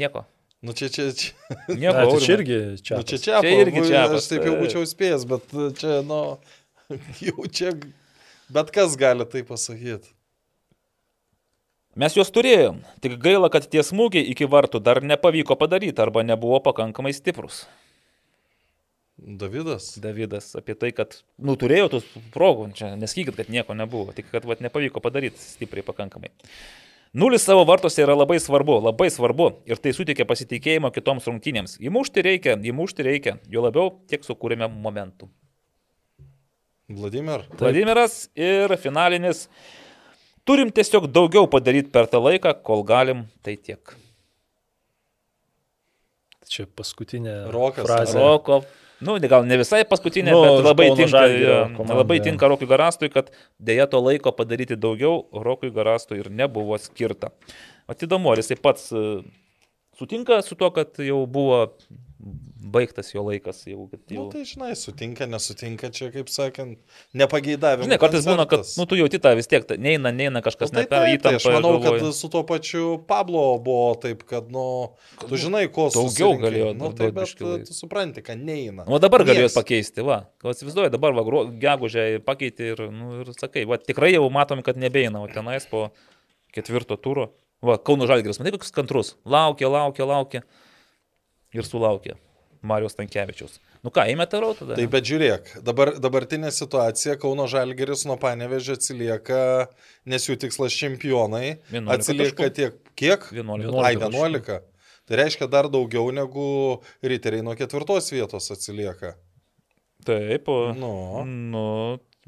Nieko. Nu čia čia. čia. Nieko. Na, tai čia irgi čia. Nu, čia čia, čia irgi čia. Aš taip jau būčiau spėjęs, bet čia, nu, jau čia bet kas gali tai pasakyti. Mes juos turėjom, tik gaila, kad tie smūgiai iki vartų dar nepavyko padaryti arba nebuvo pakankamai stiprus. Davidas. Davidas apie tai, kad, nu, turėjo tų progų, čia neskykit, kad nieko nebuvo, tik kad vat, nepavyko padaryti stipriai pakankamai. Nulis savo vartose yra labai svarbu, labai svarbu ir tai suteikia pasitikėjimo kitoms rungtynėms. Įmušti reikia, įmušti reikia, jo labiau tiek sukūrėme momentų. Vladimir. Vladimiras ir finalinis. Turim tiesiog daugiau padaryti per tą laiką, kol galim, tai tiek. Čia paskutinė Rokas. frazė. Roko. Nu, gal ne visai paskutinė, Nu, bet labai tinka, Žalgirio komanda, labai tinka Rokui Garastui, kad dėja to laiko padaryti daugiau Rokui Garastui ir nebuvo skirta. Atidomu, ar jisai pats e, sutinka su to, kad jau buvo baigtas jo laikas. Jau, Nu, jau... tai žinai, sutinka, nesutinka, čia kaip sakant, nepageidavimai. Žinai, kartais būna, kad nu, tu jauti tą vis tiek, ta- neina, neina kažkas Nu, tai, net per tai, tai įtampą. aš manau, ir galvoji, kad su tuo pačiu Pablo buvo taip, kad, nu, tu žinai, ko daugiau galėjo Nu, tai, bet biškį laiko. tu supranti, kad neina. O dabar galėjo pakeisti, va. Įsivaizduoju, dabar va, gegužę pakeitė ir, nu, ir sakai, va, tikrai jau matom, kad nebeina, o tenais po ketvirto turo. Va, Kauno Žalgiris, matai, koks kantrus. Laukia, laukia, laukia. Ir sulaukė Marijos Tankievičiaus. Nu ką, įmė tarau tada? Tai bet žiūrėk, dabar, dabartinė situacija Kauno Žalgeris nuo Panevežė atsilieka, nes jų tikslas čempionai. 11 Atsilieka taškų. tiek, kiek? 11 Ai, taškų. 11. Tai reiškia dar daugiau negu riteriai nuo ketvirtos vietos atsilieka. Taip, o. Nu. nu.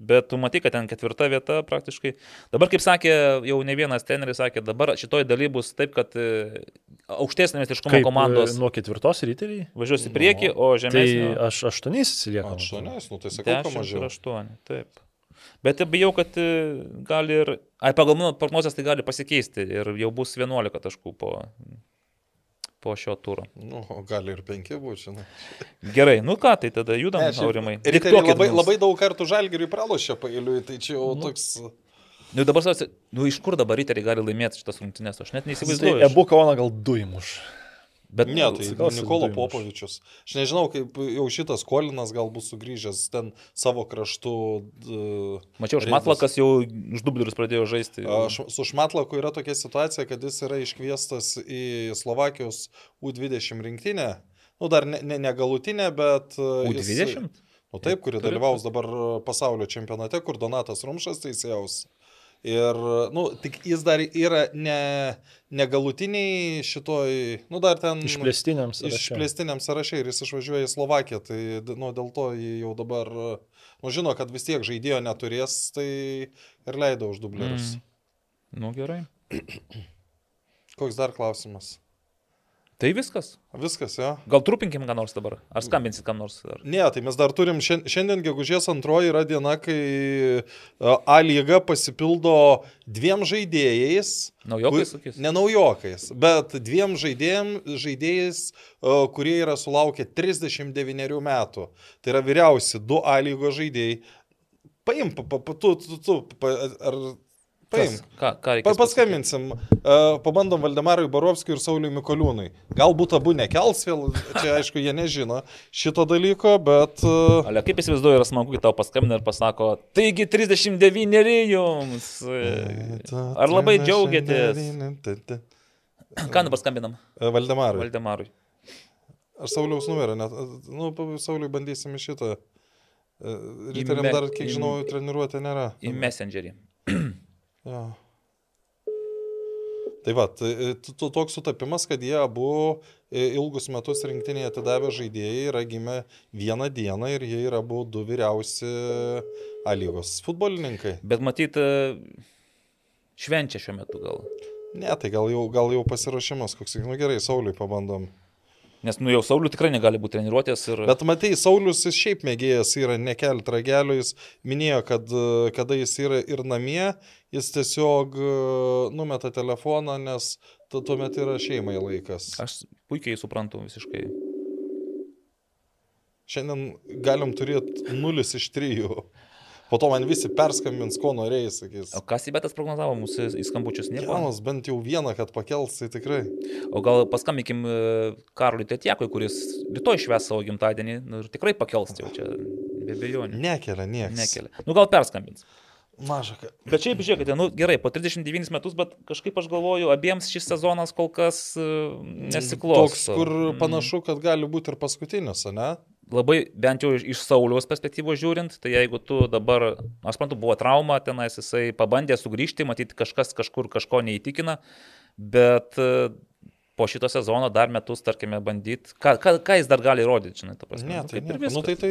Bet tu matai, kad ten ketvirta vieta praktiškai. Dabar, kaip sakė, jau ne vienas treneris sakė, dabar šitoj daly bus taip, kad e, aukštesnės meistriškumo Kaip, komandos e, Nuo ketvirtos ryteriai. važiuos į priekį, o Tai žemesnė. aš aštuoniais atsiliekam. Aštuoniais, nu tai sakau, ką 10 ir mažiau. 8. Taip. Bet bijau, kad e, gali ir... Ai, pagal mano prognozes tai gali pasikeisti ir jau bus 11 taškų po, po šio turo. Nu, o gali ir penki būti, žinai. Gerai, nu ką, tai tada judam, Ne, šiaip aurimai. Riteriai Diktuokit labai, mums. labai daug kartų žalgiriui pralošė pailiui, tai čia jau toks... Nu dabar, nu iš kur dabar riteriai gali laimėti šitas rungtynes, aš net Tai neįsivaizduoju. Ebu Kauną gal du įmuš. Bet Ne, tai du įmuš. Popovičius. Aš nežinau, kaip jau šitas Kolinas gal bus sugrįžęs ten savo kraštu. d- Mačiau. Šmatlakas jau už dublerius pradėjo žaisti. Aš, su Šmatlaku yra tokia situacija, kad jis yra iškviestas į Slovakijos U20 rinktinę. Nu, dar ne, ne, ne galutinę, bet... uh, jis- U20? Nu taip, kuri dalyvaus dabar pasaulio čempionate, kur Donatas Rumšas teisėjaus. Ir, nu, tik jis dar yra ne, negalutiniai šitoj, nu, dar ten... Išplėstiniam sąraše. Išplėstiniam sąraše ir jis išvažiuoja į Slovakiją, tai, nu, dėl to jį jau dabar, nu, žino, kad vis tiek žaidėjo neturės, tai ir leido už dublerius. Mm. Nu gerai. Koks dar klausimas? Tai viskas. Viskas, jo. Gal trupinkim ką nors dabar? Ar skambinsit kam nors? Ar... Ne, tai mes dar turim, šiandien, gegužės antroji yra diena, kai a, A lyga pasipildo dviem žaidėjais. Naujokai kur- sakys? Ne naujokais, bet dviem žaidėjim, žaidėjais, a, kurie yra sulaukę 39 metų. Tai yra vyriausi du A lygos žaidėjai. Paim, pa, pa, pa, tu, tu, tu, pa, ar paim. Ką, ką reikia? Pa, paskambinsim, uh, pabandom Valdemarui Barovskiui ir Sauliui Mikoliūnui. Galbūt abu nekels vėl, čia aišku, jie nežino šito dalyko, bet... Uh, Ale kaip įsivaizduoju, yra smagu, kai tau paskambina ir pasako, taigi 39 jums. Ar labai džiaugiatės? Ką dabar skambinam? Valdemarui. Valdemarui. Aš Sauliaus numerą, net, nu, Sauliui bandysim šitą. E, Ryteriam dar, kiek žinau, treniruotė nėra. Į Messengerį. Jo. Tai va, tai, tu- toks sutapimas, kad jie abu e, ilgus metus rinktinėje atidavę žaidėjai yra gimę vieną dieną ir jie yra abu du vyriausi A lygos futbolininkai. Bet matyt, e, švenčia šiuo metu gal. Ne, tai gal jau, gal jau pasiruošimas koks, nu gerai, Sauliui pabandom. Nes, nu, jau Saulių tikrai negali būti treniruotės ir... Bet matai, Saulis jis šiaip mėgėjas yra nekelti ragelio, jis minėjo, kad kada jis yra ir namie, jis tiesiog numeta telefoną, nes tu- tuomet yra šeimai laikas. Aš puikiai suprantu visiškai. Šiandien galim turėti nulis iš trijų. Po to man visi perskambins, ko norėjai, sakys. O kas į betas prognozavo mūsų į skambučius? Nieko. Jonas bent jau vieną, kad pakels, tai tikrai. O gal paskambinkim e, Karoliui Tetiekui, kuris rytoj šves savo gimtadienį nu, ir tikrai pakels jau čia, be abejonių. Nekelia niekas. Nekelia. Nu gal perskambins. Maža. Bet šiaip žiūrėkite, nu gerai, po 39 metus, bet kažkaip aš galvoju, abiems šis sezonas kol kas uh, nesiklosto. Toks, kur mm. panašu, kad gali būti ir paskutinis, ne? Labai, bent jau iš Sauliaus perspektyvos žiūrint, tai jeigu tu dabar, aš suprantu, buvo trauma tenais, jisai pabandė sugrįžti, matyti kažkas kažkur kažko neįtikina, bet uh, po šito sezono dar metus, tarkime, bandyti, ką, ką, ką jis dar gali įrodyti, žinai, ta prasme. Ne, nu, tai, ne. nu, tai tai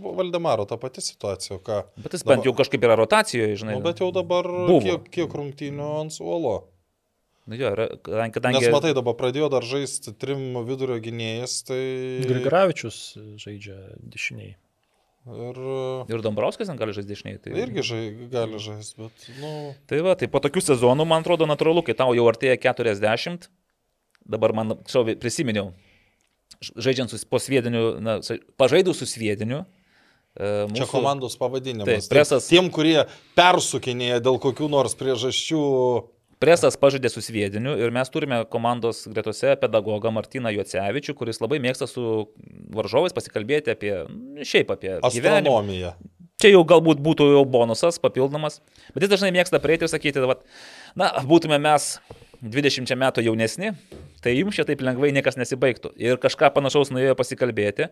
Valdemaro ta pati situacija, ką. Bet jis dabar... bent jau kažkaip yra rotacijoje, žinai. Nu, bet jau dabar buvo. kiek, kiek rungtynių ant suolo. Nu, jo, kadangi... Nes matai, dabar pradėjo dar žaisti trim vidurio gynėjas, tai... Grigaravičius žaidžia dešiniai. Ir, ir Dombrovskis ten gali žaisti dešiniai. Tai irgi žai, gali žaisti, bet, nu... Tai va, tai po tokių sezonų, man atrodo, natūralu, kai tau jau artėja 40, dabar man šau, prisiminiau, žaidžiant su, po sviediniu, na, pažaidus su sviediniu. E, mūsų, Čia komandos pavadinimas. Taip, presas, tiem, kurie persukinėja dėl kokių nors priežasčių. Presas pažaidė su sviediniu ir mes turime komandos gretose pedagogą Martiną Juocevičių, kuris labai mėgsta su varžovais pasikalbėti apie, šiaip apie astronomiją. Gyvenimą. Čia jau galbūt būtų jau bonusas papildomas, bet jis dažnai mėgsta prieiti ir sakyti, va, na, būtume mes 20 metų jaunesni, tai jums čia taip lengvai niekas nesibaigtų. Ir kažką panašaus nuėjo pasikalbėti.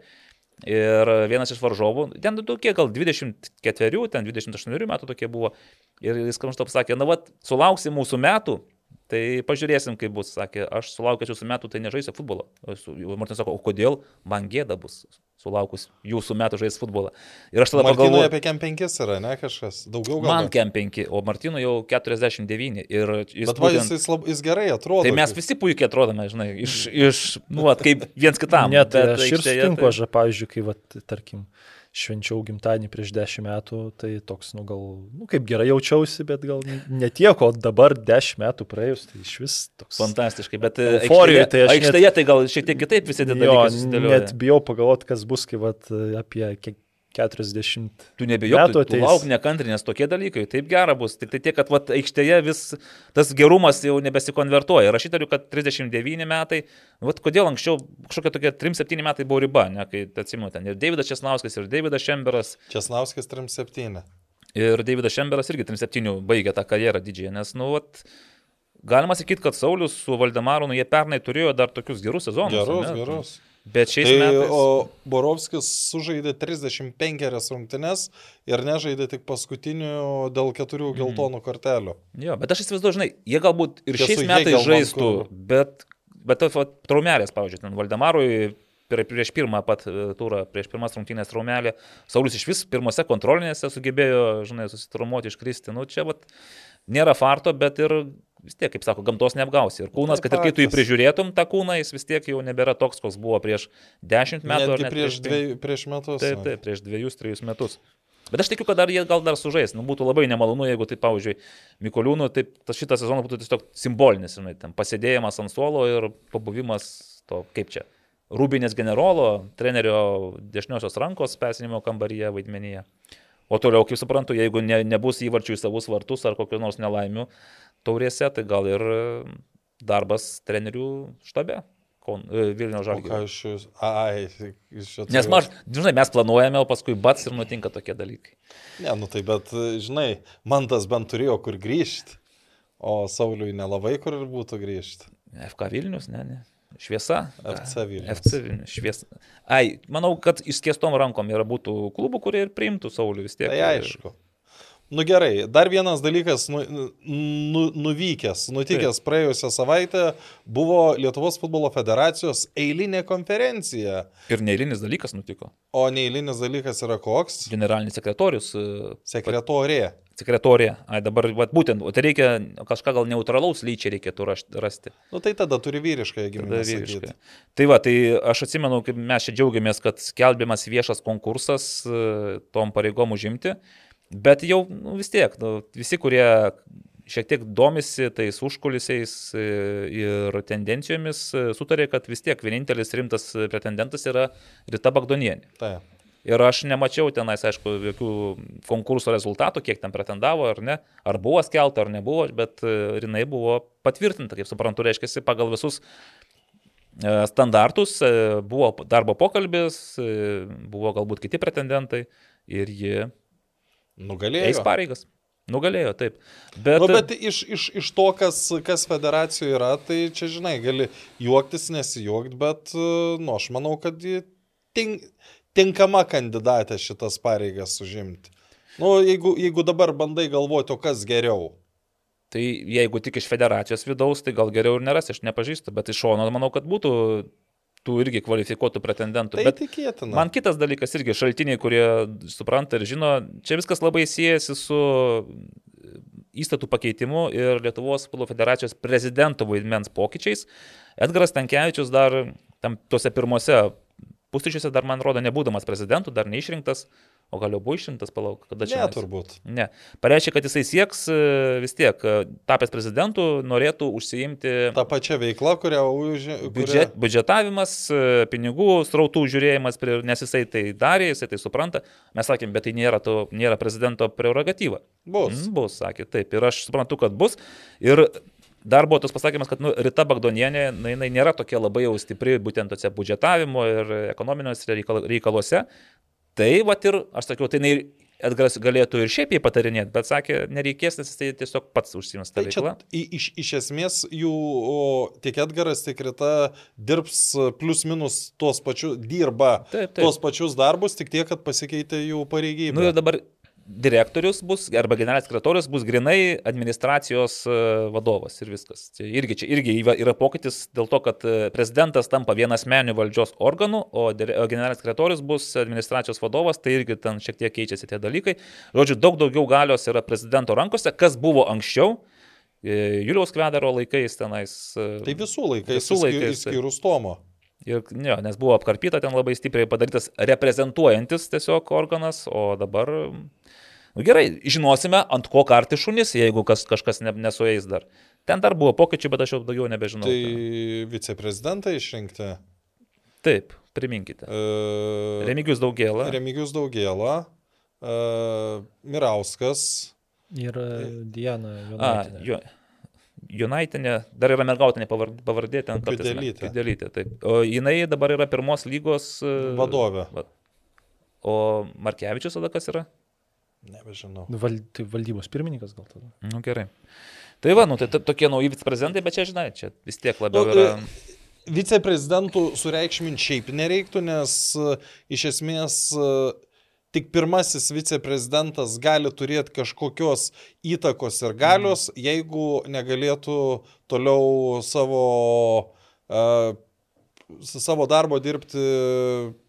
Ir vienas iš varžovų, ten tokie gal 24, ten 28 metų tokie buvo. Ir jis kažkaip pasakė, na, vad, sulauksim mūsų metų, Tai pažiūrėsim, kaip bus. Sakė, aš sulaukęs jūsų metų, tai nežaisiu futbolo. Martinas sako, o kodėl man gėda bus sulaukus jūsų metų žais futbolą. Ir aš tada pagalvoju. Martinui apie Kem 5 yra, ne kažkas, daugiau gal. Man Kem 5, o Martinui jau 49. Ir jis, Bet va, jis, jis, lab, jis gerai atrodo. Tai mes visi puikiai atrodome, žinai, iš, iš nu, at, kaip viens kitam. Net aš ir sutinku, tai... aš, pavyzdžiui, kai, va, tarkim, švenčiau gimtadienį prieš dešimt metų, tai toks, nu gal, nu kaip gerai jaučiausi, bet gal ne tiek, o dabar dešimt metų praėjus, tai iš vis toks. Fantastiškai, bet euforijoje, tai aš... Aikštėje net, tai gal šiek tiek kitaip visi dalykai. Net bijau pagalvoti, kas bus, kai vat, apie kiek 40. Tu nebijok, tu, tu lauk nekantrinės tokie dalykai, taip gera bus. Tik tai tiek, kad vat, aikštėje vis tas gerumas jau nebesikonvertuoja. Ir aš įtariu, kad 39 metai, vat, kodėl anksčiau kažkokie tokie 3-7 metai buvo riba, ne, kai atsimenu ten ir Davidas Česnauskas, ir Davidas Šemberas. Česnauskas 3-7. Ir Davidas Šemberas irgi 3-7 baigė tą karjerą didžiąją, nes, nu, vat, galima sakyti, kad Saulis su Valdemaru, nu, jie pernai turėjo dar tokius gerus sezonus. Gerus, ne? gerus. Bet šiais tai, metais. O Borovskis sužaidė 35 rungtynes ir nežaidė tik paskutinių dėl keturių mhm. geltonų kortelių. Jo, bet aš įsivaizduoju, žinai, jie galbūt ir šiais metais žaistų, bet, bet traumelės, pavyzdžiui, ten Valdemarui prieš pirmą pat e, turą, prieš pirmas rungtynės traumelį, Saulis iš vis pirmose kontrolinėse sugebėjo, žinai, susitraumuoti, iškristi. Nu, čia vat, nėra farto, bet ir vis tiek, kaip sako, gamtos neapgausi. Ir kūnas, kad ir kai tu jį prižiūrėtum, tą kūną, jis vis tiek jau nebėra toks, koks buvo prieš dešimt metų. Net prieš, dviej, prieš metus. Taip, taip, prieš dviejus, trejus metus. Bet aš tikiu, kad dar jie gal dar sužais. Nu, būtų labai nemalonu, jeigu tai, pavyzdžiui, Mikoliūnų, tai šitas sezonas būtų tiesiog simbolinis, žinai, ten pasėdėjimas ant suolo ir pabuvimas to, kaip čia, Rūbinės generolo, trenerio dešiniosios rankos pesinimo kambaryje vaidmenyje. O toliau, kaip suprantu, jeigu ne, nebus įvarčių į savus vartus ar kokių nors nelaimių, taurėse, tai gal ir e, darbas trenerių štabe. E, Vilnių iš jūs? Ai, iš čia. Nes, maž, žinai, mes planuojame, o paskui bats ir nutinka tokie dalykai. Ne, nu tai bet, žinai, man tas bent turėjo kur grįžti, o Sauliui nelabai kur ir būtų grįžti. FK Vilnius, ne, ne. Šviesa. FC Vilnius. FC Vilnius. Šviesa. Ai, manau, kad išskėstom rankom yra būtų klubų, kurie ir priimtų Saulių vis tiek. Tai aišku. Ir... Nu gerai, dar vienas dalykas nu, nu, nuvykęs, nutikęs Taip. praėjusią savaitę buvo Lietuvos futbolo federacijos eilinė konferencija. Ir neeilinis dalykas nutiko. O neeilinis dalykas yra koks? Generalinis sekretorius. E, Sekretorė. Sekretorė. Ai, dabar, vat, būtent, o tai reikia kažką gal neutralaus lyčiai reikėtų rasti. Nu tai tada turi vyrišką. Vyriškai. Tai va, tai aš atsimenu, kaip mes čia džiaugiamės, kad skelbiamas viešas konkursas e, tom pareigom užimti. Bet jau nu, vis tiek, nu, visi, kurie šiek tiek domisi tais užkulisiais e, ir tendencijomis, e, sutarė, kad vis tiek vienintelis rimtas pretendentas yra Rita Bagdonienė. Tai. Ir aš nemačiau tenais, aišku, jokių konkurso rezultatų, kiek ten pretendavo ar ne, ar buvo skelta ar nebuvo, bet e, jinai buvo patvirtinta, kaip suprantu, reiškia, pagal visus standartus, buvo darbo pokalbis, buvo galbūt kiti pretendentai ir ji Nugalėjo. Eis pareigas. Nugalėjo, taip. Bet, nu, bet iš, iš, iš to, kas, kas federacijoje yra, tai čia, žinai, gali juoktis, nesijuokti, bet, nu, aš manau, kad tink, tinkama kandidatė šitas pareigas užimti. Nu, jeigu, jeigu dabar bandai galvoti, o kas geriau. Tai jeigu tik iš federacijos vidaus, tai gal geriau ir neras, aš nepažįstu, bet iš šono manau, kad būtų tų irgi kvalifikuotų pretendentų. Tai bet tikėtina. Man kitas dalykas irgi šaltiniai, kurie supranta ir žino, čia viskas labai siejasi su įstatų pakeitimu ir Lietuvos futbolo federacijos prezidento vaidmens pokyčiais. Edgaras Tankievičius dar tam tuose pirmose pusryčiuose dar, man rodo, nebūdamas prezidentu, dar neišrinktas, o gal jau buvo išrinktas, palauk, kada čia. Ne, turbūt. Ne. Pareiškia, kad jisai sieks e, vis tiek, e, tapęs prezidentu, norėtų užsiimti... Ta pačia veikla, kurią užė... Biudžet, biudžetavimas, e, pinigų, srautų žiūrėjimas, nes jisai tai darė, jisai tai supranta. Mes sakėm, bet tai nėra, to, nėra prezidento prerogatyva. Bus. Mm, bus, sakė, taip. Ir aš suprantu, kad bus. Ir Dar buvo tas pasakymas, kad nu, Rita Bagdonienė, na, jinai nėra tokia labai jau stipri būtent tose budžetavimo ir ekonominiuose reikaluose. Tai, va ir, aš sakiau, tai jinai Edgaras galėtų ir šiaip jį patarinėti, bet sakė, nereikės, nes jis tai tiesiog pats užsims tą tai veiklą. Iš, iš esmės jų o, tiek Edgaras, tiek Rita dirbs plus minus tuos pačius, dirba taip, taip. tuos pačius darbus, tik tiek, kad pasikeitė jų pareigybė. Nu ir dabar direktorius bus, arba generalinis sekretorius bus grinai administracijos e, vadovas ir viskas. Čia irgi, čia irgi yra pokytis dėl to, kad e, prezidentas tampa vienas menių valdžios organų, o generalinis sekretorius bus administracijos vadovas, tai irgi ten šiek tiek keičiasi tie dalykai. Žodžiu, daug daugiau galios yra prezidento rankose, kas buvo anksčiau. E, Juliaus Kvedaro laikais tenais. Tai visų laikais, visų laikais. Išskyrus Tomo. Ir, jo, nes buvo apkarpyta ten labai stipriai padarytas reprezentuojantis tiesiog organas, o dabar Nu, gerai, žinosime, ant ko karti šunis, jeigu kas, kažkas ne, nesueis dar. Ten dar buvo pokyčių, bet aš jau daugiau nebežinau. Tai viceprezidentai išrinkti? Taip, priminkite. Uh, Remigius Daugėla. Remigius Daugėla, uh, Mirauskas. Ir Diana Jonaitinė. Jonaitinė, dar yra mergautinė pavardė ten. Pidelytė. Pidelytė, taip. O jinai dabar yra pirmos lygos vadovė. Va. O Markevičius tada kas yra? Nebežinau. Nu, val, tai valdybos pirmininkas gal tada. Nu, gerai. Tai va, nu, tai tokie nauji viceprezidentai, bet čia, žinai, čia vis tiek labiau nu, yra... E, viceprezidentų sureikšminti šiaip nereiktų, nes e, iš esmės e, tik pirmasis viceprezidentas gali turėti kažkokios įtakos ir galios, mm. jeigu negalėtų toliau savo, uh, savo darbo dirbti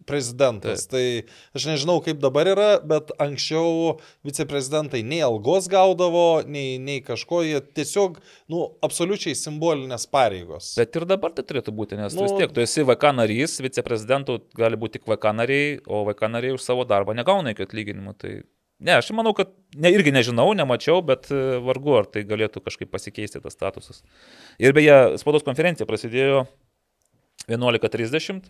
prezidentas. Taip. Tai aš nežinau, kaip dabar yra, bet anksčiau viceprezidentai nei algos gaudavo, nei, nei kažko, jie tiesiog, nu, absoliučiai simbolinės pareigos. Bet ir dabar tai turėtų būti, nes nu, vis tiek tu esi VK narys, viceprezidentų gali būti tik VK nariai, o VK nariai už savo darbą negauna jokio atlyginimo. Tai... Ne, aš manau, kad ne, irgi nežinau, nemačiau, bet e, vargu ar tai galėtų kažkaip pasikeisti tas statusas. Ir beje, spaudos konferencija prasidėjo 11.30.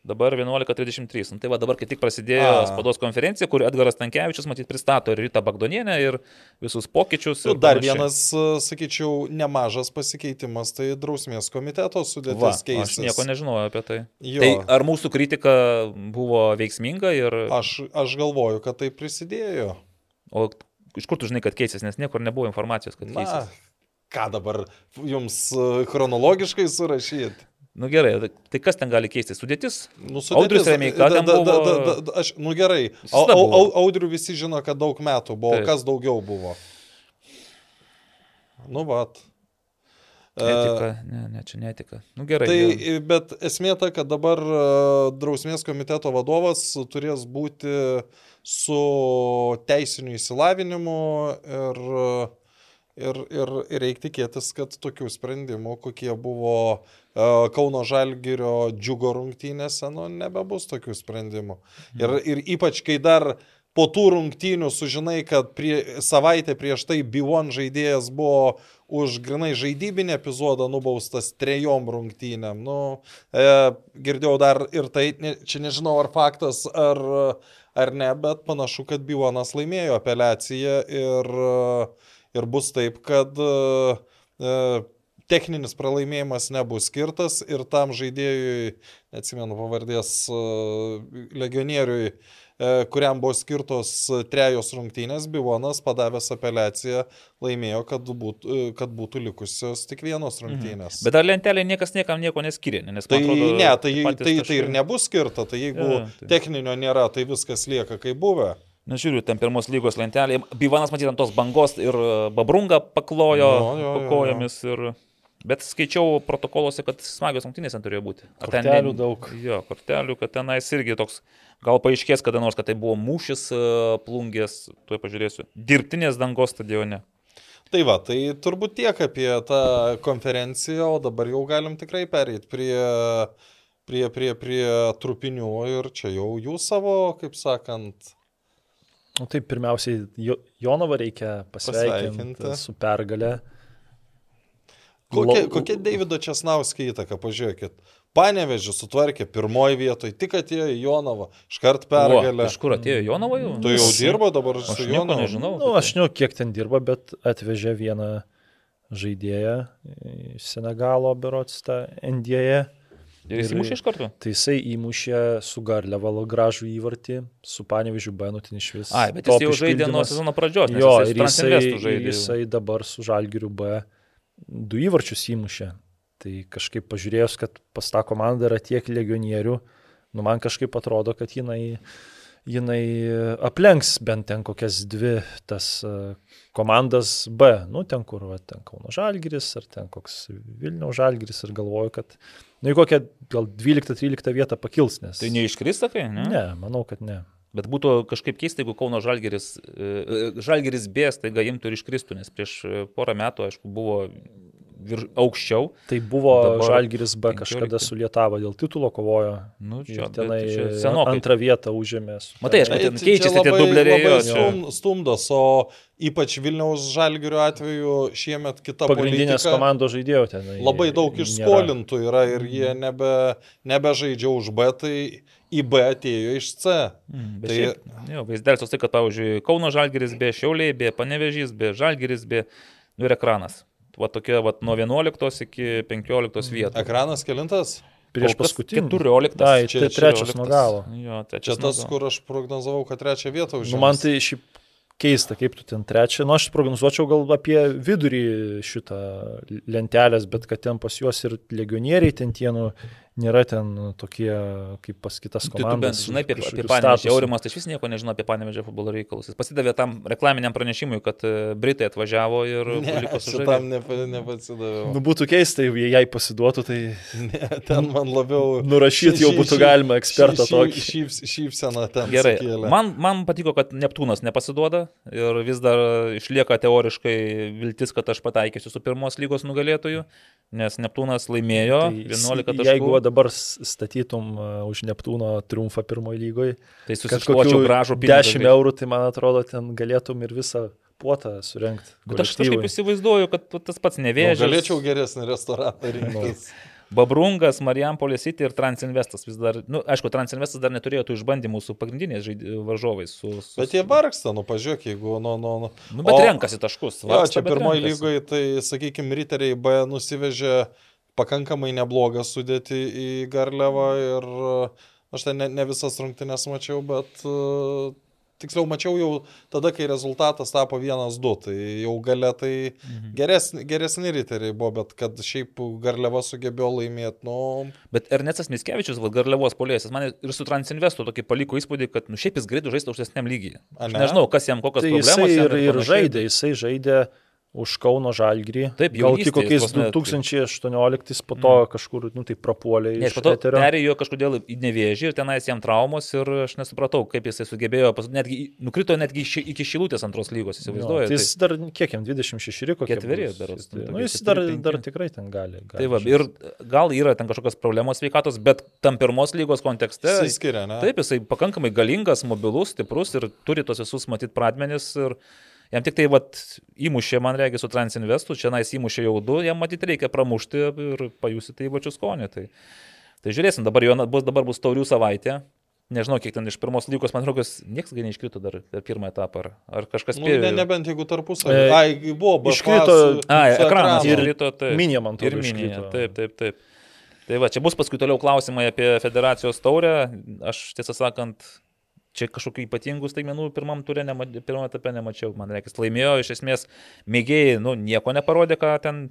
Dabar 11.33. Nu, tai va dabar kai tik prasidėjo A. spados konferencija, kur Edgaras Tankievičius, matyt, pristato ir Rytą Bagdonienę ir visus pokyčius. Nu, dar panašiai. vienas, sakyčiau, nemažas pasikeitimas, tai drausmės komiteto sudėtis keistas. Aš nieko nežinojau apie tai. Jo. Tai ar mūsų kritika buvo veiksminga ir... Aš, aš galvoju, kad tai prisidėjo. O iš kur tu žinai, kad keisės, nes niekur nebuvo informacijos, kad keisės? Na, ką dabar jums chronologiškai surašyti? Nu gerai, tai, tai kas ten gali keistis? Sudėtis? Nu, sudėtis Audrius Remeika ten buvo. Da, da, da, da, aš, nu gerai, au, au, au, Audrių visi žino, kad daug metų buvo, Taip. kas daugiau buvo. Nu vat. Etika, ne, ne, čia netika. Nu gerai. Tai, gerai. bet esmė ta, kad dabar drausmės komiteto vadovas turės būti su teisiniu įsilavinimu ir uh, Ir, ir, ir reikia tikėtis, kad tokių sprendimų, kokie buvo uh, Kauno Žalgirio džiugo rungtynėse, nu, nebebus tokių sprendimų. Mhm. Ir, ir ypač, kai dar po tų rungtynių sužinai, kad prie, savaitę prieš tai B1 žaidėjas buvo už grinai žaidybinį epizodą nubaustas trejom rungtynėm. Nu, e, girdėjau dar ir tai, ne, čia nežinau ar faktas, ar, ar ne, bet panašu, kad B1 laimėjo apeliaciją ir e, ir bus taip, kad e, e, techninis pralaimėjimas nebus skirtas ir tam žaidėjui, neatsimenu pavardės, legionieriui E, kuriam buvo skirtos trejos rungtynės, Bivonas padavęs apeliaciją laimėjo, kad būtų, kad būtų likusios tik vienos mhm. rungtynės. Mhm. Bet ar lentelė niekas niekam nieko neskiria? Nes, tai atrodo, ne, tai, tai, tai ir nebus skirta, tai jeigu ja, tai. techninio nėra, tai viskas lieka kaip buvę. Na, žiūriu, ten pirmos lygos lentelė. Bivanas matyti ant tos bangos ir babrunga paklojo no, jo, jo, kojomis. Jo. Ir... Bet skaičiau protokoluose, kad smagios rungtynės ten turėjo būti. Ar kortelių ten, daug. Jo, kortelių, kad tenais irgi toks, gal paaiškės kada nors, kad tai buvo mūšis e, plungės, tuoj pažiūrėsiu, dirbtinės dangos stadione. Tai va, tai turbūt tiek apie tą konferenciją, o dabar jau galim tikrai pereiti prie, prie, prie, prie trupinių ir čia jau jūs savo, kaip sakant, Nu, taip, pirmiausiai Jonovą reikia pasveikinti, pasveikinti. su pergalė. Kokia, kokia Davido Česnauskė įtaka, pažiūrėkit. Panevežė sutvarkė pirmoji vietoje, tik atėjo į Jonavą, iškart pergalę. Iš kur atėjo Jonava jau? Tu jau dirbo dabar su aš Jonava? Nežinau. Nu, aš nežinau, kiek ten dirba, bet atvežė vieną žaidėją iš Senegalo, berots tą NDA. Ir jis įmušė iš karto? Tai jisai įmušė su Garliava gražų įvartį, su Panevežiu Benutin iš vis. Ai, bet jis jau žaidė nuo sezono pradžios. Jo, ir jisai, jisai dabar su Žalgiriu B du įvarčius įmušė. Tai kažkaip pažiūrėjus, kad pas tą komandą yra tiek legionierių, nu man kažkaip atrodo, kad jinai, jinai aplenks bent ten kokias dvi tas e, komandas B, nu ten kur, va, ten Kauno Žalgiris ar ten koks Vilniaus Žalgiris ir galvoju, kad, nu į kokią gal 12-13 vietą pakils, nes. Tai neiškris tokia, ne? Ne, manau, kad ne. Bet būtų kažkaip keista, jeigu Kauno Žalgeris, e, e, Žalgeris B staiga imtų ir iškristų, nes prieš e, porą metų, aišku, buvo vir, aukščiau. Tai buvo Žalgiris B 15. kažkada su Lietava dėl titulo kovojo. Nu, čia, tenai senokai. Antrą vietą užėmė. Matai, aš ten keičiasi tie dubleriai. Stum, stumdos, o ypač Vilniaus Žalgirio atveju šiemet kita pagrindinės komandos žaidėjų ten. Labai daug išskolintų yra ir jie nebe, nebežaidžia už B. Tai į B atėjo iš C. Mm, tai šiaip, jo, vaizdelis tai, kad, pavyzdžiui, Kauno Žalgeris be Šiauliai, be Panevežys, be Žalgeris, be nu, ir ekranas. Va tokia, va, nuo 11 iki 15 vietų. Ekranas kelintas? Prieš paskutinį. 14. Tai, čia trečias nuo galo. Jo, trečias čia tas, kur aš prognozavau, kad trečią vietą užims. Nu, man tai šiaip keista, kaip tu ten trečią. Nu, aš prognozuočiau gal apie vidurį šitą lentelės, bet kad ten pas juos ir legionieriai ten tie, nu, nėra ten tokie kaip pas kitas komandas. Tai tu bent žinai apie, apie Panevežį. Aurimas tai iš vis nieko nežino apie Panevežį futbolo reikalus. Jis pasidavė tam reklaminiam pranešimui, kad e, Britai atvažiavo ir ne, liko su tam nepa, nepasidaviau. Nu, būtų keista, jie jai pasiduotų, tai... Ne, ten man labiau... Nurašyti jau būtų galima ekspertą tokį. Šypsena ten. Gerai. Man, man patiko, kad Neptūnas nepasiduoda ir vis dar išlieka teoriškai viltis, kad aš pataikysiu su pirmos lygos nugalėtoju nes Neptūnas laimėjo tai 11 taškų. Jeigu dabar statytum uh, už Neptūno triumfą pirmoje lygoje, tai susiškočiau gražų pinigą. 10 eurų, tai man atrodo, ten galėtum ir visą puotą surenkti. Bet aš kažkaip įsivaizduoju, kad tas pats nevėžys. Nu, galėčiau geresnį restoraną rinktis. Babrungas, Marijampolė City ir Transinvestas vis dar, na, nu, aišku, Transinvestas dar neturėjo tų išbandymų su pagrindiniais varžovais. Su, su, bet jie vargsta, nu, pažiūrėk, jeigu, nu, nu, nu. nu bet o, renkasi taškus. Vargsta, jo, čia pirmoji lygoje, tai, sakykime, riteriai B nusivežė pakankamai neblogą sudėtį į Garliavą ir aš ten ne, ne visas rungtynes mačiau, bet uh, tiksliau mačiau jau tada, kai rezultatas tapo 1-2, tai jau gale tai mhm. geresni, geresni riteriai buvo, bet kad šiaip Garliava sugebėjo laimėti, nu... Bet Ernestas Miskevičius, va, Garliavos polėjas, man ir su Transinvestu tokį paliko įspūdį, kad nu, šiaip jis greitai žaista aukštesniam lygiai. Ne? Nežinau, kas jam kokios tai problemos. Jisai ir, ir žaidė, jisai žaidė už Kauno Žalgrį. Taip, jau tik kokiais 2018 po to mm. kažkur, nu, tai prapuolė. Nes po to perėjo kažkodėl į nevėžį ir tenais jam traumos ir aš nesupratau, kaip jisai sugebėjo, pas, netgi, nukrito netgi ši, iki šilutės antros lygos, įsivaizduoju. Tai jis dar, kiek jam, 26 kokie. Ketveri dar. Jis, tai, nu, jis dar, dar tikrai ten gali. gali tai va, ir gal yra ten kažkokios problemos sveikatos, bet tam pirmos lygos kontekste. Jis skiria, ne? Taip, jisai pakankamai galingas, mobilus, stiprus ir turi tos visus matyt pradmenis. Ir, Jam tik tai vat, įmušė, man reikia, su Transinvestu, čia nais įmušė jau du, jam matyti reikia pramušti ir pajusite įvačių skonį. Tai, tai žiūrėsim, dabar, jo, bus, dabar bus taurių savaitė. nežinau, kiek ten iš pirmos lygos, man rodos, niekas gai neiškrito dar per pirmą etapą. Ar, ar kažkas Nu, spėjo? ne, nebent jeigu tarpusavį. E, Ai, buvo BFA iškrito- su- A, su ekranas ekranu. iškrito. taip. Minija, man Ir atrodo, minija. iškrito. Taip, taip, taip. Tai va, čia bus paskui toliau klausimai apie federacijos taurę. Aš tiesą sakant, čia kažkokių ypatingų staigmenų pirmam turė, nema, pirmam etape nemačiau. Man reikia, laimėjo, iš esmės, mėgėjai, nu, nieko neparodė, ką ten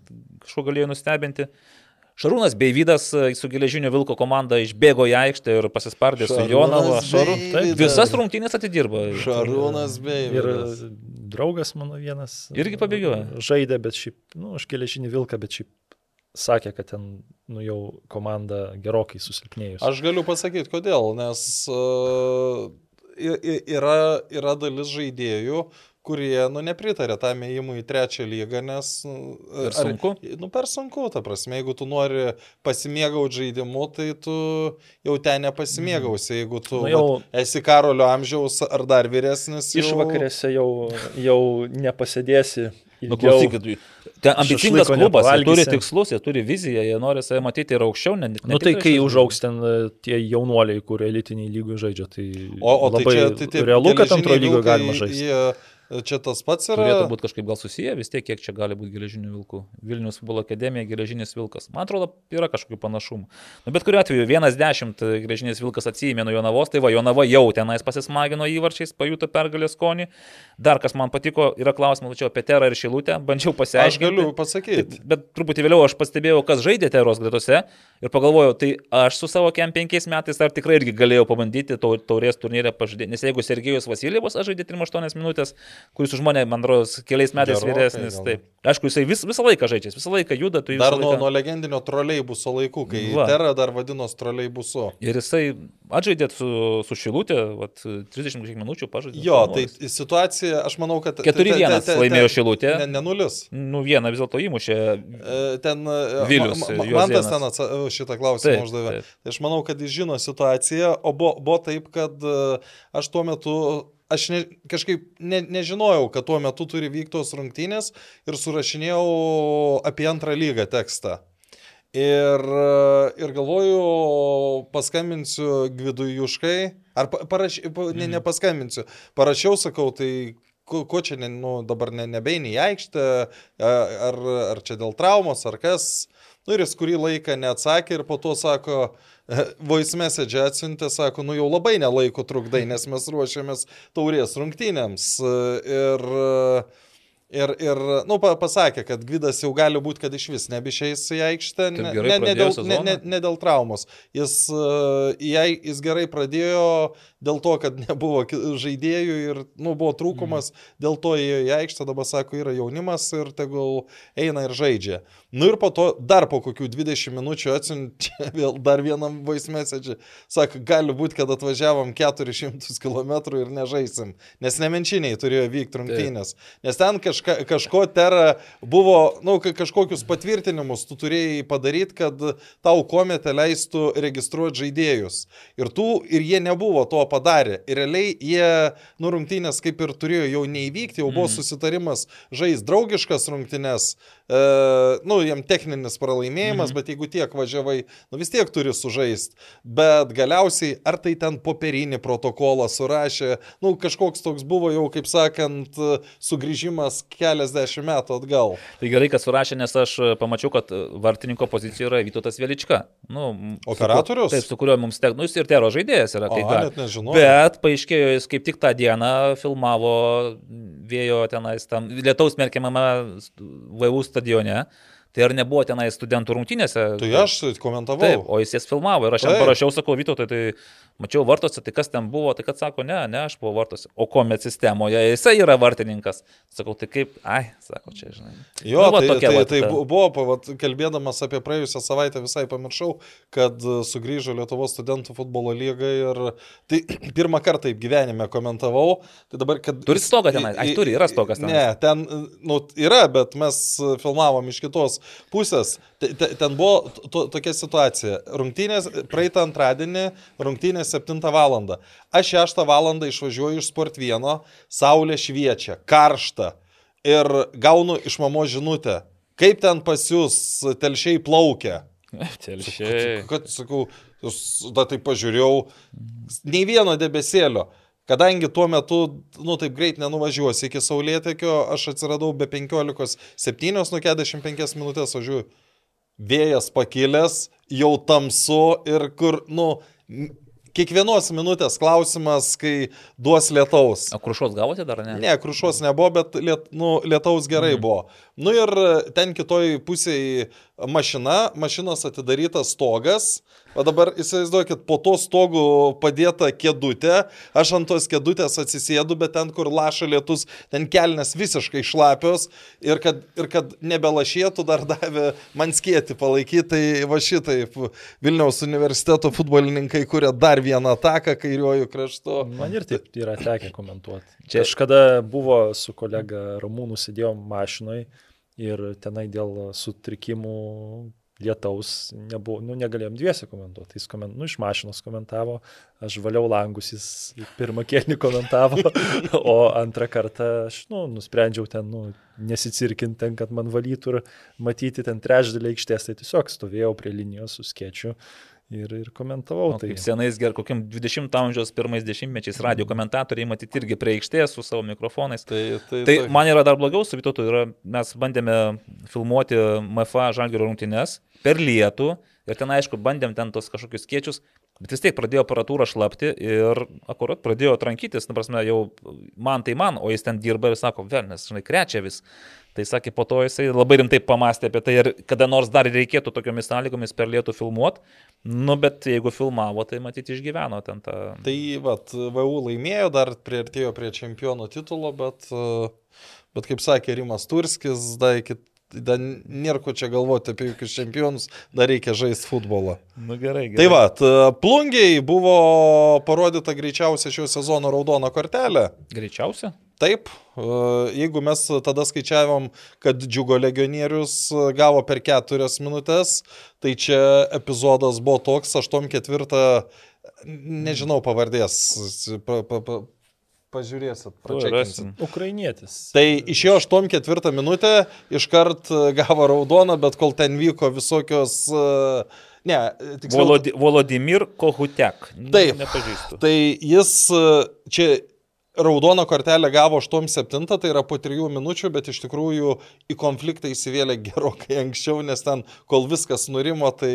kažko galėjo nustebinti. Šarūnas Beivydas e, su geležinio Vilko komanda išbėgo į aikštę ir pasispardė su Šarūnas Jonava. Šarū... Beivydas. Visas rungtynės atidirbo. Šarūnas bei. Ir draugas mano vienas. Irgi pabėgiojo? Žaidė, bet šiaip, nu, aš geležinį vilką, bet šiaip sakė, kad ten, nu, jau komanda gerokai susilpnėjus. Aš galiu pasakyti, kodėl, nes uh, yra, yra dalis žaidėjų, kurie, nu, nepritarė tam įėjimui į trečią lygą, nes... Nu, Per sunku? Ar, nu, per sunku, ta prasme, jeigu tu nori pasimėgauti žaidimu, tai tu jau ten nepasimėgausi, jeigu tu Nu, jau- vat, esi karolio amžiaus ar dar vyresnis. jau- Išvakarėse jau, jau nepasėdėsi. Nu, klausykit, ten ambicingas klubas, jie turi tikslus, jie turi viziją, jie nori save matyti ir aukščiau. Ne Nu tai kai užaugs ten e, tie jaunuoliai, kurie elitiniai lygų žaidžia, tai, O, o tai labai čia tai tie realu, kad antrojo lygo vilkai, galima žaisti. Jie, čia tas pats yra. Turėtų būti kažkaip gal susiję, vis tiek kiek čia gali būti geležinių vilkų. Vilnius futbolo akademija, geležinis vilkas. Man atrodo, yra kažkokių panašumų. Nu, bet kuriuo atveju, vienas dešimt geležinis vilkas atsijėmė nuo Jonavos, tai va, Jonava jau tenais pasismagino įvarčiais, pajuto pergalės skonį. Dar kas man patiko, yra klausimas, tačiau apie Terą ir Šilutę, bandžiau Aš pasiaiškinti. galiu pasakyti. Bet truputį vėliau aš pastebėjau, kas žaidė Teros gretose ir pagalvojau, tai aš su savo kem penkiais metais ar tikrai irgi galėjau pabandyti tau- taurės turnyrę pažadėti. Nes jeigu Sergejus Vasilyvas aš žaidė 3-8 minutės, kuris už mane, man atrodo, keliais metais Gerokai vyresnis. gal. Taip. Aišku, jisai vis, visą laiką žaidžia, visą laiką juda, tu Dar visą nuo, laiką... nuo legendinio troleibuso laikų, kai Va. Terra dar vadinosi troleibusu. Ir jisai atžaidė su, su Šilutė, vat, 30 kažkiek minučių pažaidė. Jo, tai situacija, aš manau, kad... 4-1 laimėjo Šilutė. Ne, ne nulis. Nu, vieną vis dėlto įmušė. E, Ten e, Vilius, ma- ma- man tas ten atsa, šitą klausimą Taip, uždavė. taip. Tai aš manau, kad jis žino situaciją, o buvo, buvo taip, kad e, aš tuo metu, aš ne, kažkaip ne, nežinojau, kad tuo metu turi vyktos rungtynės ir surašinėjau apie antrą lygą tekstą. Ir, ir galvoju, paskambinsiu Gvidui Juškai, ar pa- paraš, pa- ne, nepaskambinsiu, parašiau, sakau, tai ko, ko čia ne, nu, dabar ne, nebeini į aikštę, ar, ar čia dėl traumos, ar kas. Nu ir jis kurį laiką neatsakė ir po to sako, voice message atsiuntė, sako, nu jau labai nelaiko trukdai, nes mes ruošiamės taurės rungtynėms. Ir, ir, ir nu, pa- pasakė, kad Gvidas jau gali būti, kad iš vis nebeišeis į aikštę, ne, ne, ne, dėl, ne, ne, ne dėl traumos. Jis, jai, jis gerai pradėjo dėl to, kad nebuvo žaidėjų ir nu, buvo trūkumas, mm. dėl to įėjo į aikštę, dabar sako, yra jaunimas ir tegul eina ir žaidžia. Nu ir po to dar po kokių 20 minučių atsiunčia vėl dar vienam voice message. Sako, gali būti, kad atvažiavom 400 km ir nežaisim, nes nemenčiniai turėjo vykti rungtynės. Nes ten kažka, kažko tera buvo, nu, ka- kažkokius patvirtinimus tu turėjai padaryti, kad tau kometė leistų registruoti žaidėjus. Ir, tu, ir jie nebuvo to padarę. Ir realiai jie, nu, rungtynės kaip ir turėjo jau neįvykti, jau buvo mm. susitarimas žais draugiškas rungtynės. E, nu, jam techninis pralaimėjimas, mm. bet jeigu tiek važiavai, nu vis tiek turi sužaisti. Bet galiausiai, ar tai ten popierinį protokolą surašė, nu, kažkoks toks buvo jau, kaip sakant, sugrįžimas keliasdešimt metų atgal. Tai gerai, kad surašė, nes aš pamačiau, kad vartininko pozicijoje yra Vytautas Velička. Nu, su Operatorius? kuo- Taip, su kuriuo mums tek, nu jis ir tero žaidėjas yra. kai O, nežinau. Bet paaiškėjo, jis kaip tik tą dieną filmavo vėjo tenais tam lietaus merkiamame VU stadione. Tai ar nebuvo tenai studentų rungtynėse? Tai aš komentavau. Taip, o jis jas filmavo ir aš jam parašiau, sakau, Vytautai, tai mačiau vartose, tai kas ten buvo, tai kad sako, ne, ne, aš buvau vartose. O komet sistemoje jisai yra vartininkas. Sakau, tai kaip, ai, sako, čia, žinai. Jo, Nu, va, tai, tai, tai ta- bu- buvo, vat, kalbėdamas apie praėjusią savaitę, visai pamiršau, kad e, sugrįžo Lietuvos studentų futbolo lyga ir tai pirmą kartą taip gyvenime komentavau. Tai dabar, kad... Turi stogą tenai? Ai, turi, yra stogas tenai. Ne, ten nu, yra, bet mes filmavom iš kitos pusės. Te- te- Ten buvo to, tokia situacija. Rungtynės praeitą antradienį, rungtynės 7 val. Aš 6 val. išvažiuoju iš Sport 1, saulė šviečia, karšta ir gaunu iš mamo žinutę, kaip ten pas jūs telšiai plaukia. Telšiai. Kad, sakau, Da tai pažiūrėjau, nei vieno debesėlio. Kadangi tuo metu, nu taip greit nenuvažiuosi iki Saulėtekio, aš atsiradau be 15.7, nu 45 minutės važiuoju. Vėjas pakilęs, jau tamsu ir kur, nu, kiekvienos minutės klausimas, kai duos lietaus. O krušos gavote dar ne? Ne, krušos nebuvo, bet liet, nu, lietaus gerai mm. buvo. Nu ir ten kitoj pusėje mašina, mašinos atidarytas stogas, O dabar įsivaizduokit, po to stogu padėta kėdutė, aš ant tos kėdutės atsisėdu, bet ten, kur laša lietus, ten kelnes visiškai šlapios ir kad, ir kad nebelašėtų dar davė man skėti palaikyti, tai va šitaip Vilniaus universiteto futbolininkai kuria dar vieną ataką kairiuoju kraštu. Man ir taip yra tekę komentuoti. Čia aš kada buvo su kolega Ramūnu sėdėjom mašinoj ir tenai dėl sutrikimų lietaus nebuvo, nu, negalėjom dviesi komentuoti. Jis koment, nu, iš mašinos komentavo, aš valiau langus, jis pirmą kėlinį komentavo, o antrą kartą aš, nu, nusprendžiau ten, nu, nesicirkinti ten, kad man valytų ir matyti ten trečdalį aikštės, tai tiesiog stovėjau prie linijos su skiečiu ir, ir komentavau. O, tai senais, ger, kokiam 20 amžiaus pirmais dešimtmečiais radio komentatoriai matyti irgi prie aikštės su savo mikrofonais. Tai, tai, tai, tai man yra dar blogiau su Vytautu, mes bandėme filmuoti MFA žalgerio rungtynes per lietų ir ten aišku bandėm ten tos kažkokius skiečius, bet vis tiek pradėjo aparatūra šlapti ir akurat pradėjo trankytis, na prasme, jau man tai man, o jis ten dirba ir sako, vėl, nes, žinai, krečia vis. Tai sakė, po to jisai labai rimtai pamastė apie tai ir kada nors dar reikėtų tokiomis sąlygomis per lietų filmuoti, nu bet jeigu filmavo, tai matyti išgyveno ten tą. Tai vad, VU laimėjo, dar prieartėjo prie čempionų titulo, bet, bet kaip sakė Rimas Turskis, dar iki dar nėra ko čia galvoti apie jokius čempionus, dar reikia žaisti futbolą. Na nu, gerai, gerai. Tai va, plungiai buvo parodyta greičiausia šio sezono raudona kortelė. Greičiausia? Taip, jeigu mes tada skaičiavom, kad džiugo legionierius gavo per keturias minutės, tai čia epizodas buvo toks, 8-4, nežinau pavardės, pa, pa, pa, Pažiūrėsit. Ukrainietis. Tai išėjo 8-4 minutę, iškart e, gavo raudoną, bet kol ten vyko visokios... E, ne, tiksliau. Volodi, Volodimir Kohutek. Taip. Nepažįstu. Tai jis e, čia raudoną kortelę gavo 8-7, tai yra po 3 minučių, bet iš tikrųjų į konfliktą įsivėlė gerokai anksčiau, nes ten, kol viskas nurimo, tai...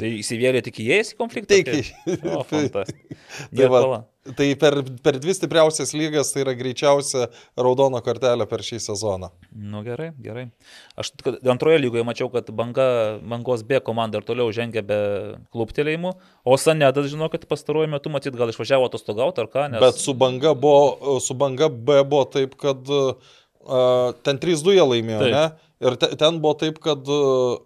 Tai įsivėlė tik įėjęs į konfliktą? Taip. O, fantastika. tai va, Tai per, per dvi stipriausias lygas tai yra greičiausia raudona kortelė per šį sezoną. Nu gerai, gerai. Aš antroje lygoje mačiau, kad banga, bangos B komanda ir toliau žengia be kluptelėjimų, o Sanedas, žinau, kad pastaruoju metu matyt gal išvažiavo atostogauti ar ką. Nes... Bet su banga, buvo, su banga B buvo taip, kad uh, ten 3-2 jie laimėjo, taip. ne? Ir te, ten buvo taip, kad uh,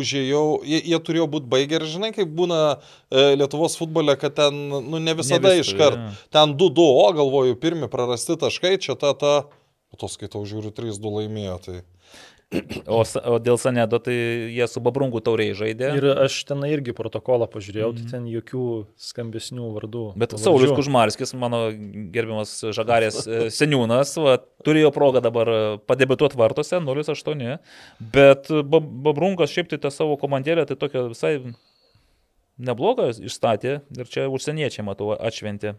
užėjau, jie, jie turėjo būti baigę ir žinai, kaip būna e, Lietuvos futbole, kad ten, nu, ne visada ne iškart. Ja. Ten 2-2, o galvoju, pirmi prarasti taškai, čia ta, ta, po to skaitau, žiūriu, 3-2 laimėjo. Tai... O, o dėl Sanedo, tai jie su Babrungu tauriai žaidė. Ir aš ten irgi protokolą pažiūrėjau, mm tai ten jokių skambesnių vardų. Bet Saulis Kužmarskis, mano gerbiamas žagarės e, seniūnas, va, turėjo progą dabar padebituoti vartose 0-8, bet Babrungas šiaip tai tą savo komandėlę, tai tokia visai neblogą išstatė ir čia užsieniečiai, matau, atšventė.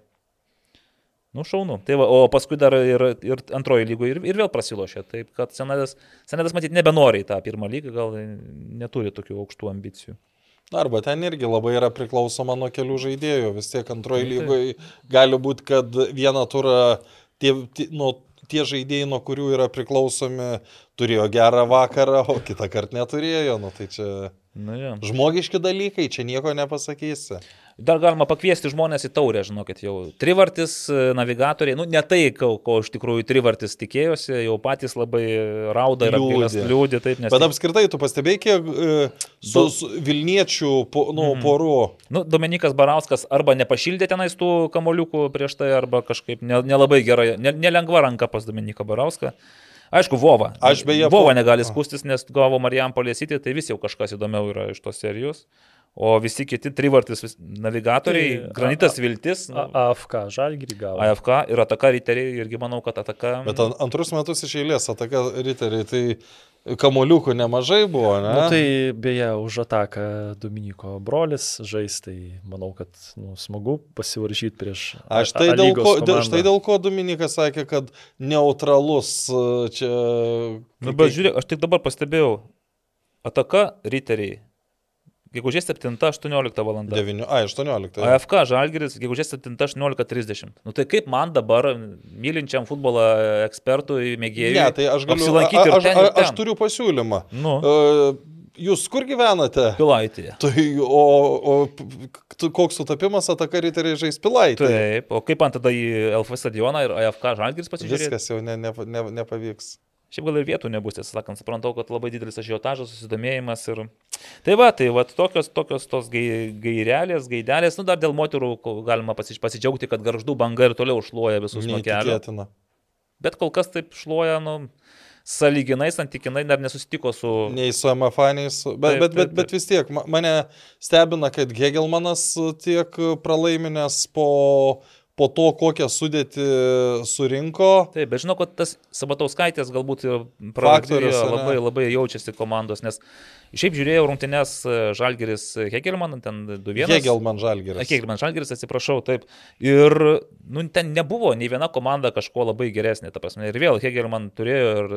Nu, šaunu. Tai va, o paskui dar ir, ir antroji lygoje ir, ir vėl prasilošė. Taip, kad Senedas, Senedas matyt, nebenori į tą pirmą lygą, gal neturi tokių aukštų ambicijų. Arba ten irgi labai yra priklausoma nuo kelių žaidėjų. Vis tiek antroji lygoje gali būti, kad vieną turą tie, tie, nuo, tie žaidėjai, nuo kurių yra priklausomi, turėjo gerą vakarą, o kitą kartą neturėjo. Nu, tai čia nu, ja. žmogiški dalykai, čia nieko nepasakysi. Dar galima pakviesti žmonės į taurę, žinokit, jau trivartis, e, navigatoriai, nu ne tai, ko, ko iš tikrųjų trivartis tikėjosi, jau patys labai rauda ir liūdė. Taip, nes... Bet apskritai, tu pastebėjai, kiek e, su, su Vilniečių po, nu, mm. porų. Nu, Dominikas Barauskas arba nepašildė tenais tų kamoliukų prieš tai, arba kažkaip nelabai ne gerai, nelengva ne ranka pas Dominiką Barauską. Aišku, Vova. Aš beje. Vova negali skūstis, nes gavo Marijam Palėsyti, tai vis jau kažkas įdomiau yra iš tos serijos. O visi kiti trivartis navigatoriai, tai, Granitas a, Viltis. Nu, AFK, Žalgirį gavo. AFK ir Ataka Riteriai, irgi manau, kad Ataka. Bet an, antrus metus iš eilės Ataka Riteriai, tai Kamoliukų nemažai buvo, ne? Nu, tai beje, už ataką Dominiko brolis žais, tai manau, kad nu, smagu pasivaržyti prieš... Aš tai dėl ko, dėl, štai dėl ko Dominikas sakė, kad neutralus e, čia... Nu, bet žiūrėk, aš tik dabar pastebėjau, ataka riteriai Gegužės 7-18 val. 9, a, 18. AFK Žalgiris, gegužės 7-18.30. Nu tai kaip man dabar, mylinčiam futbolo ekspertui, mėgėjui, ne, tai aš galiu apsilankyti. Aš, ten, aš, aš turiu pasiūlymą. Nu. Uh, Jūs kur gyvenate? Pilaitėje. Tai, o, o koks sutapimas ataka riteriai žais Pilaitėje? Taip, o kaip man tada į LF stadioną ir AFK Žalgiris pasižiūrėti? Viskas jau ne, ne, ne, nepavyks. Šiaip gal ir vietų nebus, tiesą sakant, suprantu, kad labai didelis ažiotažas, susidomėjimas ir... Tai va, tai va, tokios, tokios tos gairelės, gaidelės, nu dar dėl moterų galima pasidžiaugti, kad garždų banga ir toliau šluoja visus nuo kelio. Bet kol kas taip šluoja, nu, saliginai, santykinai dar nesusitiko su... Nei su MFA, nei su... Bet, taip, bet, bet, bet vis tiek, mane stebina, kad Hegelmanas tiek pralaiminęs po po to, kokią sudėtį surinko. Taip, bet žinau, kad tas Sabatauskaitės galbūt ir faktorius labai, labai jaučiasi komandos, nes šiaip žiūrėjau rungtynės e, Žalgeris Hegelman, ten 2-1. Hegelman Žalgeris. Hegelman Žalgeris, atsiprašau, taip. Ir nu, ten nebuvo nei viena komanda kažko labai geresnė, ta prasme. Ir vėl Hegelman turėjo ir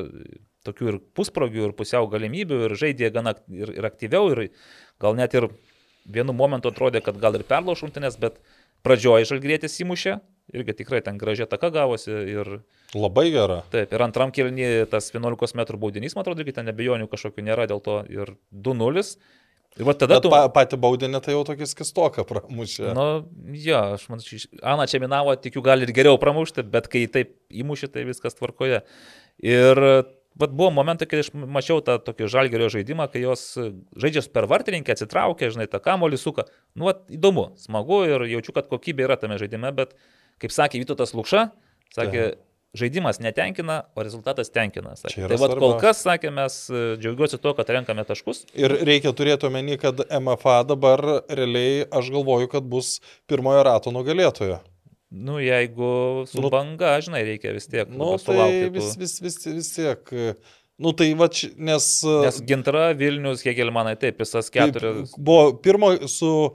tokių ir pusprogių, ir pusiau galimybių, ir žaidė gana ir, ir aktyviau, ir gal net ir vienu momentu atrodė, kad gal ir perlauš rungtynės, bet Pradžioje žalgrėtis įmušė, irgi tikrai ten gražiai taka gavosi ir... Labai gera. Taip, ir antram kelnį tas 11 m baudinys, man atrodo, irgi ten nebejonių kažkokių nėra dėl to ir 2-0. Ir va tada Bet tu... Pa, pati baudinė tai jau tokį skistoką pramušė. Nu, jo, aš manau, Ana čia minavo, tikiu, gali ir geriau pramušti, bet kai taip įmušė, tai viskas tvarkoje. Ir Vat buvo momentai, kai aš mačiau tą tokį žalgerio žaidimą, kai jos žaidžia per vartininkę, atsitraukia, žinai, tą kamolį suka. Nu, vat, įdomu, smagu ir jaučiu, kad kokybė yra tame žaidime, bet, kaip sakė Vytautas Lukša, sakė, Aha. žaidimas netenkina, o rezultatas tenkina. Tai vad kol kas, sakė, mes e, džiaugiuosi tuo, kad renkame taškus. Ir reikia turėti omeny, kad MFA dabar realiai, aš galvoju, kad bus pirmojo rato nugalėtojo. Nu, jeigu su nu, banga, žinai, reikia vis tiek. Nu, tai vis, vis, vis, vis tiek. Nu, tai va, nes... Nes Gintra, Vilnius, Hegelmanai, taip, visas keturias. Buvo pirmo su...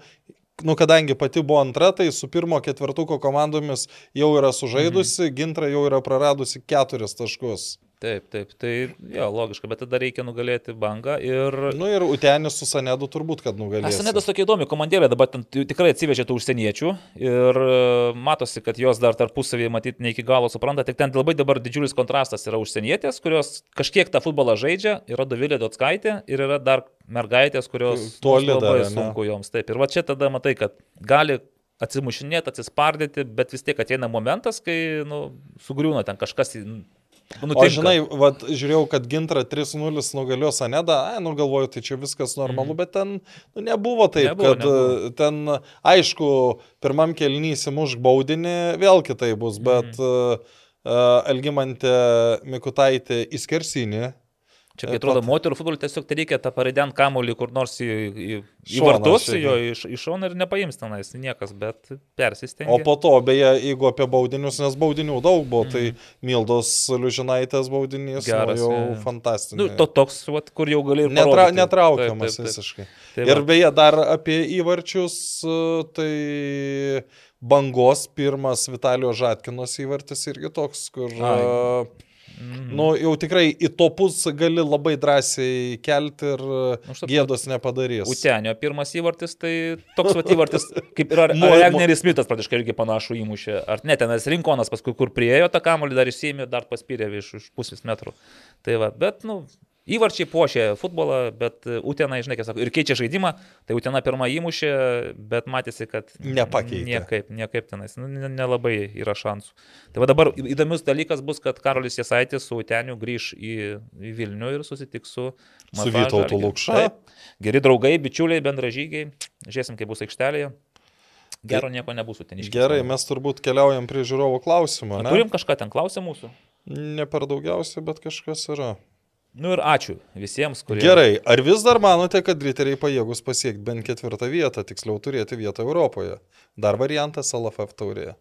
Nu, kadangi pati buvo antra, tai su pirmo ketvirtuko komandomis jau yra sužaidusi, mhm. Gintra jau yra praradusi keturis taškus. Taip, taip, tai jo, logiška, bet tada reikia nugalėti bangą ir... Nu ir Utenis su Sanedu turbūt, kad nugalės. Sanedas tokia įdomi komandėlė, dabar ten tikrai atsivežė tų užsieniečių ir e, matosi, kad jos dar tarpusavėje matyti ne iki galo supranta, tik ten labai dabar didžiulis kontrastas yra užsienietės, kurios kažkiek tą futbolą žaidžia, yra Dovilė Dotskaitė ir yra dar mergaitės, kurios toli labai dar, sunku ne? joms. Taip, ir va čia tada matai, kad gali atsimušinėti, atsispardyti, bet vis tiek ateina momentas, kai nu, sugriūna ten kažkas Nutinka. O žinai, vat, žiūrėjau, kad Gintra 3-0 nugalėjo Sanedą, ai, nu galvoju, tai čia viskas normalu, mm. bet ten nu, nebuvo taip, nebuvo, kad nebuvo. ten, aišku, pirmam kelnysi muž baudinį, vėl kitai bus, bet mm. uh, Elgimantė Mikutaitė įskersinį Čia, kai atrodo, moterų futbolui tiesiog tai reikia tą parident kamolį kur nors į, į, į vartus, jo iš, iš šono ir nepaims tenais niekas, bet persistengia. O po to, beje, jeigu apie baudinius, nes baudinių daug buvo, mm. tai mhm. Mildos Liužinaitės baudinys nu, Geras, nu, jau ja. fantastinis. Nu, to toks, vat, kur jau gali ir... Netra, netraukiamas taip, taip, taip. visiškai. Taip, ir beje, dar apie įvarčius, tai bangos pirmas Vitalio Žatkinos įvartis irgi toks, kur... Ai. Mm. Nu, jau tikrai į topus gali labai drąsiai kelti ir nu, gėdos nepadarys. Utenio pirmas įvartis, tai toks vat įvartis, kaip ir Regneris Smithas praktiškai irgi panašų įmušė. Ar ne, tenas Rinkonas paskui, kur priejo tą kamuolį, dar įsėmė, dar paspyrė iš, iš pusės metrų. Tai va, bet, nu, Įvarčiai puošė futbolą, bet Utena, žinai, kaip sako, ir keičia žaidimą, tai Utena pirmą įmušė, bet matėsi, kad nepakeitė. Niekaip, niekaip tenais, nu, nelabai yra šansų. Tai va dabar įdomus dalykas bus, kad Karolis Jasaitis su Uteniu grįž į, į Vilnių ir susitiks su... Su Vytautu Lukša. Geri draugai, bičiuliai, bendražygiai. Žiūrėsim, kaip bus aikštelėje. Gero nieko nebus uteniškai. Gerai, mes turbūt keliaujam prie žiūrovo klausimo. Turim kažką ten klausę mūsų? Ne per daugiausiai, bet kažkas yra. Nu ir ačiū visiems, kurie. Gerai, ar vis dar manote, kad riteriai pajėgus pasiekti bent ketvirtą vietą, tiksliau turėti vietą Europoje? Dar variantas LFF taurėje.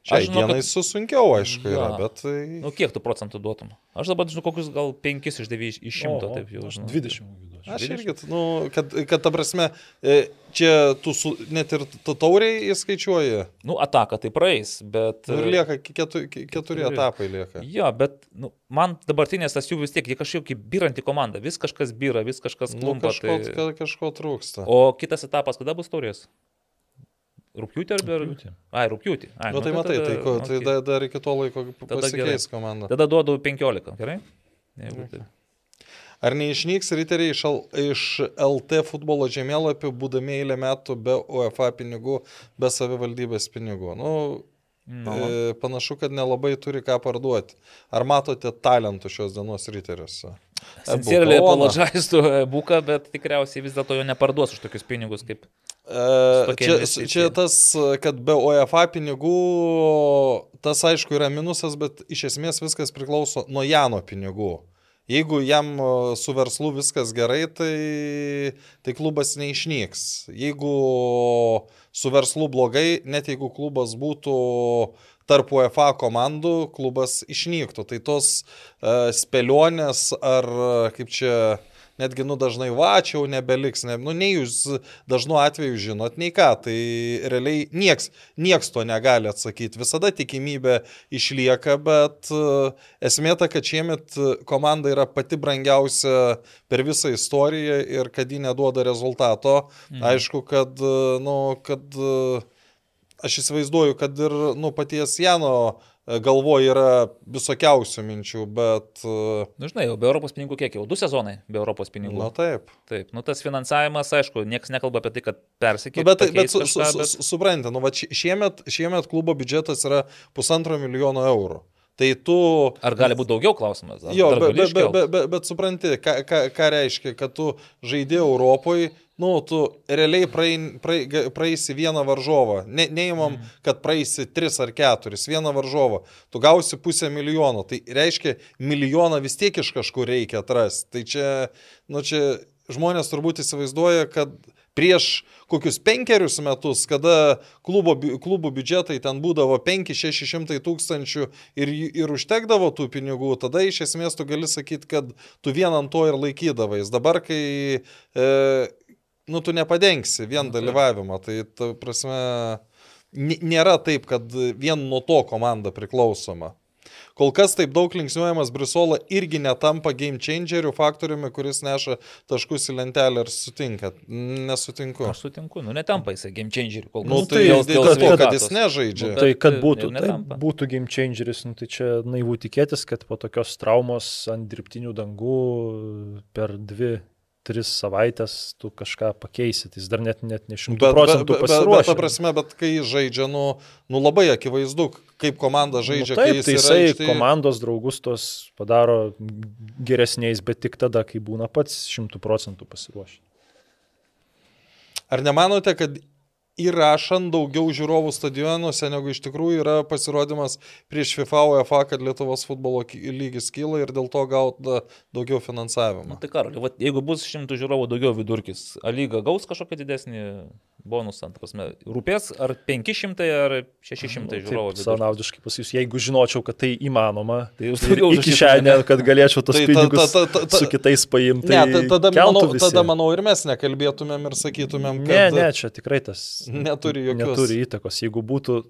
Šiai žinau, dienai kad... susunkiau, aišku, ja. yra, bet... Tai... Nu, kiek tu procentų duotum? Aš dabar žinau, kokius gal 5 iš 9 iš 100, taip jau žinau. 20. Aš irgi, nu, kad, kad ta prasme, e, čia tu su, net ir tu tauriai įskaičiuoji. Nu, ataka tai praeis, bet... Nu, ir lieka keturi, keturi etapai lieka. Jo, bet nu, man dabartinės tas jų vis tiek, jie kažkokia kaip biranti komanda, vis kažkas byra, vis kažkas nu, klumpa. Nu, kažko, tai... kažko trūksta. O kitas etapas kada bus taurės? Rūpiutį ar dar? Rūpiutį. Ai, rūpiutį. Ai, nu, nu, tai matai, tada, tai, ko, tai okay. dar, dar iki to laiko pasikeis komanda. Tada duodu 15, gerai? Jeigu okay. tai. Ar neišnyks riteriai iš, iš LT futbolo žemėlapių, būdami eilę metų be UEFA pinigų, be savivaldybės pinigų? Nu, no. e, panašu, kad nelabai turi ką parduoti. Ar matote talentų šios dienos riteriuose? Sincerely apologize to Buką, bet tikriausiai vis dėlto jo neparduos už tokius pinigus kaip čia, čia tas, kad be UEFA pinigų, tas aišku yra minusas, bet iš esmės viskas priklauso nuo Jano pinigų. Jeigu jam e, su verslu viskas gerai, tai, tai klubas neišnyks. Jeigu su verslu blogai, net jeigu klubas būtų tarp UEFA komandų, klubas išnyktų. Tai tos uh, spėlionės ar kaip čia netgi, nu, dažnai va, čia jau nebeliks, ne, nu, nei jūs dažnu atveju žinot, nei ką, tai realiai nieks, nieks to negali atsakyti, visada tikimybė išlieka, bet uh, esmė ta, kad šiemet komanda yra pati brangiausia per visą istoriją ir kad ji neduoda rezultato, mhm. aišku, kad, uh, nu, kad aš įsivaizduoju, kad ir, nu, paties Jano E, galvoje yra visokiausių minčių, bet... Na, e, nu, žinai, jau be Europos pinigų kiek jau? Du sezonai be Europos pinigų. Na taip. Taip, nu tas finansavimas, aišku, niekas nekalba apie tai, kad persikėlė. Nu, bet, bet, su, kažką, su, bet... Su, suprantate, nu, va, šiemet, šiemet klubo biudžetas yra pusantro milijono eurų. Tai tu... Ar gali būti daugiau klausimas? Ar, jo, bet, bet, bet, bet, bet supranti, ką, ką, ką reiškia, kad tu žaidėjai Europoje, nu, tu realiai praein, prae, praeisi vieną varžovą. Ne, neįmam, mm. kad praeisi tris ar keturis, vieną varžovą. Tu gausi pusę milijono. Tai reiškia, milijoną vis tiek iš kažkur reikia atrasti. Tai čia, nu, čia žmonės turbūt įsivaizduoja, kad prieš kokius penkerius metus, kada klubo, klubų biudžetai ten būdavo 5-600 tūkstančių ir, ir užtekdavo tų pinigų, tada iš esmės tu gali sakyti, kad tu vien ant to ir laikydavais. Dabar, kai e, nu, tu nepadengsi vien nu, dalyvavimą. Tai, ta prasme, nėra taip, kad vien nuo to komanda priklausoma. Kol kas taip daug linksniuojamas Brisola irgi netampa game changerių faktoriumi, kuris neša taškus į lentelę. Ar sutinkat? Nesutinku. Aš sutinku, nu netampa jisai game changerių. Kol nu, kas. Nu, tai dėl, dėl, dėl to, kad jis nežaidžia. Nu, tai kad būtų, tai būtų game changeris, nu, tai čia naivu tikėtis, kad po tokios traumos ant dirbtinių dangų per dvi tris savaitės tu kažką pakeisit, jis dar net, net ne šimtų procentų pasiruošęs. Bet, bet, prasme, bet kai žaidžia, nu, nu labai akivaizdu, kaip komanda nu žaidžia. Nu, taip, tai jisai aikštė... komandos draugus tos padaro geresniais, bet tik tada, kai būna pats šimtų procentų pasiruošęs. Ar nemanote, kad įrašant daugiau žiūrovų stadionuose, negu iš tikrųjų yra pasirodymas prieš FIFA UEFA, kad Lietuvos futbolo lygis kyla ir dėl to gauta daugiau finansavimo. Na, tai karali, jeigu bus šimtų žiūrovų daugiau vidurkis, A lyga gaus kažkokį didesnį bonusą, ta prasme, rūpės ar 500 ar 600 nu, žiūrovų. Sanaudiškai pasakysiu, jeigu žinočiau, kad tai įmanoma, tai jūs turite kišenę, kad galėčiau tos tai, pinigus ta, ta, ta, ta, su kitais paimti. Ne, ta, tada, manau, visi. tada manau ir mes nekalbėtumėm ir sakytumėm, kad... Ne, ne, čia tikrai tas neturi jokios. Neturi įtakos. Jeigu būtų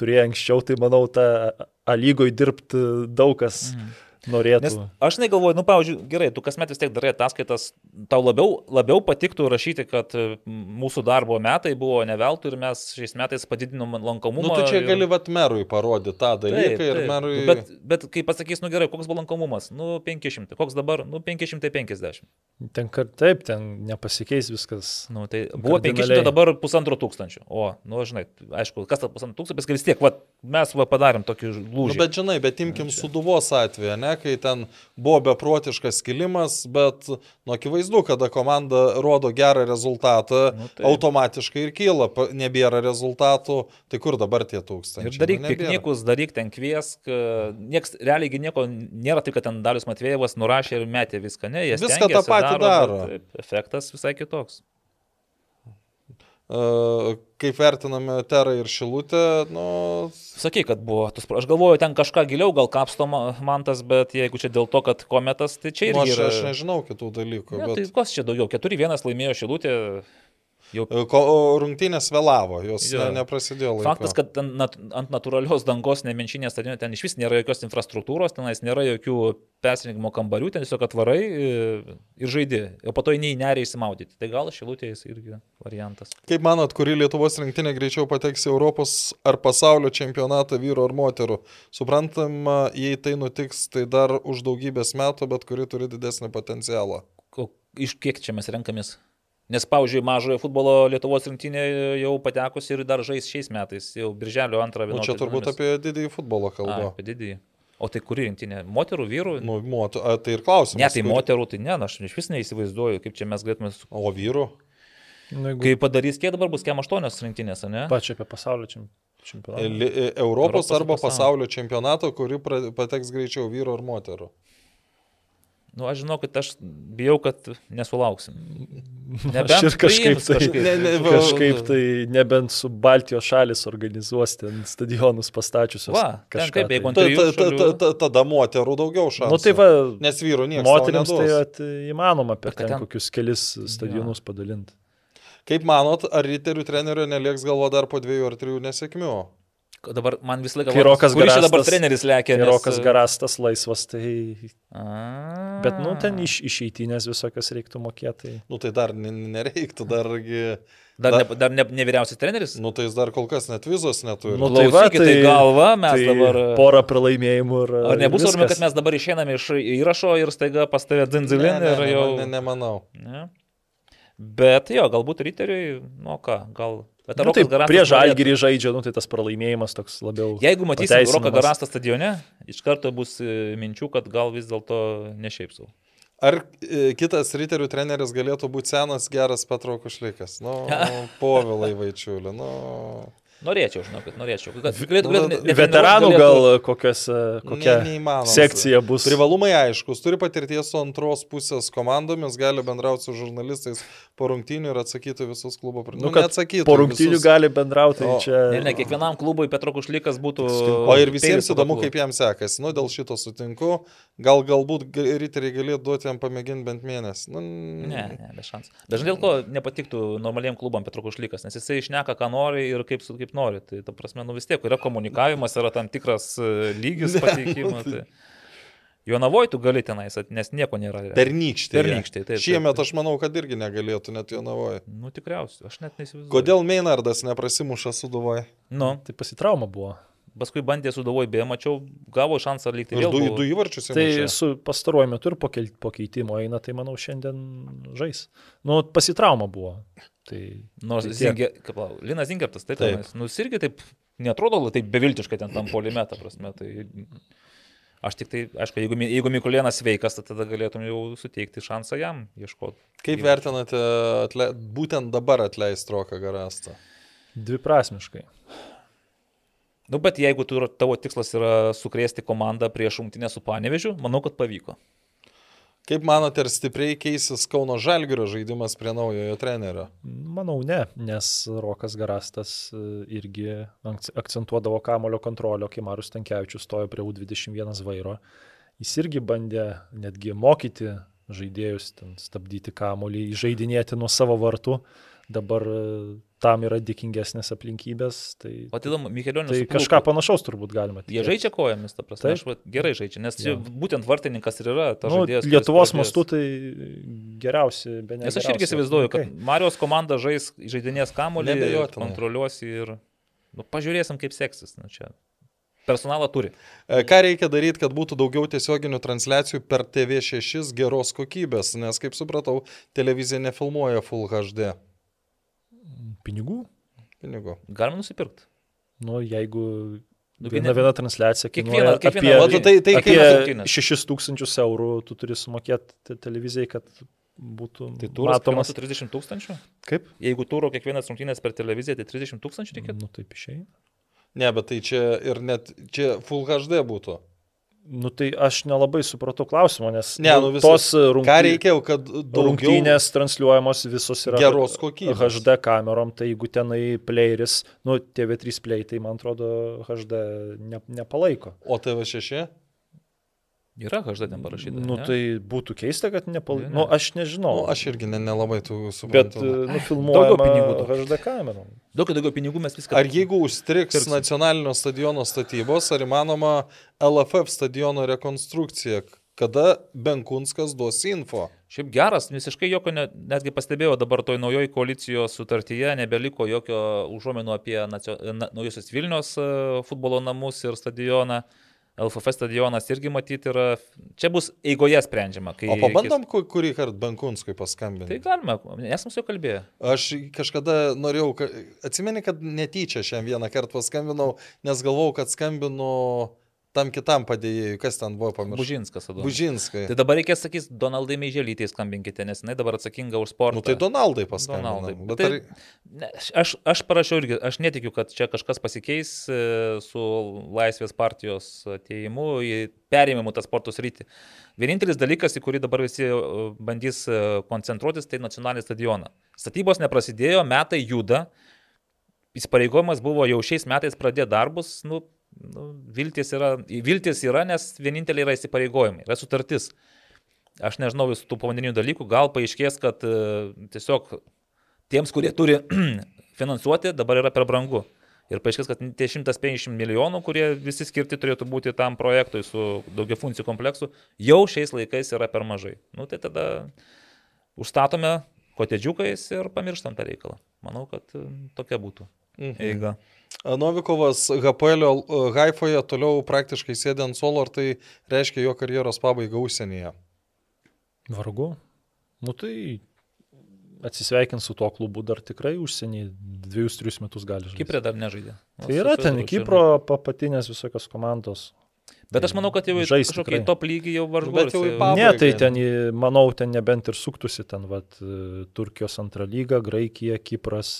turėję anksčiau, tai manau, ta A lygoj dirbti daug kas. Mm norėtų. Nes aš negalvoju, nu, pavyzdžiui, gerai, tu kasmet vis tiek darai ataskaitas, tau labiau, labiau patiktų rašyti, kad mūsų darbo metai buvo neveltui ir mes šiais metais padidinom lankomumą. Nu, tu čia ir... gali vat merui parodyti tą dalyką taip, taip. ir merui. Bet, bet kai pasakys, nu gerai, koks buvo lankomumas, nu 500, koks dabar, nu 550. Ten, kad taip, ten nepasikeis viskas. Nu, tai buvo 500, dabar pusantro tūkstančio. O, nu, žinai, aišku, kas tas pusantro tūkstančio, bet vis tiek, va, mes va, padarėm tokį lūžį. Nu, bet žinai, bet imkim suduvos atveju, ne? Kai ten buvo beprotiškas kilimas, bet nu, akivaizdu, kada komanda rodo gerą rezultatą, nu, tai. automatiškai ir kyla, nebėra rezultatų, tai kur dabar tie tūkstančiai? Ir daryk nu, piknikus, daryk ten kviesk, nieks realiai nieko nėra taip, kad ten Dalius Matvėjevas nurašė ir metė viską, ne, jie viską tą patį daro. daro. Efektas visai kitoks. Kaip vertiname Terą ir Šilutę, nu... Sakai, kad buvo, aš galvoju, ten kažką giliau gal kapsto man tas, bet jeigu čia dėl to, kad kometas, tai čia irgi... Nu, aš, yra... aš nežinau kitų dalykų. Ne, bet... Tai kas čia daugiau? 4-1 laimėjo Šilutė, Jau... Rungtynės vėlavo, jos ne, neprasidėjo. Laiko. Faktas, kad nat, ant natūralios dangos nemenšinės stadione ten iš vis nėra jokios infrastruktūros, tenais nėra jokių persirinkimo kambarių, ten tiesiog atvarai e, ir žaidži, o po to eini į nerį įsimaudyti. Tai gal šilutės irgi variantas. Kaip manot, kuri Lietuvos rinktinė greičiau pateks į Europos ar pasaulio čempionatą vyro ar moterų? Suprantama, jei tai nutiks, tai dar už daugybės metų, bet kuri turi didesnį potencialą. Iš kiek čia mes renkamės? Nes, pavyzdžiui, mažojo futbolo Lietuvos rinktinė jau patekusi ir dar žais šiais metais, jau birželio antrą vieną. O čia turbūt apie didįjį futbolą kalba. A, apie didįjį. O tai kuri rinktinė? Moterų, vyrų? Nu, moter, a, tai ir klausimas. Ne, tai kuri... moterų, tai ne, aš iš vis neįsivaizduoju, kaip čia mes galėtume. O vyrų? Nu, jeigu... Kai padarys, kiek dabar bus kem aštuonios rinktinės, ne? Pačia apie pasaulio čempionatą. E, Europos, Europos arba pasaulio, pasaulio čempionato, kuri pateks greičiau vyro ar moterų. Nu, aš žinau, kad aš bijau, kad nesulauksim. Nebent aš ir kažkaip tai, kažkaip. Ne, ne, va, kažkaip tai nebent su Baltijos šalis organizuos ten stadionus pastačiusius. Va, kažkaip, tai. jeigu ta, ta, ta, ta, ta, tada moterų daugiau šansų. Nu, tai va, Nes vyrų niekas. Moteriams tai at, įmanoma per ten, ten kokius kelis stadionus ja. padalinti. Kaip manot, ar riterių trenerių nelieks galvo dar po dviejų ar trijų nesėkmių? Dabar man visą laiką... Kai Rokas Garastas. dabar treneris lėkė. Nes... Rokas Garastas laisvas, tai... A. Bet, nu, ten iš, išeitinės visokias reiktų mokėti. Nu, tai dar nereiktų, dargi... Dar, dar, ne, dar ne, ne vyriausias treneris? Nu, tai jis dar kol kas net vizos neturi. Nu, tai va, tai, tai galva, mes tai dabar... Porą pralaimėjimų ir... Ar nebus svarbu, kad mes dabar išeiname iš įrašo ir staiga pas tave dzindzilin ne, ne, ir jau... Ne, nemanau. Ne. Bet jo, galbūt riteriui, nu ką, gal Bet nu, tai prie žalgirį žaidžia, nu, tai tas pralaimėjimas toks labiau. Jeigu matysim Roką Garastą stadione, iš karto bus e, minčių, kad gal vis dėlto ne šiaip sau. Ar e, kitas riterių treneris galėtų būti senas, geras Petro Kušlikas? Nu, povilai vaičiulė. Nu. Norėčiau, žinokit, norėčiau. Kad, galėtų, galėtų, ne, ne, Veteranų galėtų... gal kokias, kokia ne, sekcija bus. Privalumai aiškus, turi patirties su antros pusės komandomis, gali bendrauti su žurnalistais po rungtynių ir atsakyti visus klubo nu, nu, atsakytų. Po rungtynių visus... gali bendrauti. Tai o, čia... Ne, ne, kiekvienam klubui Petro Kušlikas būtų. O ir visiems įdomu, kaip jam sekasi. Nu, dėl šito sutinku. Gal galbūt riteriai galėtų duoti jam pamėginti bent mėnesį. Nu, ne, ne, be šansų. Dažnai dėl ko nepatiktų normaliem klubam Petro Kušlikas, nes jisai išneka, ką nori ir kaip, kaip nori. Tai ta prasme, nu vis tiek yra komunikavimas, yra tam tikras e, lygis pateikimo. Tai... Jonavoje tu gali tenais, nes nieko nėra. Pernykštė. Pernykštė. Taip, Šiemet aš manau, kad irgi negalėtų net Jonavoje. Nu tikriausiai, aš net neįsivaizduoju. Kodėl Meinardas neprasimuša suduvoje? Nu. Tai pasitrauma buvo. Paskui bandė suduvoj, beje, mačiau, gavo šansą likti vėl. Du, du įvarčius. Tai su pastaruoju metu ir po, po keitimo eina, tai manau šiandien žais. Nu, pasitrauma buvo. Tai Nors Zinger, kaip, Linas Zingertas, tai taip. Nu, irgi taip netrodo taip beviltiškai ten tam polimetą prasme. Tai aš tik tai, aišku, jeigu, jeigu Mikulėnas sveikas, tai tada galėtum jau suteikti šansą jam ieškoti. Kaip įvarčių. vertinate atle, būtent dabar atleist Roką Garastą? Dviprasmiškai. Nu, bet jeigu tu, tavo tikslas yra sukrėsti komandą prieš rungtinę su Panevežiu, manau, kad pavyko. Kaip manote, ar stipriai keisis Kauno Žalgirio žaidimas prie naujojo trenerio? Manau, ne, nes Rokas Garastas e, irgi akcentuodavo kamulio kontrolio, kai Marius Tankievičius stojo prie U21 vairo. Jis irgi bandė netgi mokyti žaidėjus, stabdyti kamulį, žaidinėti nuo savo vartų. Dabar e, tam yra dėkingesnės aplinkybės. Tai, o tai įdomu, Mikelionis. Tai suplūko. kažką panašaus turbūt galima. Tikėti. Jie žaidžia kojomis, ta prasme. Taip. Aš va, gerai žaidžia, nes ja. būtent vartininkas ir yra tas nu, žaidėjas. Lietuvos mastu tai geriausi, be ne. Nes aš irgi įsivaizduoju, okay. kad Marijos komanda žais žaidinės kamuolį, kontroliuos ir nu, pažiūrėsim, kaip seksis. Nu, čia. Personalą turi. E, ką reikia daryti, kad būtų daugiau tiesioginių transliacijų per TV6 geros kokybės, nes, kaip supratau, televizija nefilmuoja Full HD. Pinigų? Pinigų. Galima nusipirkti. Nu, jeigu Nu, viena, viena transliacija. Kiekviena, kiekviena. Apie, tai, tai, apie 6 tūkstančius eurų tu turi sumokėti televizijai, kad būtų tai turas matomas 30 tūkstančių. Kaip? Jeigu turo kiekvienas rungtynės per televiziją, tai 30 tūkstančių reikėtų. Nu, taip išėjai. Ne, bet tai čia ir net čia Full HD būtų. Nu tai aš nelabai supratau klausimo, nes ne, nu, visus, tos rungtynės, ką reikėjo, kad rungtynės transliuojamos visos yra geros kokybės. HD kamerom, tai jeigu tenai playeris, nu TV3 play, tai man atrodo HD ne, nepalaiko. O TV6? Yra HD ten parašyta. Nu, ne? tai būtų keista, kad nepalaiko. Ne. Nu, aš nežinau. Nu, aš irgi ne, nelabai tų suprantu. Bet nufilmuojama pinigų HD kamerom. Daug daugiau pinigų mes viską. Ar jeigu užstriks pirksim. nacionalinio stadiono statybos, ar įmanoma LFF stadiono rekonstrukcija? Kada Benkunskas duos info? Šiaip geras, visiškai jokio, net, netgi pastebėjau, dabar toj naujoji koalicijos sutartyje nebeliko jokio užuomenų apie nacio, na, naujusius Vilnius e, futbolo namus ir stadioną. Uh, LFF stadionas irgi matyti yra, čia bus eigoje sprendžiama. O pabandom reikės... kurį kartą Bankunskui paskambinti. Tai galime, esam su juo kalbėję. Aš kažkada norėjau, atsimeni, kad netyčia šiandien vieną kartą paskambinau, nes galvau, kad skambinu tam kitam padėjėjui, kas ten buvo pamirštas. Bužinskas. Adonis. Bužinskai. Tai dabar reikės sakyti, Donaldai Meiželytė skambinkite, nes jinai dabar atsakinga už sportą. Nu, tai Donaldai paskambinau. Donaldai. Tai, ar... ne, aš, aš parašiau irgi, aš netikiu, kad čia kažkas pasikeis e, su Laisvės partijos ateimu į perėmimu tą sporto sritį. Vienintelis dalykas, į kurį dabar visi e, bandys e, koncentruotis, tai nacionalinis stadionas. Statybos neprasidėjo, metai juda. Įsipareigojimas buvo jau šiais metais pradėti darbus, nu, nu, viltis, yra, viltis yra, nes vienintelė yra įsipareigojimai, yra sutartis. Aš nežinau visų tų pavadinių dalykų, gal paaiškės, kad uh, tiesiog tiems, kurie turi finansuoti, dabar yra per brangu. Ir paaiškės, kad tie 150 milijonų, kurie visi skirti turėtų būti tam projektui su daugia funkcijų kompleksu, jau šiais laikais yra per mažai. Nu tai tada užstatome kotedžiukais ir pamirštam tą reikalą. Manau, kad e, tokia būtų mhm. eiga. Mhm. Novikovas HPL Haifoje toliau praktiškai sėdė ant solo, ar tai reiškia jo karjeros pabaigą užsienyje? Vargu. Nu tai atsisveikins su tuo klubu dar tikrai užsienį, dviejus, trijus metus gali žaisti. Kiprė dar nežaidė. Tai yra ten Kipro papatinės visokios komandos. Bet aš manau, kad jau žais kažkokį top lygį jau varžu. Bet jau į pabaigą. Ne, tai ten, manau, ten nebent ir suktųsi ten, vat, Turkijos antrą lygą, Graikija, Kipras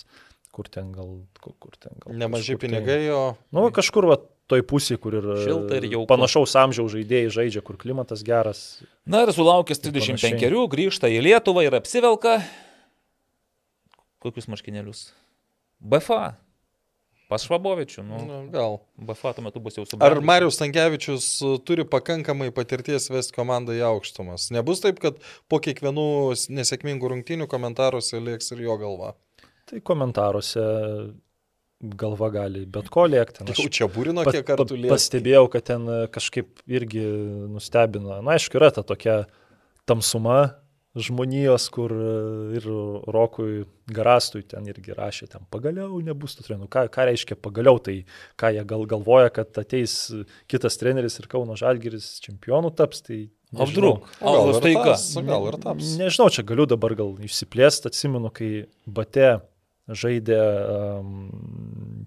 kur ten gal, kur ten gal. Nemaži pinigai, o... Nu, kažkur va, toj pusėje, kur ir, Šilta ir jau panašaus amžiaus žaidėjai žaidžia, kur klimatas geras. Na ir sulaukęs 35, grįžta į Lietuvą ir apsivelka. Kokius marškinėlius? BFA. Pas Švabovičių, nu, nu, gal. BFA tuo metu bus jau su. Ar Marius Tankievičius uh, turi pakankamai patirties vesti komandą į aukštumas? Nebus taip, kad po kiekvienų nesėkmingų rungtynių komentaruose lieks ir jo galva. Tai komentaruose galva gali bet ko lėkti. Aš čia būrino kiek kartų lėkti. Pastebėjau, kad ten e, kažkaip irgi nustebino. Na, aišku, yra ta tokia tamsuma žmonijos, kur e, ir Rokui Garastui ten irgi rašė, ten pagaliau nebus tų trenerių. Ką, ką reiškia pagaliau, tai ką jie gal galvoja, kad ateis kitas treneris ir Kauno Žalgiris čempionų taps, tai Apdruk. Gal, gal, tas, gal ir taps. Nežinau, čia galiu dabar gal išsiplėsti, atsimenu, kai Bate žaidė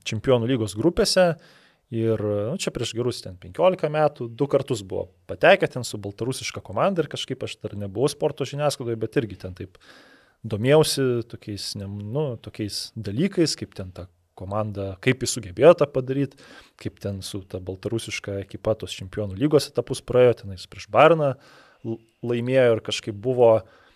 čempionų lygos grupėse ir nu, čia prieš gerus ten 15 metų du kartus buvo patekę ten su baltarusiška komanda ir kažkaip aš dar nebuvau sporto žiniasklaidoje, bet irgi ten taip domėjausi tokiais, nu, tokiais dalykais, kaip ten ta komanda, kaip jis sugebėjo tą padaryti, kaip ten su ta baltarusiška ekipa tos čempionų lygos etapus praėjo, tenais prieš Barną laimėjo ir kažkaip buvo uh,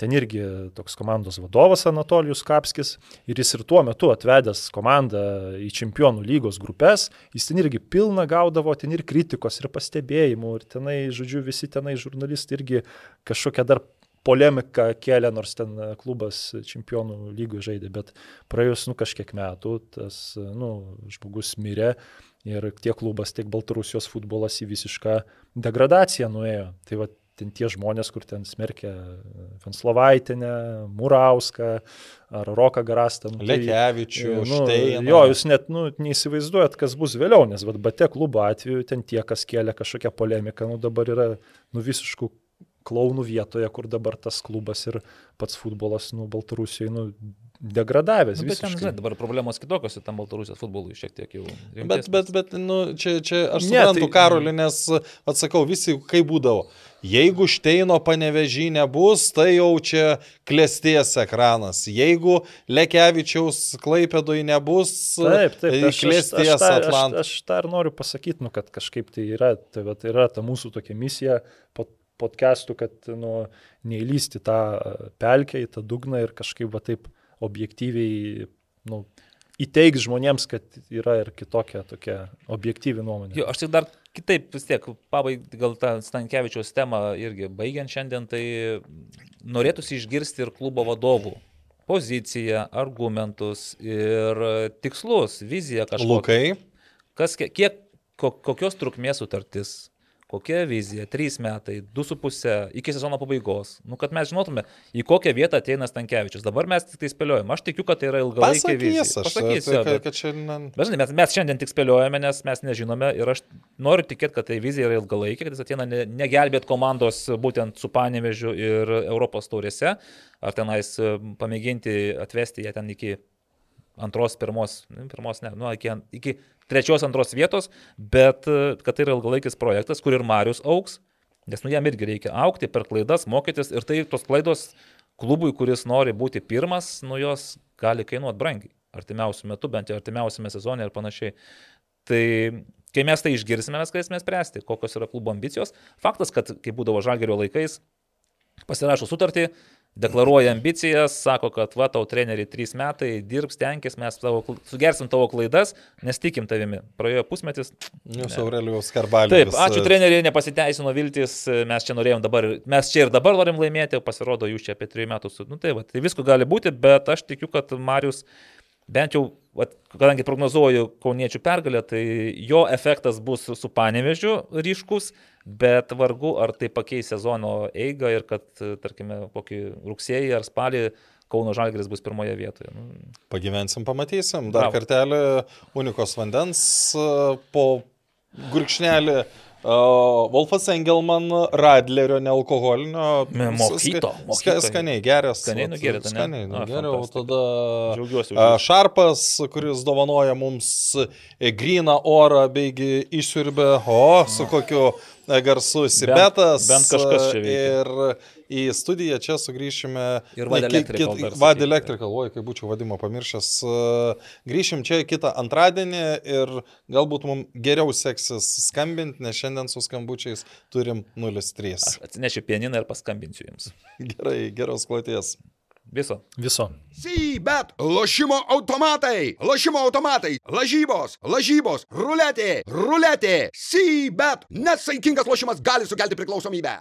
Ten irgi toks komandos vadovas Anatolijus Kapskis ir jis ir tuo metu atvedęs komandą į čempionų lygos grupės, jis ten irgi pilna gaudavo, ten ir kritikos, ir pastebėjimų, ir tenai, žodžiu, visi tenai žurnalistai irgi kažkokią dar polemiką kėlė, nors ten klubas čempionų lygų žaidė, bet praėjus, nu, kažkiek metų tas, nu, žmogus mirė ir tiek klubas, tiek Baltarusijos futbolas į visišką degradaciją nuėjo. Tai va, ten tie žmonės, kur ten smerkia Fenslovaitinę, Murauską ar Roką Garastą. Nu, tai, Lekevičių, nu, Šteiną. Jo, jūs net nu, neįsivaizduojat, kas bus vėliau, nes vad bate klubo atveju ten tie, kas kėlė kažkokią polemiką, nu dabar yra nu, visiškų klaunų vietoje, kur dabar tas klubas ir pats futbolas, nu, Baltarusijoje, nu, degradavęs. Nu, bet ten, žinai, dabar problemos kitokios, tam Baltarusijos futbolui šiek tiek jau. Bet, bet, bet, nu, čia, čia aš suprantu ne, tai... Karolį, nes atsakau, visi kaip būdavo. Jeigu Šteino panevežy nebus, tai jau čia klėsties ekranas. Jeigu Lekevičiaus klaipėdui nebus, taip, taip, tai klėsties Atlantas. Aš, aš, aš tą ir noriu pasakyti, nu, kad kažkaip tai yra, tai, tai yra ta mūsų tokia misija po podcastų, kad nu, neįlysti tą pelkę į tą dugną ir kažkaip va taip objektyviai nu, įteiks žmonėms, kad yra ir kitokia tokia objektyvi nuomonė. Jo, aš tik dar kitaip vis tiek, pabaigai gal tą Stankievičiaus temą irgi baigiant šiandien, tai norėtųsi išgirsti ir klubo vadovų poziciją, argumentus ir tikslus, viziją kažkokią. Lukai. Kas, kiek, kokios trukmės sutartis, Kokia vizija? Trys metai, du su pusė, iki sezono pabaigos. Nu, kad mes žinotume, į kokią vietą ateina Stankievičius. Dabar mes tik tai spėliojame. Aš tikiu, kad tai yra ilgalaikė vizija. Pasakysiu, tai, bet... kad šiandien... Bet žinai, mes, mes šiandien tik spėliojame, nes mes nežinome ir aš noriu tikėti, kad tai vizija yra ilgalaikė, kad jis ateina ne, negelbėt komandos būtent su Panevežiu ir Europos taurėse, ar tenais e, pamėginti atvesti ją ten iki antros, pirmos, pirmos ne, nu, iki, iki trečios, antros vietos, bet e, kad tai yra ilgalaikis projektas, kur ir Marius auks, nes nu jam irgi reikia aukti per klaidas, mokytis ir tai tos klaidos klubui, kuris nori būti pirmas, nu jos gali kainuoti brangiai. Artimiausių metų, bent jau artimiausiame sezone ir panašiai. Tai kai mes tai išgirsime, mes galėsime spręsti, kokios yra klubo ambicijos. Faktas, kad kai būdavo žalgerio laikais, pasirašo sutartį, deklaruoja ambicijas, sako, kad va, tau treneri trys metai, dirbs, tenkis, mes tavo, sugersim tavo klaidas, nes tikim tavimi. Praėjo pusmetis. Jūs Aurelijos Karbalį. Taip, ačiū treneriai, nepasiteisino viltis, mes čia norėjom dabar, mes čia ir dabar norim laimėti, pasirodo, jūs čia apie trijų metų. Nu, tai, va, tai visko gali būti, bet aš tikiu, kad Marius bent jau, vat, kadangi prognozuoju kauniečių pergalę, tai jo efektas bus su panevežiu ryškus, bet vargu ar tai pakeis sezono eigą ir kad, tarkime, kokį rugsėjį ar spalį Kauno Žalgris bus pirmoje vietoje. Nu. Pagyvensim, pamatysim. Dar Bravo. kartelį unikos vandens po gurkšnelį Uh, Wolfas Engelman Radlerio nealkoholinio. Mokyto. Ska, skaniai, geras. Skaniai nugerėta. Skaniai nugeriau. Tada Džiaugiuosi. Uh, Šarpas, kuris dovanoja mums gryną orą, beigi išsiurbė, o su kokiu garsu Sibetas. Bent, bent kažkas čia veikia. Ir į studiją čia sugrįšime. Ir Vad Electrical. Vad Electrical, oi, kaip būčiau vadimo pamiršęs. Grįšim čia kitą antradienį ir galbūt mums geriau seksis skambinti, nes šiandien su skambučiais turim 03. Aš atsinešiu pianiną ir paskambinsiu jums. Gerai, geros kloties. Viso. Viso. Sybet, lošimo automatai, lošimo automatai, lažybos, lažybos, ruletė, ruletė, Sybet, nesaikingas lošimas gali sukelti priklausomybę.